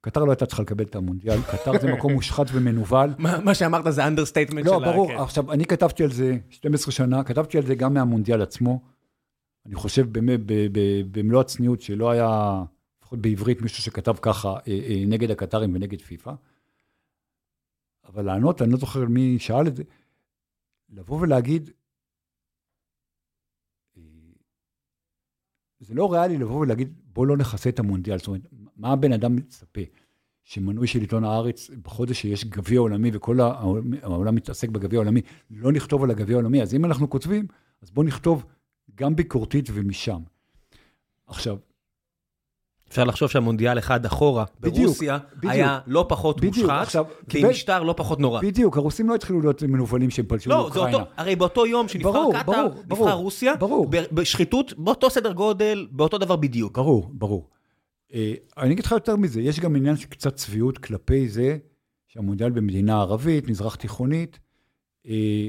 קטר לא הייתה צריכה לקבל את המונדיאל, קטר זה מקום מושחת ומנוול. מה שאמרת זה understatement לא, שלה. ברור. כן. עכשיו, אני כתבתי על זה 12 שנה, כתבתי על זה גם מהמונדיאל עצמו. אני חושב באמת, במלוא הצניעות שלא היה, לפחות בעברית, מישהו שכתב ככה אה, אה, נגד הקטרים ונגד פיפ"א. אבל לענות, אני לא זוכר מי שאל את זה, לבוא ולהגיד, אה, זה לא ריאלי לבוא ולהגיד, בוא לא נכסה את המונדיאל. זאת אומרת, מה הבן אדם מצפה? שמנוי של עיתון הארץ, בחודש שיש גביע עולמי וכל העולם, מתעסק בגביע העולמי, לא נכתוב על הגביע העולמי. אז אם אנחנו כותבים, אז בואו נכתוב גם ביקורתית ומשם. עכשיו, אפשר לחשוב שהמונדיאל אחד אחורה, בדיוק, ברוסיה, בדיוק. היה לא פחות בדיוק, מושחת, עכשיו, ועם קיבל- משטר לא פחות נורא. בדיוק, הרוסים לא התחילו להיות מנוולים שהם פלשו לא, זה לאוקראינה. אותו, הרי באותו יום שנבחר ברור, קטאר, ברור, נבחר ברור, רוסיה, ברור. בשחיתות, באותו סדר גודל, באותו דבר בדיוק. ברור, ברור. אה, אני אגיד לך יותר מזה, יש גם עניין של קצת צביעות כלפי זה שהמונדיאל במדינה ערבית, מזרח תיכונית, אה,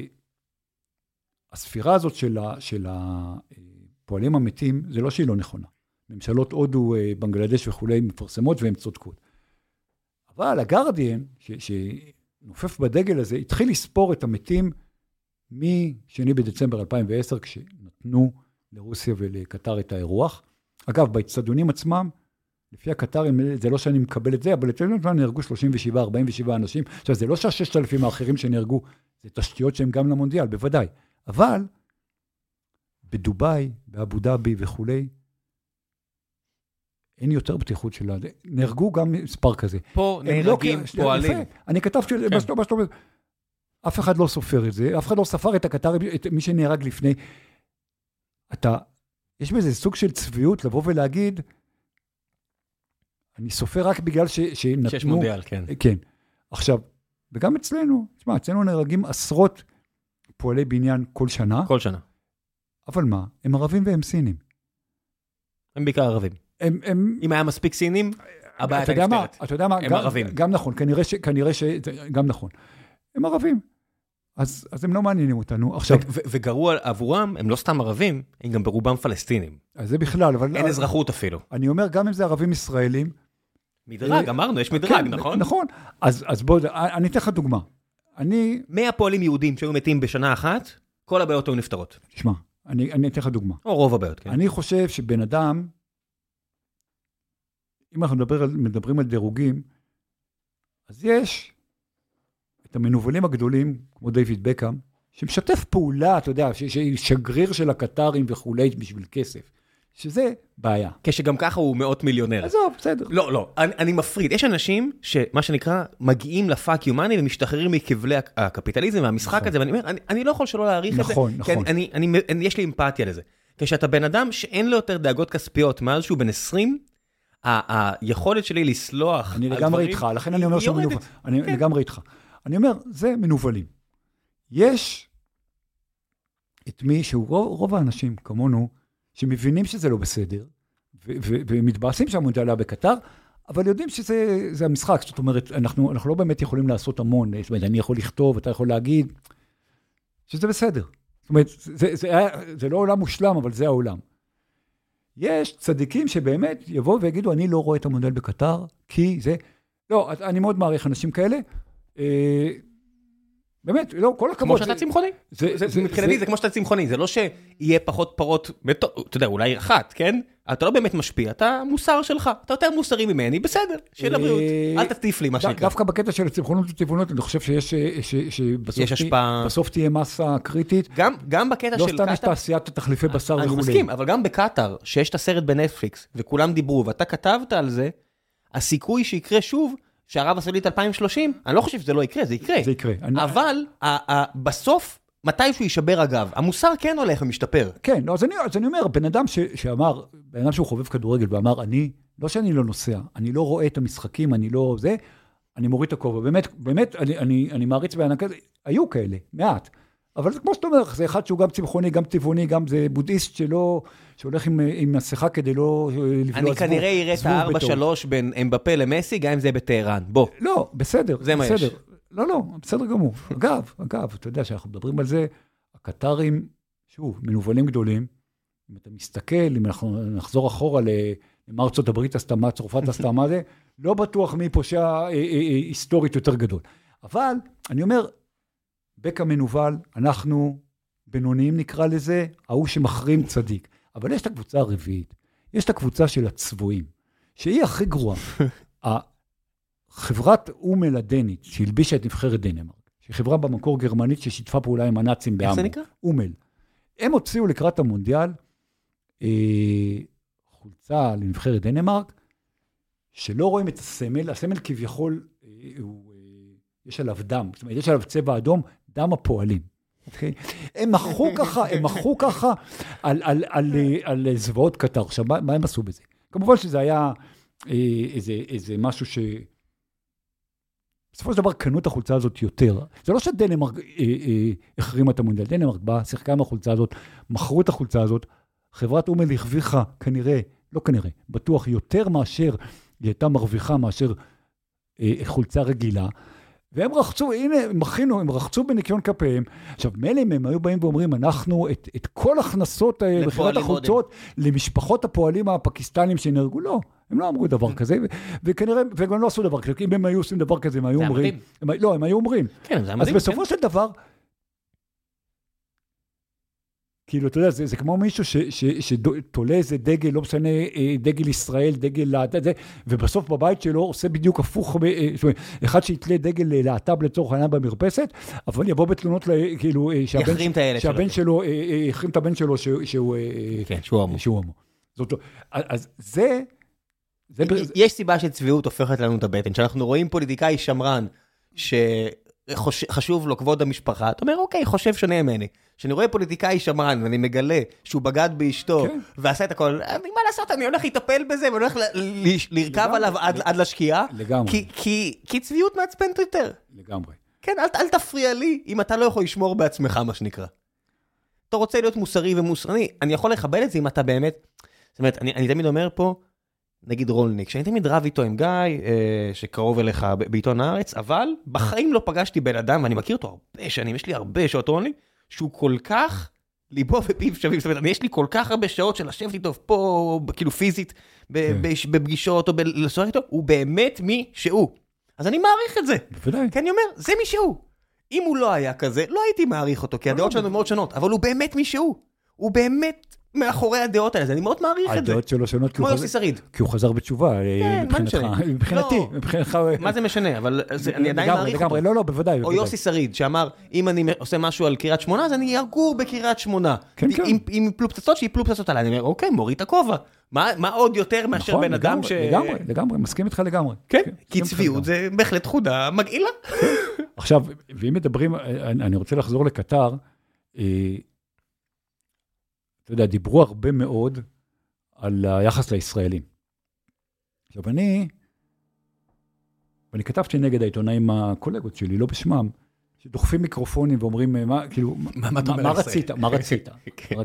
הספירה הזאת של, הפועלים המתים, זה לא שהיא לא נכונה. ממשלות הודו, אה, בנגלדש וכולי מפרסמות והן צודקות. אבל הגרדיאן, שנופף בדגל הזה, התחיל לספור את המתים מ-2 בדצמבר 2010, כשנתנו לרוסיה ולקטר את האירוח. אגב, באצטדיונים עצמם, לפי הקטרים, זה לא שאני מקבל את זה, אבל אצלנו עצמם נהרגו 37, 47 אנשים. עכשיו, זה לא שהששת אלפים האחרים שנהרגו, זה תשתיות שהן גם למונדיאל, בוודאי. אבל בדובאי, באבו דאבי וכולי, אין יותר בטיחות של. נהרגו גם מספר כזה. פה לא נהרגים שנייה, פועלים. יפה. אני כתבתי, כן. מה שאתה אומר, אף אחד לא סופר את זה, אף אחד לא ספר את הקטרים, את מי שנהרג לפני. אתה, יש בזה סוג של צביעות לבוא ולהגיד, אני סופר רק בגלל ש, שנתנו... שיש מונדיאל, כן. כן. עכשיו, וגם אצלנו, תשמע, אצלנו נהרגים עשרות פועלי בניין כל שנה, כל שנה. אבל מה, הם ערבים והם סינים. הם בעיקר ערבים. הם, הם, אם היה מספיק סינים, הבעיה הייתה נפתרת. אתה יודע מה, הם גם, ערבים. גם נכון, כנראה ש... כנראה ש... גם נכון. הם ערבים. אז, אז הם לא מעניינים אותנו. עכשיו, ו- ו- וגרוע עבורם, הם לא סתם ערבים, הם גם ברובם פלסטינים. אז זה בכלל, אבל... אין אזרחות אפילו. אני אומר, גם אם זה ערבים ישראלים... מדרג, אה, אמרנו, יש מדרג, כן, נכון? נכון. אז, אז בוא, אני אתן לך דוגמה. אני, 100 פועלים יהודים שהיו מתים בשנה אחת, כל הבעיות היו נפתרות. תשמע, אני, אני אתן לך דוגמה. או רוב הבעיות, כן. אני חושב שבן אדם, אם אנחנו מדבר על, מדברים על דירוגים, אז יש את המנוולים הגדולים, כמו דיוויד בקאם, שמשתף פעולה, אתה יודע, ש- שהיא שגריר של הקטרים וכולי בשביל כסף, שזה בעיה. כשגם ככה הוא מאות מיליונר. עזוב, בסדר. לא, לא, אני, אני מפריד. יש אנשים שמה שנקרא, מגיעים לפאק יומני ומשתחררים מכבלי הק- הקפיטליזם והמשחק נכון. הזה, ואני אומר, אני, אני לא יכול שלא להעריך את זה. נכון, כי נכון. אני, אני, אני, יש לי אמפתיה לזה. כשאתה בן אדם שאין לו יותר דאגות כספיות מאז שהוא בן 20, ה- היכולת שלי לסלוח אני על לגמרי איתך, לכן אני אומר היא שהם יורדת. מנוולים. אני כן. לגמרי איתך. אני אומר, זה מנוולים. יש את מי שהוא רוב, רוב האנשים כמונו, שמבינים שזה לא בסדר, ומתבאסים שהמונדיאל בקטר, אבל יודעים שזה זה המשחק. זאת אומרת, אנחנו, אנחנו לא באמת יכולים לעשות המון. זאת אומרת, אני יכול לכתוב, אתה יכול להגיד, שזה בסדר. זאת אומרת, זה, זה, היה, זה לא עולם מושלם, אבל זה העולם. יש צדיקים שבאמת יבואו ויגידו, אני לא רואה את המודל בקטר, כי זה... לא, אני מאוד מעריך אנשים כאלה. אה, באמת, לא, כל הכבוד. כמו שאתה זה- צמחוני. זה- זה- זה- מבחינתי זה- זה כמו שאתה צמחוני, זה לא שיהיה פחות פרות, אתה יודע, אולי אחת, כן? אתה לא באמת משפיע, אתה מוסר שלך, אתה יותר מוסרי ממני, בסדר, שיהיה אה, לבריאות, אל תטיף לי, מה שנקרא. דווקא בקטע של הצמחונות וטבעונות, אני חושב שיש, אה, ש- שבסוף יש תה- השפעה. בסוף תהיה מסה קריטית. גם, גם בקטע לא של סתם יש קטאר, תעשיית התחליפי בשר אני וכולי. מסכים, אבל גם בקטאר, שיש את הסרט בנטפליקס, וכולם דיברו, ואתה כתבת על זה, הסיכוי שיקרה שוב, שערב הסעודית 2030, אני לא חושב שזה לא יקרה, זה יקרה. זה יקרה. אני- אבל ה- ה- בסוף, מתישהו יישבר הגב. המוסר כן הולך ומשתפר. כן, לא, אז אני, אז אני אומר, בן אדם ש, שאמר, בן אדם שהוא חובב כדורגל ואמר, אני, לא שאני לא נוסע, אני לא רואה את המשחקים, אני לא זה, אני מוריד את הכובע. באמת, באמת, אני, אני, אני מעריץ בענק הזה, היו כאלה, מעט. אבל זה כמו שאתה אומר, זה אחד שהוא גם צמחוני, גם טבעוני, גם זה בודהיסט שלא, שהולך עם, עם מסכה כדי לא אה, לבלוע אני כנראה אראה את זבוב בטעות. ה-4-3 בין אמבפה למסי, גם אם זה בטהרן. בוא. לא, בסדר, זה מה בסדר. יש. לא, לא, בסדר גמור. אגב, אגב, אתה יודע שאנחנו מדברים על זה, הקטרים, שוב, מנוולים גדולים, אם אתה מסתכל, אם אנחנו נחזור אחורה למה ארצות הברית עשתה, מה צרפת עשתה, מה זה, לא בטוח מי פושע אה, אה, אה, היסטורית יותר גדול. אבל, אני אומר, בקע מנוול, אנחנו בינוניים נקרא לזה, ההוא שמחרים צדיק. אבל יש את הקבוצה הרביעית, יש את הקבוצה של הצבועים, שהיא הכי גרועה. חברת אומל הדנית, שהלבישה את נבחרת דנמרק, שהיא חברה במקור גרמנית ששיתפה פעולה עם הנאצים איך זה. נקרא? אומל. הם הוציאו לקראת המונדיאל אה, חולצה לנבחרת דנמרק, שלא רואים את הסמל, הסמל כביכול, אה, הוא, אה, יש עליו דם, זאת אומרת, יש עליו צבע אדום, דם הפועלים. אוקיי? הם מחו ככה, הם מחו ככה על, על, על, אה, על זוועות קטר. עכשיו, מה, מה הם עשו בזה? כמובן שזה היה אה, איזה, איזה משהו ש... בסופו של דבר קנו את החולצה הזאת יותר. זה לא שדנמרק אה, אה, החרימה את המונדיאל, דנמרק באה, שיחקה עם החולצה הזאת, מכרו את החולצה הזאת, חברת אומל הרוויחה כנראה, לא כנראה, בטוח יותר מאשר היא הייתה מרוויחה מאשר אה, חולצה רגילה. והם רחצו, הנה, הם מכינו, הם רחצו בניקיון כפיהם. עכשיו, מילא אם הם היו באים ואומרים, אנחנו את, את כל הכנסות אה, מכירת החולצות למשפחות הפועלים הפקיסטנים שנהרגו, לא, הם לא אמרו דבר כזה, וכנראה, וגם לא עשו דבר כזה, אם הם היו עושים דבר כזה, הם היו אומרים... הם, לא, הם היו אומרים. כן, זה מדהים. אז בסופו כן. של דבר, כאילו, אתה יודע, זה, זה כמו מישהו שתולה איזה דגל, לא משנה, אה, דגל ישראל, דגל להט"ב, ובסוף בבית שלו עושה בדיוק הפוך, אה, זאת אומרת, אחד שיתלה דגל להט"ב לצורך העניין במרפסת, אבל יבוא בתלונות, כאילו, אה, שהבן, שהבן שלו, יחרים את הבן שלו שהוא... כן, שהוא הומו. שהוא הומו. זאת אז זה... זה... יש סיבה שצביעות הופכת לנו את הבטן, שאנחנו רואים פוליטיקאי שמרן, ש... חשוב לו כבוד המשפחה, אתה אומר, אוקיי, חושב שונה ממני. כשאני רואה פוליטיקאי שמרן ואני מגלה שהוא בגד באשתו כן. ועשה את הכל, אני, מה לעשות, אני הולך לטפל בזה ואני הולך לרכב עליו עד, עד לשקיעה. לגמרי. כי, כי, כי צביעות מעצבנת יותר. לגמרי. כן, אל, אל תפריע לי אם אתה לא יכול לשמור בעצמך, מה שנקרא. אתה רוצה להיות מוסרי ומוסרני, אני יכול לכבד את זה אם אתה באמת... זאת אומרת, אני, אני תמיד אומר פה, נגיד רולניק, שאני תמיד רב איתו עם גיא, אה, שקרוב אליך בעיתון הארץ, אבל בחיים לא פגשתי בן אדם, ואני מכיר אותו הרבה שנים, יש לי הרבה שעות רולניק, שהוא כל כך ליבו ופיו שווים, זאת אומרת, יש לי כל כך הרבה שעות של לשבת איתו פה, כאילו פיזית, כן. בפגישות או לשוחח איתו, הוא באמת מי שהוא. אז אני מעריך את זה. בוודאי. כי אני אומר, זה מי שהוא. אם הוא לא היה כזה, לא הייתי מעריך אותו, כי הדעות שלנו מאוד שונות, אבל הוא באמת מי שהוא. הוא באמת מאחורי הדעות האלה, אני מאוד מעריך את זה. הדעות שלו שונות כמו יוסי שריד. כי הוא חזר בתשובה, אה, כן, מבחינתך, מבחינתי, לא. מבחינתך. מה זה משנה, אבל אני עדיין מעריך אותו. לא, לא, בוודאי. או יוסי שריד, שאמר, אם אני עושה משהו על קריית שמונה, אז אני אגור בקריית שמונה. כן, כן. אם יפלו פצצות, שיפלו פצצות עליי. אני אומר, אוקיי, מוריד את הכובע. מה עוד יותר מאשר נכון, בן אדם ש... לגמרי, לגמרי, מסכים איתך לגמרי. כן, כי צביעות זה בהחלט חודה מגעילה. עכשיו, ואם מדברים, אני רוצה לחזור לקטר, אה, אתה יודע, דיברו הרבה מאוד על היחס לישראלים. עכשיו, אני, ואני כתבתי נגד העיתונאים הקולגות שלי, לא בשמם, שדוחפים מיקרופונים ואומרים, מה, כאילו, מה, מה, מה רצית? מה רצית? כן.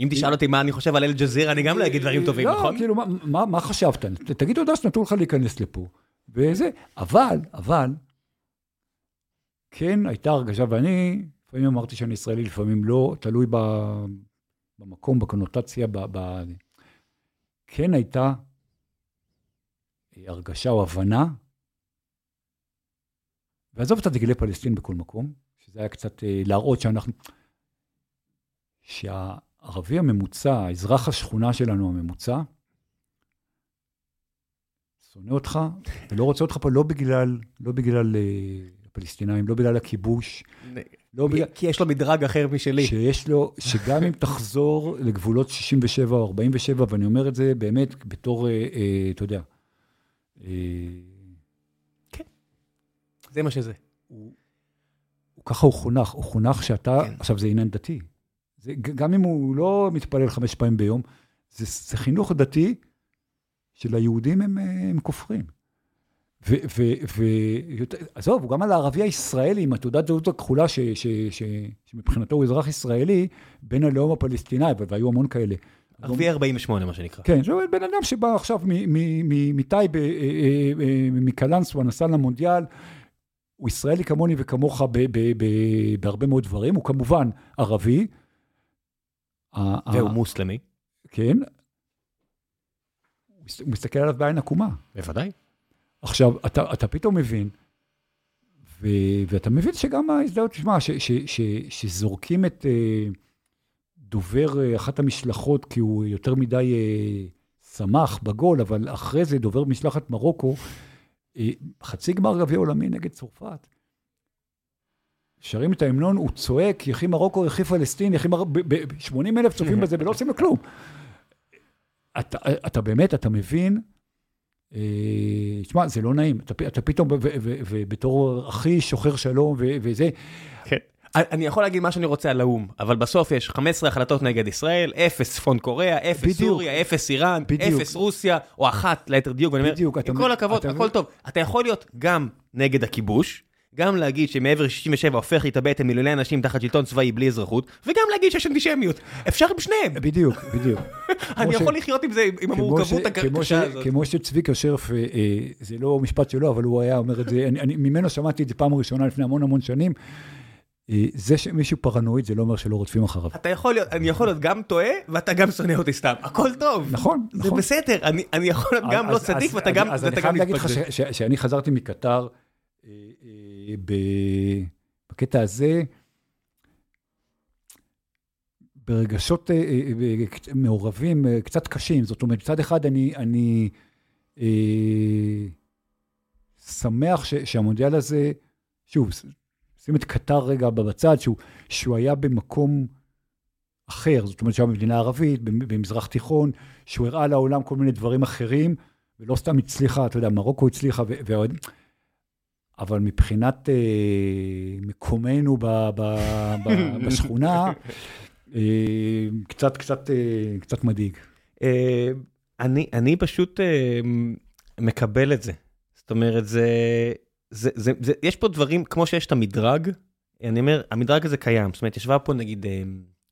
אם תשאל אותי מה אני חושב על אל-ג'זירה, אני גם לא אגיד דברים טובים, לא, נכון? לא, כאילו, מה, מה חשבת? תגיד תודה שנתנו לך להיכנס לפה. וזה, אבל, אבל, כן הייתה הרגשה, ואני לפעמים אמרתי שאני ישראלי, לפעמים לא, תלוי במקום, בקונוטציה, ב, ב... כן הייתה הרגשה או הבנה, ועזוב את הדגלי פלסטין בכל מקום, שזה היה קצת אה, להראות שאנחנו, שהערבי הממוצע, האזרח השכונה שלנו הממוצע, שונא אותך ולא רוצה אותך פה לא בגלל, לא בגלל אה, הפלסטינאים, לא בגלל הכיבוש. לא בגלל... כי יש לו מדרג אחר משלי. שיש לו, שגם אם תחזור לגבולות 67 או 47, ואני אומר את זה באמת בתור, אה, אה, אתה יודע. אה, כן, זה מה שזה. הוא, הוא ככה הוא חונך, הוא חונך שאתה, כן. עכשיו זה עניין דתי. זה, גם אם הוא לא מתפלל חמש פעמים ביום, זה, זה חינוך דתי שליהודים הם, הם כופרים. ועזוב, הוא גם על הערבי הישראלי עם התעודת זהות הכחולה, שמבחינתו הוא אזרח ישראלי, בין הלאום הפלסטיני, והיו המון כאלה. ערבי 48, מה שנקרא. כן, זה בן אדם שבא עכשיו מטייבה, אה, אה, אה, מקלנסווה, נסע למונדיאל. הוא ישראלי כמוני וכמוך בהרבה מאוד דברים, הוא כמובן ערבי. והוא מוסלמי. כן. הוא מסתכל עליו בעין עקומה. בוודאי. עכשיו, אתה, אתה פתאום מבין, ו, ואתה מבין שגם ההזדהות, תשמע, שזורקים את uh, דובר uh, אחת המשלחות, כי הוא יותר מדי uh, שמח בגול, אבל אחרי זה דובר משלחת מרוקו, חצי גמר גביע עולמי נגד צרפת. שרים את ההמנון, הוא צועק, יחי מרוקו, יחי פלסטין, יחי מרוקו, 80 אלף צופים בזה ולא עושים לו כלום. אתה, אתה באמת, אתה מבין תשמע, זה לא נעים, אתה, אתה פתאום, ובתור אחי שוחר שלום וזה. כן. אני יכול להגיד מה שאני רוצה על האו"ם, אבל בסוף יש 15 החלטות נגד ישראל, 0 צפון קוריאה, 0 סוריה, 0 איראן, 0 רוסיה, או אחת ליתר דיוק, ואני אומר, עם כל הכבוד, הכל טוב. אתה יכול להיות גם נגד הכיבוש, גם להגיד שמעבר ל-67 הופך להתאבד עם מיליוני אנשים תחת שלטון צבאי בלי אזרחות, וגם להגיד שיש אנטישמיות. אפשר עם שניהם. בדיוק, בדיוק. אני יכול לחיות עם זה, עם המורכבות הקשה הזאת. כמו שצביקה שרף, אה, זה לא משפט שלו, אבל הוא היה אומר את זה, ממנו שמעתי את זה פעם ראשונה לפני המון המון שנים. אה, זה שמישהו פרנואיד זה לא אומר שלא רודפים אחריו. אתה יכול להיות, אני יכול להיות גם טועה ואתה גם שונא אותי סתם, הכל טוב. נכון, נכון. זה בסדר, אני, אני יכול להיות גם לא צדיק ואתה גם... אז אני חייב להגיד לך שאני חזרתי מקטר, אה, אה, בקטע הזה, ברגשות מעורבים קצת קשים. זאת אומרת, מצד אחד אני, אני שמח שהמונדיאל הזה, שוב, שים את קטר רגע בצד, שהוא, שהוא היה במקום אחר, זאת אומרת שהוא היה במדינה ערבית, במזרח תיכון, שהוא הראה לעולם כל מיני דברים אחרים, ולא סתם הצליחה, אתה יודע, מרוקו הצליחה, ועוד... אבל מבחינת אה, מקומנו ב, ב, ב, בשכונה, אה, קצת, קצת, אה, קצת מדאיג. אה, אני, אני פשוט אה, מקבל את זה. זאת אומרת, זה... זה, זה, זה, יש פה דברים, כמו שיש את המדרג, אני אומר, המדרג הזה קיים. זאת אומרת, ישבה פה נגיד אה,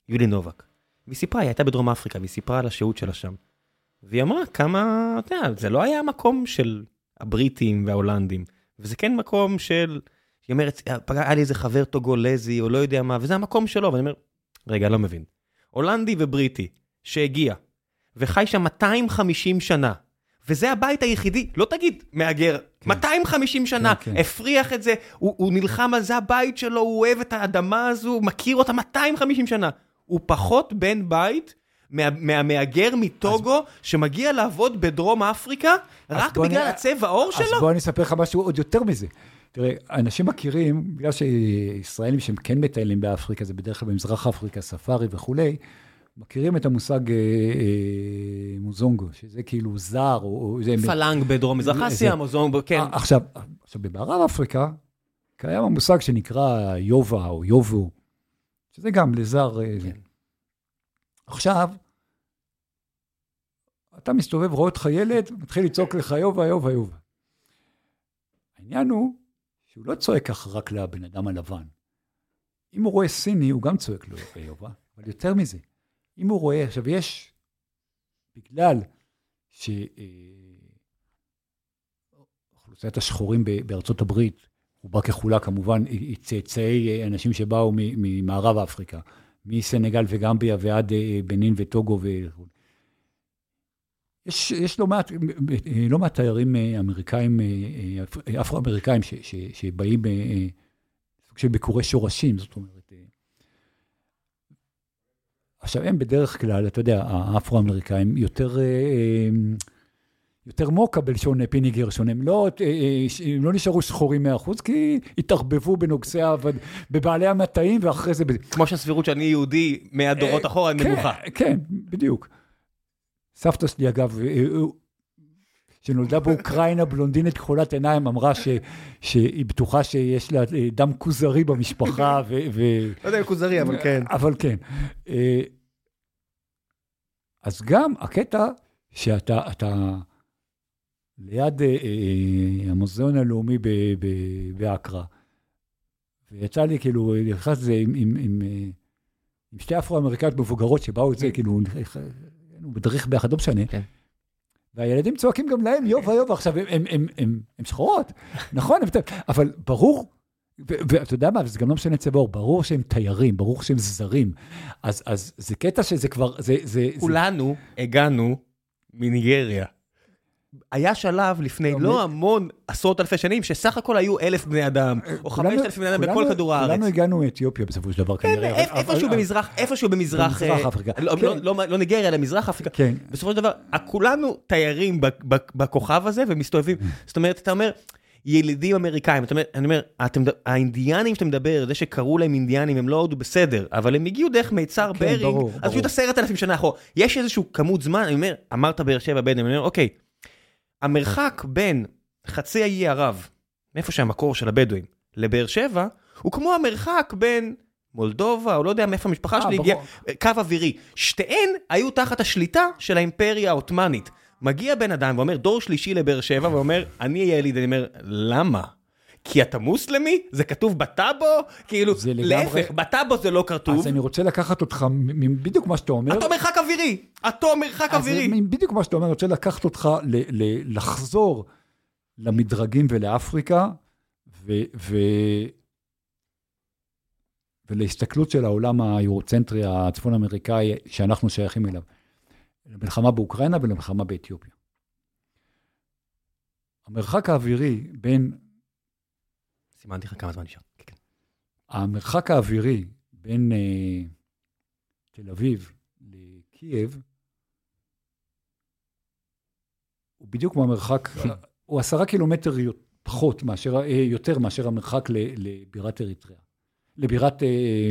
יולי נובק, והיא סיפרה, היא הייתה בדרום אפריקה, והיא סיפרה על השהות שלה שם. והיא אמרה כמה, אתה יודע, זה לא היה מקום של הבריטים וההולנדים, וזה כן מקום של, היא אומרת, היה לי איזה חבר טוגולזי, או לא יודע מה, וזה המקום שלו, ואני אומר, רגע, לא מבין. הולנדי ובריטי, שהגיע, וחי שם 250 שנה, וזה הבית היחידי, לא תגיד מהגר, כן. 250 שנה, כן, כן. הפריח את זה, הוא, הוא נלחם על זה הבית שלו, הוא אוהב את האדמה הזו, מכיר אותה 250 שנה. הוא פחות בן בית מהמהגר מטוגו. שמגיע לעבוד בדרום אפריקה, רק בגלל. הצבע עור שלו? אז בוא אני אספר לך משהו עוד יותר מזה. תראה, אנשים מכירים, בגלל שישראלים שהם כן מטיילים באפריקה, זה בדרך כלל במזרח אפריקה, ספארי וכולי, מכירים את המושג אה, אה, מוזונגו, שזה כאילו זר, או... זה פלנג בדרום מזרח אסיה, מוזונגו, כן. אה, עכשיו, עכשיו, במערב אפריקה, קיים המושג שנקרא יובה או יובו, שזה גם לזר. אה, כן. עכשיו, אתה מסתובב, רואה אותך ילד, מתחיל לצעוק לך יובה, יובה, יובה. העניין הוא שהוא לא צועק ככה רק לבן אדם הלבן. אם הוא רואה סיני, הוא גם צועק לו יובה, אבל יותר מזה, אם הוא רואה, עכשיו יש, בגלל שאוכלוסיית השחורים בארצות הברית, רובה ככולה כמובן, היא צאצאי אנשים שבאו ממערב אפריקה, מסנגל וגמביה ועד אה, בנין וטוגו וכו'. יש, יש לא מעט, לא מעט תיירים אה, אמריקאים, אה, אפרו-אמריקאים שבאים סוג של ביקורי שורשים, זאת אומרת, עכשיו, הם בדרך כלל, אתה יודע, האפרו-אמריקאים יותר... אה, אה, יותר מוקה בלשון פיני גרשון, הם לא, אה, הם לא נשארו שחורים 100%, כי התערבבו בנוגסי העבד, בבעלי המטעים, ואחרי זה... כמו שהסבירות שאני יהודי 100 דורות אחורה, היא כן, נמוכה. כן, בדיוק. סבתא שלי, אגב, שנולדה באוקראינה, בלונדינית כחולת עיניים, אמרה ש, שהיא בטוחה שיש לה דם כוזרי במשפחה, ו... ו... לא יודע אם כוזרי, אבל כן. אבל כן. אז גם הקטע שאתה אתה ליד אה, אה, המוזיאון הלאומי באקרא, ויצא לי כאילו, נכנס לזה עם, עם, עם, אה, עם שתי אפרו-אמריקאיות מבוגרות שבאו את זה, כאילו, בדריך ביחד, לא משנה. כן. והילדים צועקים גם להם יובה יובה, עכשיו הם, הם, הם, הם, הם שחורות, נכון, אבל ברור ואתה יודע מה, זה גם לא משנה צבע עור, ברור שהם תיירים, ברור שהם זרים. אז, אז זה קטע שזה כבר, זה... זה כולנו זה... הגענו מניגריה. היה שלב לפני לא, לא המון עשרות אלפי שנים, שסך הכל היו אלף בני אדם, או חמשת אלף בני אדם בכל כדור הארץ. כולנו הגענו מאתיופיה בסופו של דבר כן, כנראה. איפשהו במזרח, איפשהו במזרח... במזרח אה, אפריקה. לא, לא, כן. לא ניגריה, אלא מזרח אפריקה. כן. בסופו של דבר, כולנו תיירים בכוכב הזה ומסתובבים. זאת אומרת, אתה אומר, ילידים אמריקאים, אתה אומר, אני אומר, אתם, האינדיאנים שאתה מדבר, זה שקראו להם אינדיאנים, הם לא עוד בסדר, אבל הם הגיעו דרך מיצר כן, ברינג, ברור, אז פשוט עשרת אלפים שנה אחורה. יש איזשהו כמות זמן, אני אומר, אמרת באר שבע בדואים, אני אומר, אוקיי, המרחק בין חצי האי ערב, מאיפה שהמקור של הבדואים, לבאר שבע, הוא כמו המרחק בין מולדובה, או לא יודע מאיפה המשפחה אה, שלי. הגיעה, קו אווירי. שתיהן היו תחת השליטה של האימפריה העות'מאנית. מגיע בן אדם ואומר, דור שלישי לבאר שבע, ואומר, אני אהיה יליד, אני אומר, למה? כי אתה מוסלמי? זה כתוב בטאבו? כאילו, לגמרי- להפך, בטאבו זה לא כתוב. אז אני רוצה לקחת אותך בדיוק מה שאתה אומר. אותו מרחק אווירי! אותו מרחק אז אווירי! מ- בדיוק מה שאתה אומר, אני רוצה לקחת אותך ל- ל- לחזור למדרגים ולאפריקה, ו- ו- ולהסתכלות של העולם היורוצנטרי הצפון אמריקאי שאנחנו שייכים אליו. למלחמה באוקראינה ולמלחמה באתיופיה. המרחק האווירי בין, סימנתי לך כמה זמן נשאר. כן, כן. המרחק האווירי בין אה, תל אביב לקייב, הוא בדיוק כמו המרחק, הוא עשרה קילומטר פחות מאשר, אה, יותר מאשר המרחק ל- לבירת אריתריאה. לבירת, אה,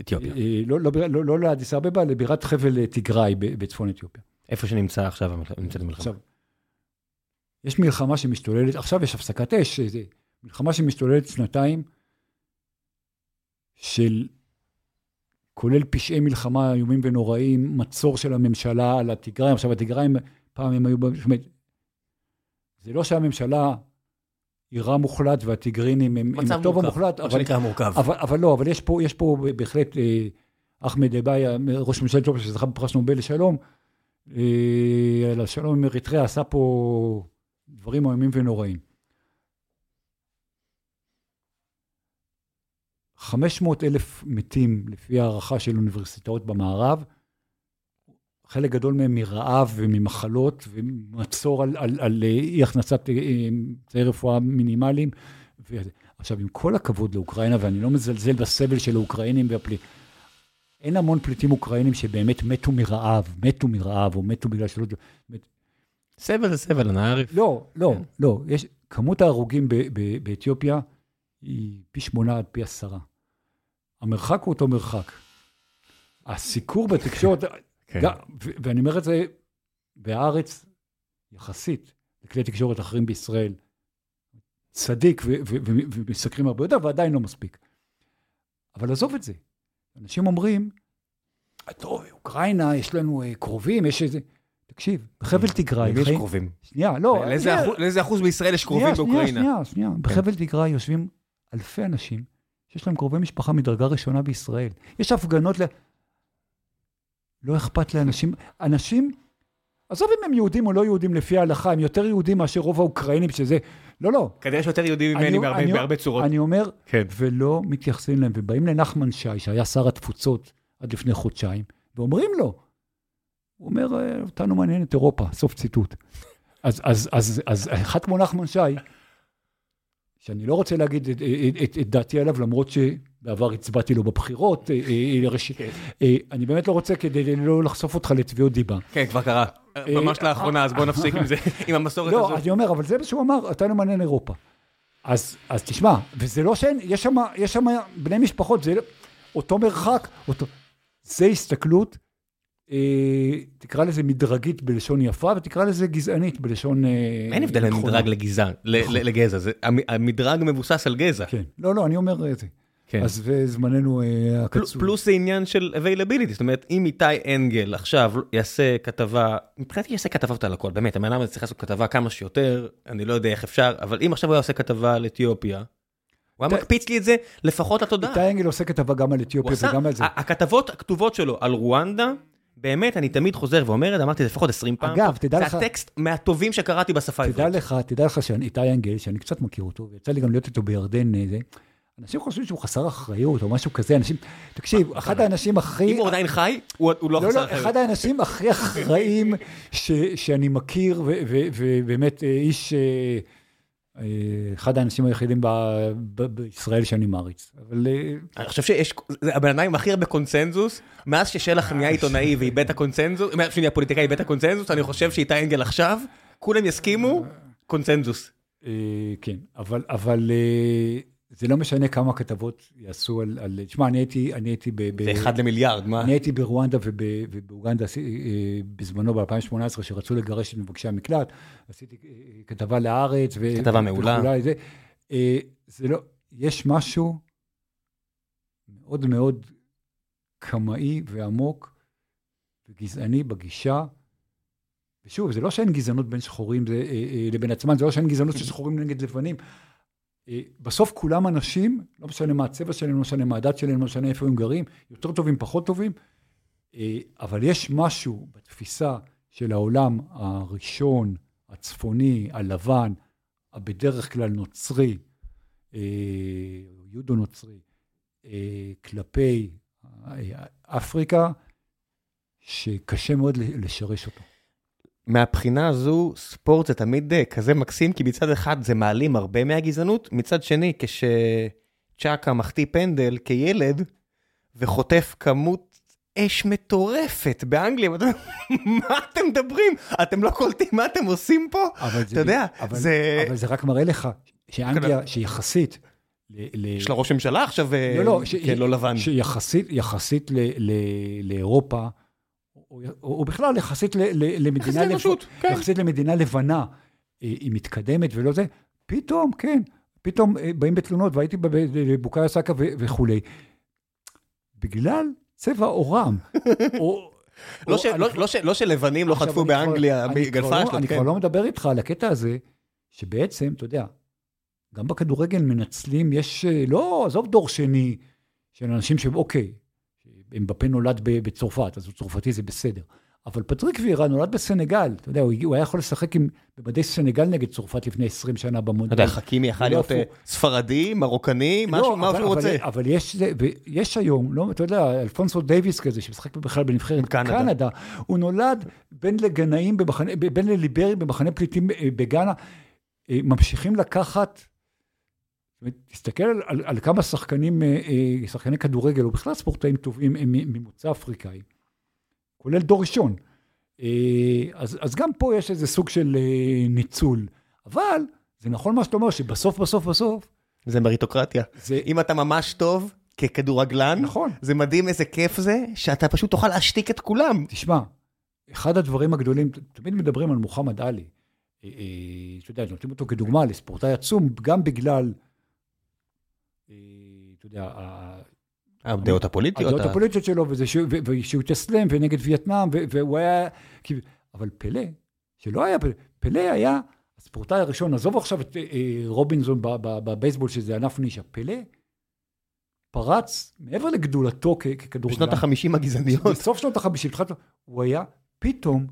אתיופיה. אה, לא, לא, לא, לא לאדיס אבבה, לבירת חבל תיגראי ב- בצפון אתיופיה. איפה שנמצא עכשיו, נמצאת המלחמה. עכשיו, יש מלחמה שמשתוללת, עכשיו יש הפסקת אש, זה מלחמה שמשתוללת שנתיים, של כולל פשעי מלחמה איומים ונוראים, מצור של הממשלה על התיגריים. עכשיו, התיגריים, פעם הם היו, זאת אומרת, זה לא שהממשלה היא רע מוחלט והטיגרינים הם, הם מצב הטוב מורכב, המוחלט, מה שנקרא מורכב. אבל, אבל לא, אבל יש פה, יש פה בהחלט, אה, אחמד עבאי, ראש ממשלת אתיופיה שזכה בפרס נובל לשלום, אה, על השלום עם אריתריאה, עשה פה דברים איומים ונוראים. 500 אלף מתים, לפי הערכה של אוניברסיטאות במערב, חלק גדול מהם מרעב וממחלות ומצור על, על, על אה, אי הכנסת אה, אמצעי רפואה מינימליים. ו... עכשיו, עם כל הכבוד לאוקראינה, ואני לא מזלזל בסבל של האוקראינים והפליט... אין המון פליטים אוקראינים שבאמת מתו מרעב, מתו מרעב, או מתו בגלל שלא... סבל זה סבל, אנא ערף. לא, לא, כן. לא. יש, כמות ההרוגים ב- ב- באתיופיה היא פי שמונה עד פי עשרה. המרחק הוא אותו מרחק. הסיקור בתקשורת, כן. גם, ו- ואני אומר את זה בהארץ, יחסית לכלי תקשורת אחרים בישראל, צדיק ו- ו- ומסקרים הרבה יותר, ועדיין לא מספיק. אבל עזוב את זה. אנשים אומרים, טוב, אוקראינה, יש לנו אה, קרובים, יש איזה... תקשיב, בחבל תיגראי, למי יש חיים- קרובים? שנייה, לא, לאיזה אחוז- בישראל יש קרובים שנייה, באוקראינה? שנייה, שנייה, שנייה. בחבל תיגראי יושבים אלפי אנשים שיש להם קרובי משפחה מדרגה ראשונה בישראל. יש הפגנות ל... לא אכפת לאנשים, אנשים, עזוב אם הם יהודים או לא יהודים לפי ההלכה, הם יותר יהודים מאשר רוב האוקראינים, שזה... לא, לא. כנראה שיותר יהודים ממני אני- בהרבה- אני- בהרבה צורות. אני אומר, כן. ולא מתייחסים להם, ובאים לנחמן שי, שהיה שר התפוצות עד לפני חודשיים, ואומרים לו, הוא אומר, "אה, אותנו מעניינת אירופה, סוף ציטוט. אז, אז, אז, אז אחד כמו נחמן שי, שאני לא רוצה להגיד את, את, את, את דעתי עליו, למרות שבעבר הצבעתי לו בבחירות, אה, אה, ראש- כן. אה, אני באמת לא רוצה כדי לא לחשוף אותך לתביעות דיבה. כן, כבר קרה. ממש לאחרונה, אז בוא נפסיק עם זה, עם המסורת לא, הזאת. אני אומר, אבל זה מה שהוא אמר, אותנו מעניין אירופה. אז, אז תשמע, וזה לא שאין, יש שם, בני משפחות, זה לא- אותו מרחק, אותו... זה הסתכלות, אה, תקרא לזה מדרגית בלשון יפה, ותקרא לזה גזענית בלשון... אה, אין הבדל בין. מדרג לגזע, ל- לגזע, המדרג מבוסס על גזע. כן, לא, לא, אני אומר את זה. כן. אז זה זמננו אה, הקצוב. פלוס זה עניין של availability, זאת אומרת, אם איתי אנגל עכשיו יעשה כתבה, מבחינתי יעשה כתבות על הכל, באמת, הבן אדם הזה צריך לעשות כתבה כמה שיותר, אני לא יודע איך אפשר, אבל אם עכשיו הוא היה עושה כתבה על אתיופיה, הוא היה מקפיץ לי את זה לפחות לתודעה. איתי אנגל עושה כתבה גם על אתיופיה וגם על זה. הכתבות הכתובות שלו על רואנדה, באמת, אני תמיד חוזר ואומר את זה, אמרתי זה לפחות 20 פעם. אגב, תדע זה לך- הטקסט מהטובים שקראתי בשפה תדע העברית. לך, תדע לך שאיתי אנגל, שאני קצת מכיר אותו, ויצא לי גם להיות איתו בירדן, אה, זה, אנשים חושבים שהוא חסר אחריות או משהו כזה, אנשים, תקשיב, אחד האנשים הכי... אם הוא עדיין חי, הוא הוא לא לא, חסר לא, אחריות. אחד האנשים הכי אחראים ש, שאני מכיר, ובאמת אה, איש, אה, אה, אחד האנשים היחידים ב, ב, בישראל שאני מעריץ. אבל אה, אני חושב שיש, זה הבן אדם עם הכי הרבה קונצנזוס, מאז ששלח נהיה עיתונאי ואיבד את הקונצנזוס, מאז שנהיה פוליטיקאי איבד את הקונצנזוס, אני חושב שאיתי אנגל עכשיו, כולם יסכימו, קונצנזוס. אה, כן, אבל, אבל אה, זה לא משנה כמה כתבות יעשו על... על תשמע, אני הייתי, אני הייתי ב... ב- זה אחד למיליארד, מה? אני הייתי ברואנדה וב, ובאוגנדה אה, בזמנו ב-2018, שרצו לגרש את מבקשי המקלט, עשיתי אה, כתבה להארץ. ו- כתבה מעולה. וכולי, זה, אה, זה לא, יש משהו מאוד מאוד קמאי ועמוק וגזעני בגישה. ושוב, זה לא שאין גזענות בין שחורים זה, אה, אה, לבין עצמם, זה לא שאין גזענות של שחורים נגד לבנים. אה, בסוף כולם אנשים, לא משנה מה הצבע שלהם, לא משנה מה הדת שלהם, לא משנה איפה הם גרים, יותר טובים, פחות טובים, אה, אבל יש משהו בתפיסה של העולם הראשון, הצפוני, הלבן, הבדרך כלל נוצרי, אה, יודו נוצרי, כלפי אפריקה, שקשה מאוד לשרש אותו. מהבחינה הזו, ספורט זה תמיד אה, כזה מקסים, כי מצד אחד זה מעלים הרבה מהגזענות, מצד שני, כשצ'אקה מחטיא פנדל כילד, וחוטף כמות אש מטורפת באנגליה, מה אתם מדברים? אתם לא קולטים מה אתם עושים פה? אתה יודע, זה... אבל זה רק מראה לך שאנגליה, שיחסית... יש לה ראש ממשלה עכשיו, אה, לא, לא, כן, לא לבן. שיחסית לאירופה, או, או בכלל יחסית ל, ל, למדינה, לפ... רשות, כן. יחסית למדינה לבנה, אה, היא מתקדמת ולא זה, פתאום, כן, פתאום אה, באים בתלונות, והייתי בבוקאיה סאקה וכולי, בגלל צבע עורם. או, לא, ש, לא, לא, ש, לא שלבנים לא חטפו באנגליה בגלפה שלו, אני כבר לא מדבר איתך על הקטע הזה, שבעצם, אתה יודע, גם בכדורגל מנצלים, יש, אה, לא, עזוב דור שני, של אנשים שאוקיי, אמבפה נולד בצרפת, אז הוא צרפתי זה בסדר. אבל פטריק וירה נולד בסנגל, אתה יודע, הוא, הוא היה יכול לשחק עם, במדי סנגל נגד צרפת לפני 20 שנה במונדיאל. אתה יודע, חכימי יכול להיות אה, ספרדי, מרוקני, לא, משהו, מה שהוא רוצה. אבל יש, יש היום, לא, אתה יודע, אלפונסו דייוויס כזה, שמשחק בכלל בנבחרת קנדה. קנדה, הוא נולד בין לגנאים, במחנה, בין לליברי במחנה פליטים אה, בגאנה, אה, ממשיכים לקחת תסתכל על, על, על כמה שחקנים, אה, אה, שחקני כדורגל, או בכלל ספורטאים טובים, הם ממוצא אפריקאי, כולל דור ראשון. אה, אז, אז גם פה יש איזה סוג של ניצול. אבל זה נכון מה שאתה אומר, שבסוף, בסוף, בסוף... זה מריטוקרטיה. זה... אם אתה ממש טוב ככדורגלן, נכון. זה מדהים איזה כיף זה, שאתה פשוט תוכל להשתיק את כולם. תשמע, אחד הדברים הגדולים, תמיד מדברים על מוחמד עלי. אתה יודע, נותנים אותו כדוגמה לספורטאי עצום, גם בגלל אתה יודע, הדעות הפוליטיות. הדעות הפוליטיות שלו, ושהוא התאסלם ונגד וייטנאם, והוא היה... אבל פלא, שלא היה פלא, פלא היה הספורטאי הראשון, עזוב עכשיו את אה, רובינזון בבייסבול, שזה ענף נישה, פלא פרץ מעבר לגדולתו ככדורגלן. בשנות החמישים הגזעניות. בסוף שנות החמישים, הוא היה פתאום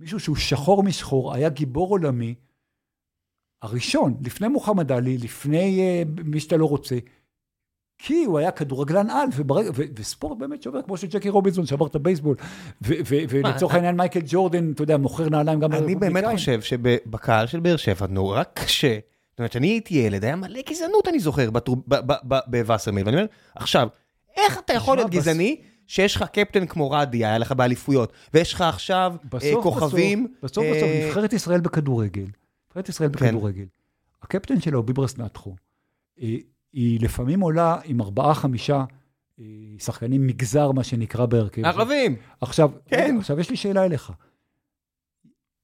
מישהו שהוא שחור משחור, היה גיבור עולמי, הראשון, לפני מוחמד עלי, לפני uh, מי שאתה לא רוצה, כי הוא היה כדורגלן על, וברג... ו... וספורט באמת שובר, כמו שג'קי רובינסון שבר את הבייסבול, ו... ו... ולצורך העניין מייקל ג'ורדן, אתה יודע, מוכר נעליים גם אני באמת חושב שבקהל של באר שבע נורא קשה. זאת אומרת, כשאני הייתי ילד, היה מלא גזענות, אני זוכר, בווסרמיל, ואני אומר, עכשיו, איך אתה יכול להיות גזעני? שיש לך קפטן כמו רדי, היה לך באליפויות, ויש לך עכשיו אה, כוכבים. בסוף בסוף, אה, נבחרת ישראל בכדורגל. נבחרת ישראל כן. בכדורגל, הקפטן שלה הוא ביברס נטחו. היא לפעמים עולה עם ארבעה, חמישה אה, שחקנים מגזר, מה שנקרא בהרכב. ערבים. עכשיו, כן. עכשיו יש לי שאלה אליך.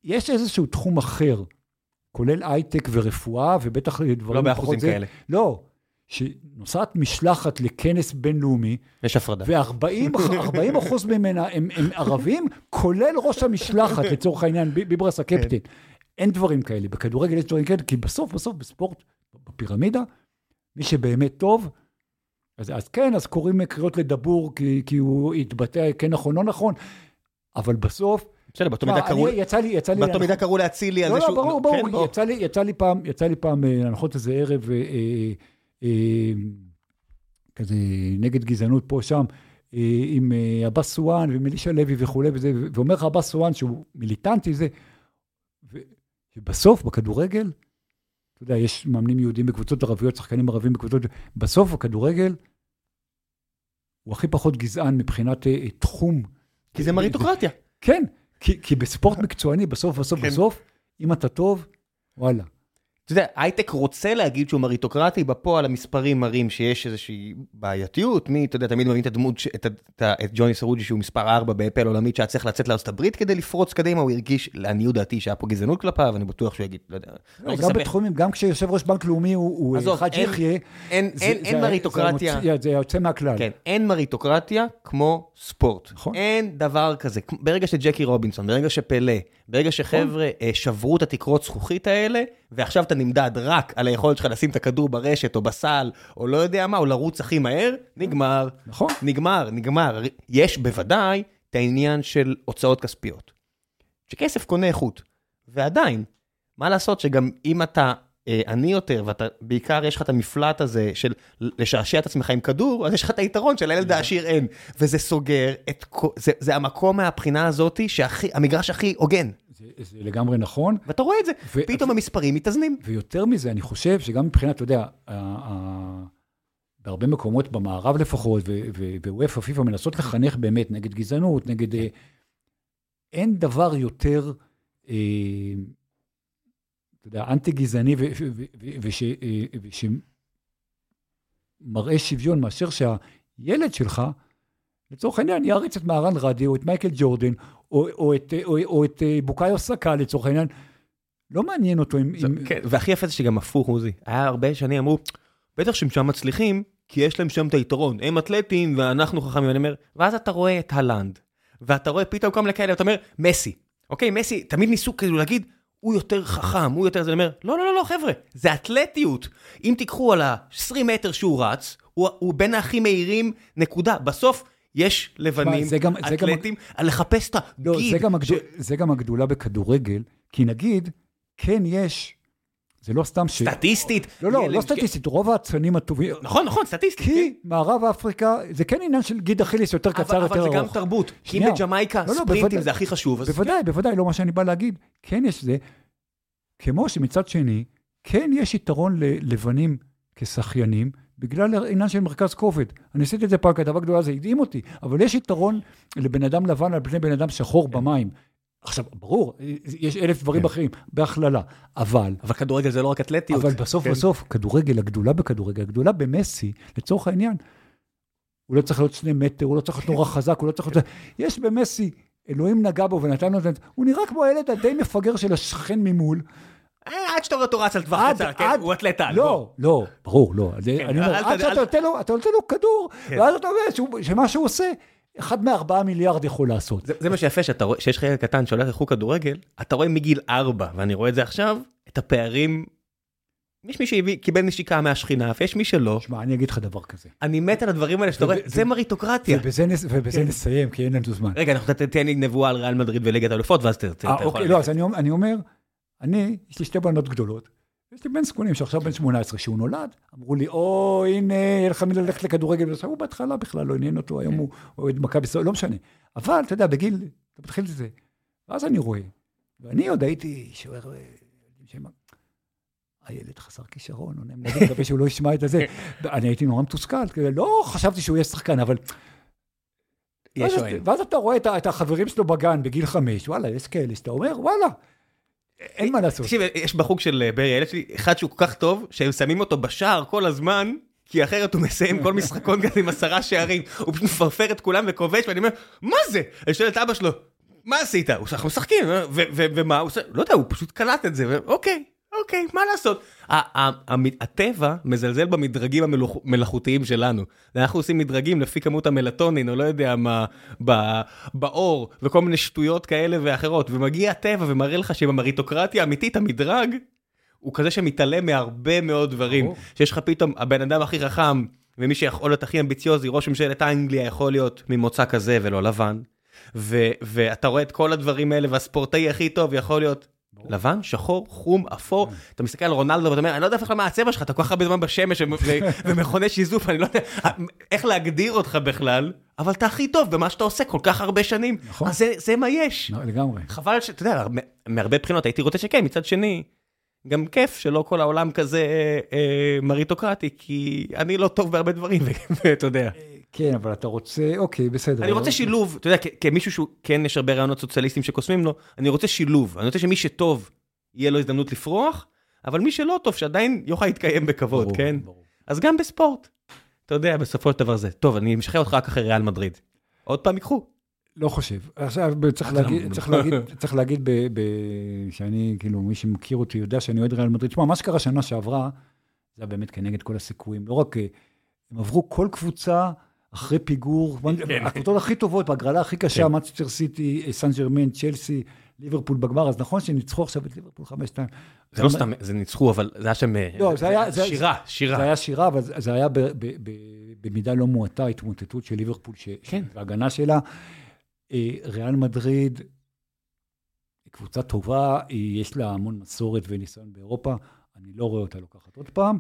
יש איזשהו תחום אחר, כולל הייטק ורפואה, ובטח דברים... לא באחוזים כאלה. לא, שנוסעת משלחת לכנס בינלאומי, יש הפרדה. ו-40 אחוז ממנה הם, הם ערבים, כולל ראש המשלחת, לצורך העניין, ביברס הקפטן. כן. אין דברים כאלה. בכדורגל יש דברים כאלה, כי בסוף, בסוף, בספורט, בפירמידה, מי שבאמת טוב, אז, אז כן, אז קוראים קריאות לדבור, כי, כי הוא התבטא כן נכון, לא נכון, אבל בסוף... בסדר, באותו מידה קראו... יצא לי, יצא לי... באותו מידה קראו להצילי על לא, זה לא, שהוא... לא, ברור, ברור, כן, יצא לי, יצא לי פעם, יצא לי פעם אה, להנחות איזה ערב, אה, אה, אה, כזה נגד גזענות פה, שם, אה, עם אה, עבאס סואן ומלישה לוי וכולי, וזה, ואומר לך עבאס סואן שהוא מיליטנטי, זה, ובסוף, בכדורגל, אתה יודע, יש מאמנים יהודים בקבוצות ערביות, שחקנים ערבים בקבוצות... בסוף, הכדורגל הוא הכי פחות גזען מבחינת uh, תחום. כי זה מריטוקרטיה. כן, כי, כי בספורט מקצועני, בסוף, בסוף, כן. בסוף, אם אתה טוב, וואלה. אתה יודע, הייטק רוצה להגיד שהוא מריטוקרטי, בפועל המספרים מראים שיש איזושהי בעייתיות, מי, אתה יודע, תמיד מבין את הדמות, ש- את, את, את ג'וני סרוג'י שהוא מספר 4 באפל עולמית, שהיה צריך לצאת לארצות הברית כדי לפרוץ קדימה, הוא הרגיש, לעניות דעתי, שהיה פה גזענות כלפיו, אני בטוח שהוא יגיד, לא יודע, לא רוצה גם. בתחומים, גם כשיושב ראש בנק לאומי הוא עזוב, חאג' אין- יחיא, אין, זה- אין, מריטוקרטיה, זה יוצא מהכלל. כן, אין מריטוקרטיה כמו ספורט. נכון. אין דבר כזה. ברגע שג'קי רובינסון, ברגע שפלא, ברגע שחבר'ה אה, שברו את התקרות זכוכית האלה, ועכשיו אתה נמדד רק על היכולת שלך לשים את הכדור ברשת או בסל, או לא יודע מה, או לרוץ הכי מהר, נגמר. נכון. נגמר, נגמר. יש בוודאי את העניין של הוצאות כספיות. שכסף קונה איכות. ועדיין, מה לעשות שגם אם אתה אה, עני יותר, ואתה, בעיקר יש לך את המפלט הזה של לשעשע את עצמך עם כדור, אז יש לך את היתרון שלילד העשיר אין. וזה סוגר את כל, זה, זה המקום מהבחינה הזאתי שהמגרש הכי הוגן. זה זה לגמרי נכון. ואתה רואה את זה, ו- פתאום המספרים מתאזנים. ויותר מזה, אני חושב שגם מבחינת, אתה יודע, בהרבה מקומות במערב לפחות, ווופא פיפ"א מנסות לחנך באמת נגד גזענות, נגד... אה, אין דבר יותר, אה, אתה יודע, אנטי-גזעני ושמראה שוויון מאשר שהילד שלך, לצורך העניין, יעריץ את מהרן רדי או את מייקל ג'ורדן, או, או, את, או, או את אה, בוקאיו סאקה לצורך העניין. לא מעניין אותו אם... זה, אם... כן, והכי יפה זה שגם הפוך, עוזי. היה הרבה שנים אמרו, בטח שהם שם מצליחים, כי יש להם שם את היתרון. הם אתלטים ואנחנו חכמים, ואני אומר, ואז אתה רואה את הלנד, ואתה רואה פתאום כל מיני כאלה, ואתה אומר, מסי. אוקיי, מסי, תמיד ניסו כאילו להגיד, הוא יותר חכם, הוא יותר זה, אני אומר, לא, לא, לא, לא, חבר'ה, זה אתלטיות. אם תיקחו על ה-20 מטר שהוא רץ, הוא, הוא בין הכי מהירים, נקודה. בסוף, יש לבנים, אתלטים, לחפש את לא, הגיד. זה גם, הגדול, ש- זה גם הגדולה בכדורגל, כי נגיד, כן יש, זה לא סתם ש... סטטיסטית. לא, לא, לא סטטיסטית, רוב האצנים הטובים... נכון, נכון, סטטיסטית. כן. כי מערב אפריקה, זה כן עניין של גיד אכיליס יותר קצר, אבל, יותר אבל זה גם ארוך. תרבות. כי אם שנייה. בג'מייקה לא, לא, ספרינטים בוודאי. זה הכי חשוב. אז בוודאי, בוודאי, לא מה שאני בא להגיד. כן יש זה, כמו שמצד שני, כן יש יתרון ללבנים כשחיינים, בגלל העניין של מרכז כובד. אני עשיתי את זה פעם, כתבה גדולה, זה הדהים אותי, אבל יש יתרון לבן אדם לבן על פני בן אדם שחור במים. עכשיו, ברור, יש אלף דברים כן. אחרים, בהכללה, אבל, אבל כדורגל זה לא רק אתלטיות. אבל בסוף כן. בסוף, כדורגל, הגדולה בכדורגל, הגדולה במסי, לצורך העניין, הוא לא צריך להיות שני מטר, הוא לא צריך להיות נורא חזק, הוא לא צריך להיות... יש במסי, אלוהים נגע בו ונתן לו את... הוא נראה כמו הילד הדי מפגר של השכן ממול. אה, עד שאתה רואה אותו רץ על טווח קצר, כן? הוא אתלט על. בוא. לא, לא, ברור, לא. זה- כן, אני אומר, עד שאתה נותן לו, כדור, כן. ואז אתה שהוא- שמה שהוא עושה, אחד מארבעה מיליארד יכול לעשות. זה, זה מה שיפה, שאתה רואה, שיש לך ילד קטן שהולך לחוג כדורגל, אתה רואה מגיל ארבע, ואני רואה את זה עכשיו, את הפערים. יש מי שקיבל נשיקה מהשכינה, ויש מי שלא. שמע, אני אגיד לך דבר כזה. אני מת על הדברים האלה שאתה רואה, זה מריטוקרטיה. ובזה נס- ובזה כן. נסיים, כי אין לנו זמן. רגע, אנחנו תתן לי נבואה על ריאל מדריד וליגת האלופות, ואז אתה אה, יכול... אוקיי, לא, אז אני אני אומר, אני, יש לי שתי בנות גדולות, יש לי בן זקונים שעכשיו בן 18, כשהוא נולד, אמרו לי, או, הנה, יהיה לך מי ללכת לכדורגל, עכשיו הוא בהתחלה בכלל לא עניין אותו, היום הוא אוהד מכבי ישראל, לא משנה. אבל, אתה יודע, בגיל, אתה מתחיל את זה. ואז אני רואה, ואני עוד הייתי שוער, אה, הילד חסר כישרון, מנהל, מקווה שהוא לא ישמע את הזה. אני הייתי נורא מתוסכל, לא חשבתי שהוא יהיה שחקן, אבל... ואז- אתה רואה את החברים שלו בגן בגיל חמש, וואלה, יש כאלה שאתה אומר, וואלה, אין מה לעשות. תקשיב, יש בחוג של אה, ברי, הילד שלי, אחד שהוא כל כך טוב, שהם שמים אותו בשער כל הזמן, כי אחרת הוא מסיים כל משחקון כזה עם עשרה שערים, הוא פשוט מפרפר את כולם וכובש, ואני אומר, מה זה? אני שואל את אבא שלו, מה עשית? הוא עושה, אנחנו משחקים, ומה? הוא לא יודע, הוא פשוט קלט את זה, ואוקיי, אוקיי, מה לעשות? הטבע מזלזל במדרגים המלאכותיים שלנו. אנחנו עושים מדרגים לפי כמות המלטונין, או לא יודע מה, ב- באור, וכל מיני שטויות כאלה ואחרות, ומגיע הטבע ומראה לך שבמריטוקרטיה האמיתית המדרג הוא כזה שמתעלם מהרבה מאוד דברים. שיש לך פתאום, הבן אדם הכי חכם, ומי שיכול להיות הכי אמביציוזי, ראש ממשלת אנגליה יכול להיות ממוצא כזה ולא לבן. ו- ואתה רואה את כל הדברים האלה, והספורטאי הכי טוב יכול להיות לבן, שחור, חום, אפור. אתה מסתכל על רונלדו ואתה אומר, אני לא יודע בכלל מה הצבע שלך, אתה כל כך הרבה זמן בשמש ו- ו- ומכוני שיזוף, אני לא יודע איך להגדיר אותך בכלל, אבל אתה הכי טוב במה שאתה עושה כל כך הרבה שנים. נכון. אז זה- זה מה יש. לא, לגמרי. חבל שאתה יודע, הרבה- מהרבה בחינות הייתי רוצה שכן, מצד שני, גם כיף שלא כל העולם כזה אה, אה, מריטוקרטי, כי אני לא טוב בהרבה דברים, ואתה יודע. כן, אבל אתה רוצה, אוקיי, בסדר. אני רוצה שילוב, אתה יודע, כמישהו שהוא, כן יש הרבה רעיונות סוציאליסטים שקוסמים לו, אני רוצה שילוב, אני רוצה שמי שטוב, יהיה לו הזדמנות לפרוח, אבל מי שלא טוב, שעדיין יוכל להתקיים בכבוד, ברור, כן? ברור. אז גם בספורט. אתה יודע, בסופו של דבר זה. טוב, אני משחרר אותך רק אחרי ריאל מדריד. עוד פעם ייקחו. לא חושב. עכשיו, צריך להגיד, צריך להגיד, צריך להגיד ב, ב, שאני, כאילו, מי שמכיר אותי יודע שאני אוהד ריאל מדריד. תשמע, מה שקרה שנה שעברה, זה היה באמת כנגד כל הסיכויים. לא רק, אה, הם עברו כל קבוצה אחרי פיגור, כן. הקבוצות הכי טובות, בהגרלה הכי קשה. מצ'סטר סיטי, אה, סן ג'רמן, צ'לסי, ליברפול בגמר, אז נכון שניצחו עכשיו את ליברפול 5-2. זה לא סתם, זה ניצחו, אבל זה היה שם... לא, היה- זה- שירה, שירה. זה היה שירה, אבל זה היה במידה לא מועטה התמוטטות של ליברפול, כן. וההגנה שלה. אה, ריאל מדריד, קבוצה טובה, יש לה המון מסורת וניסיון באירופה, אני לא רואה אותה לוקחת עוד פעם.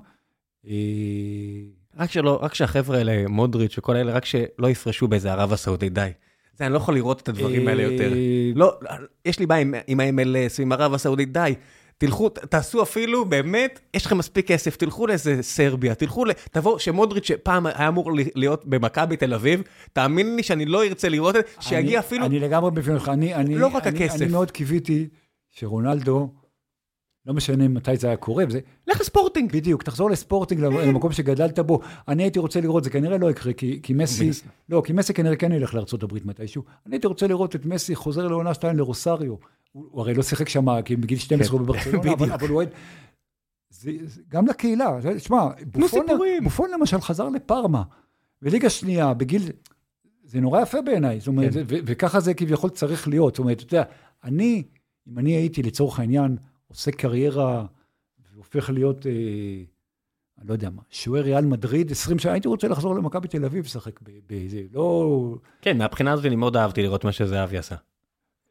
רק שלא, רק שהחבר'ה האלה, מודריץ' וכל אלה, רק שלא יפרשו באיזה ערב הסעודית, די. זה, אני לא יכול לראות את הדברים האלה יותר. אה, לא, יש לי בעיה עם- עם ה-MLS ועם ערב הסעודית, די. תלכו, תעשו אפילו, באמת, יש לכם מספיק כסף, תלכו לאיזה סרביה, תלכו ל... תבואו, שמודריץ' שפעם היה אמור להיות במכבי תל אביב, תאמין לי שאני לא ארצה לראות את... אני- שיגיע אפילו... אני לגמרי מבין אותך, אני, לא רק הכסף. אני מאוד קיוויתי שרונלדו, לא משנה מתי זה היה קורה, וזה, לך לספורטינג. בדיוק, תחזור לספורטינג, למקום שגדלת בו. אני הייתי רוצה לראות, זה כנראה לא יקרה, כי, כי מסי. לא, כי מסי כנראה כן ילך לארה"ב מתישהו. אני הייתי רוצה לראות את מסי חוזר לעונה 2 לרוסריו. הוא, הוא הרי לא שיחק שם, כי בגיל 12 הוא בברצלונה, אבל. אבל הוא אוהד... זה, זה, גם לקהילה, תשמע, בופון. בופון למשל חזר לפארמה, בליגה שנייה, בגיל... זה נורא יפה בעיניי, זאת אומרת, כן. ו- וככה זה כביכול צריך להיות. זאת אומרת, אתה יודע, אני, אם אני הייתי לצורך העניין עושה קריירה והופך להיות, אה, אני לא יודע מה, שוער ריאל מדריד, 20 שנה, הייתי רוצה לחזור למכבי תל אביב לשחק באיזה, לא... כן, מהבחינה הזאת אני מאוד אהבתי לראות מה שזהבי עשה.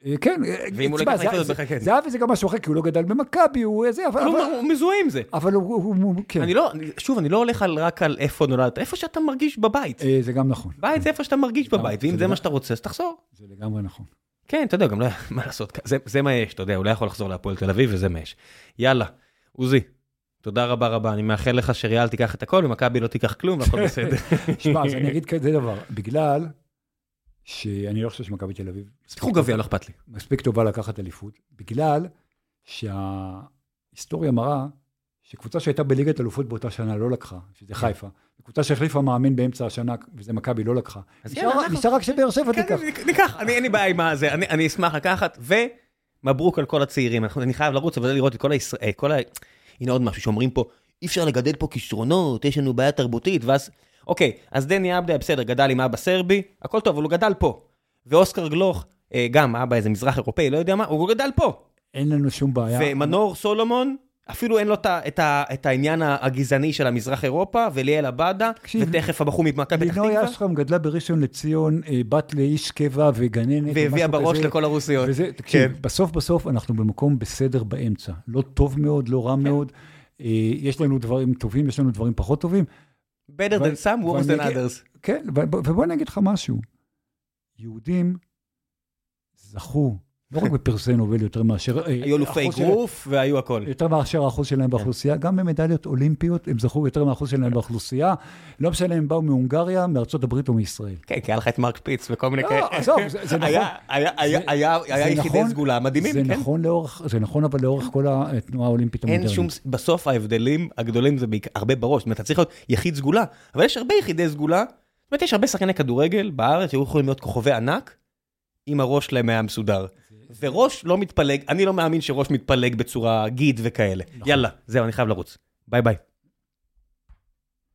אה, כן, אה, ואם הוא לא תשמע, ייקח זה- אליפות, זה- בכלל. זהבי זה גם משהו אחר, כי הוא לא גדל במכבי, הוא זה, אבל... הוא- מזוהה עם זה. אבל הוא, כן, אני לא, שוב, אני לא הולך על- רק על איפה נולדת, איפה שאתה מרגיש בבית. זה גם נכון. בית זה איפה שאתה מרגיש בבית, ואם זה מה שאתה רוצה, אז תחזור. זה לגמרי נכון. כן, אתה יודע, גם לא, מה לעשות, זה- זה מה יש, אתה יודע, הוא לא יכול לחזור להפועל תל אביב וזה מה יש. יאללה, עוזי, תודה רבה רבה, אני מאחל לך שריאל תיקח את הכל ומכבי לא תיקח כלום והכל בסדר. שמע, אז אני אגיד כזה דבר, בגלל שאני לא חושב שמכבי תל אביב תיקחו גביע, לא אכפת לי. מספיק טובה לקחת אליפות, בגלל שההיסטוריה מראה שקבוצה שהייתה בליגת אלופות באותה שנה לא לקחה, שזה חיפה. קבוצה שהחליפה מאמן באמצע השנה, וזה מכבי לא לקחה. אז נשאר- יאללה, אנחנו- נשאר רק שבאר שבע כן, תיקח. נ- ניקח, אני אין לי בעיה עם הזה, אני אני אשמח לקחת, ומברוק על כל הצעירים, אנחנו- אני חייב לרוץ אבל לראות את כל הישראל, כל ה... הנה עוד משהו שאומרים פה, אי אפשר לגדל פה כישרונות, יש לנו בעיה תרבותית, ואז, אוקיי, אז דני עבדה, בסדר, גדל עם אבא סרבי, הכל טוב, אבל הוא גדל פה. ואוסקר גלוך, אה, גם אבא איזה מזרח אירופאי, לא יודע מה, הוא גדל פה. אין לנו שום בעיה. ומנור סולומון, אפילו אין לו את את את העניין הגזעני של המזרח אירופה, וליאל תקשיב, ותכף הבחור ממכבי פתח לינוי תקווה, אשרם גדלה בראשון לציון, אה, בת לאיש קבע וגננת. והביאה בראש כזה. לכל הרוסיות. וזה, תקשיב, כן. בסוף בסוף אנחנו במקום בסדר באמצע. לא טוב מאוד, לא כן. רע מאוד. אה, יש לנו דברים טובים, יש לנו דברים פחות טובים. better than some, worse than others. כן, ובוא אני אגיד לך משהו. יהודים זכו, לא רק בפרסי נובל יותר מאשר... אה, היו אלופי אגרוף והיו הכל. יותר מאשר האחוז שלהם באוכלוסייה, גם במדליות אולימפיות הם זכו יותר מהאחוז שלהם באוכלוסייה. לא משנה אם באו מהונגריה, מארצות הברית או מישראל. כן, כי היה לך את מרק פיץ וכל מיני לא, כאלה. עזוב, זה- נכון. היה- יחידי נכון- סגולה מדהימים, זה כן? נכון זה נכון אבל לאורך כל התנועה האולימפית אין המודרנית. שום, בסוף ההבדלים הגדולים זה הרבה בראש, זאת אומרת, אתה צריך להיות יחיד סגולה, אבל יש הרבה יחידי סגולה, זאת אומרת, יש הרבה שחקני כדורגל בארץ שהיו יכולים להיות כוכבי ענק, אם הראש שלהם היה מסודר. וראש לא מתפלג, אני לא מאמין שראש מתפלג בצורה גיד וכאלה. יאללה, זהו, אני חייב לרוץ. ביי ביי.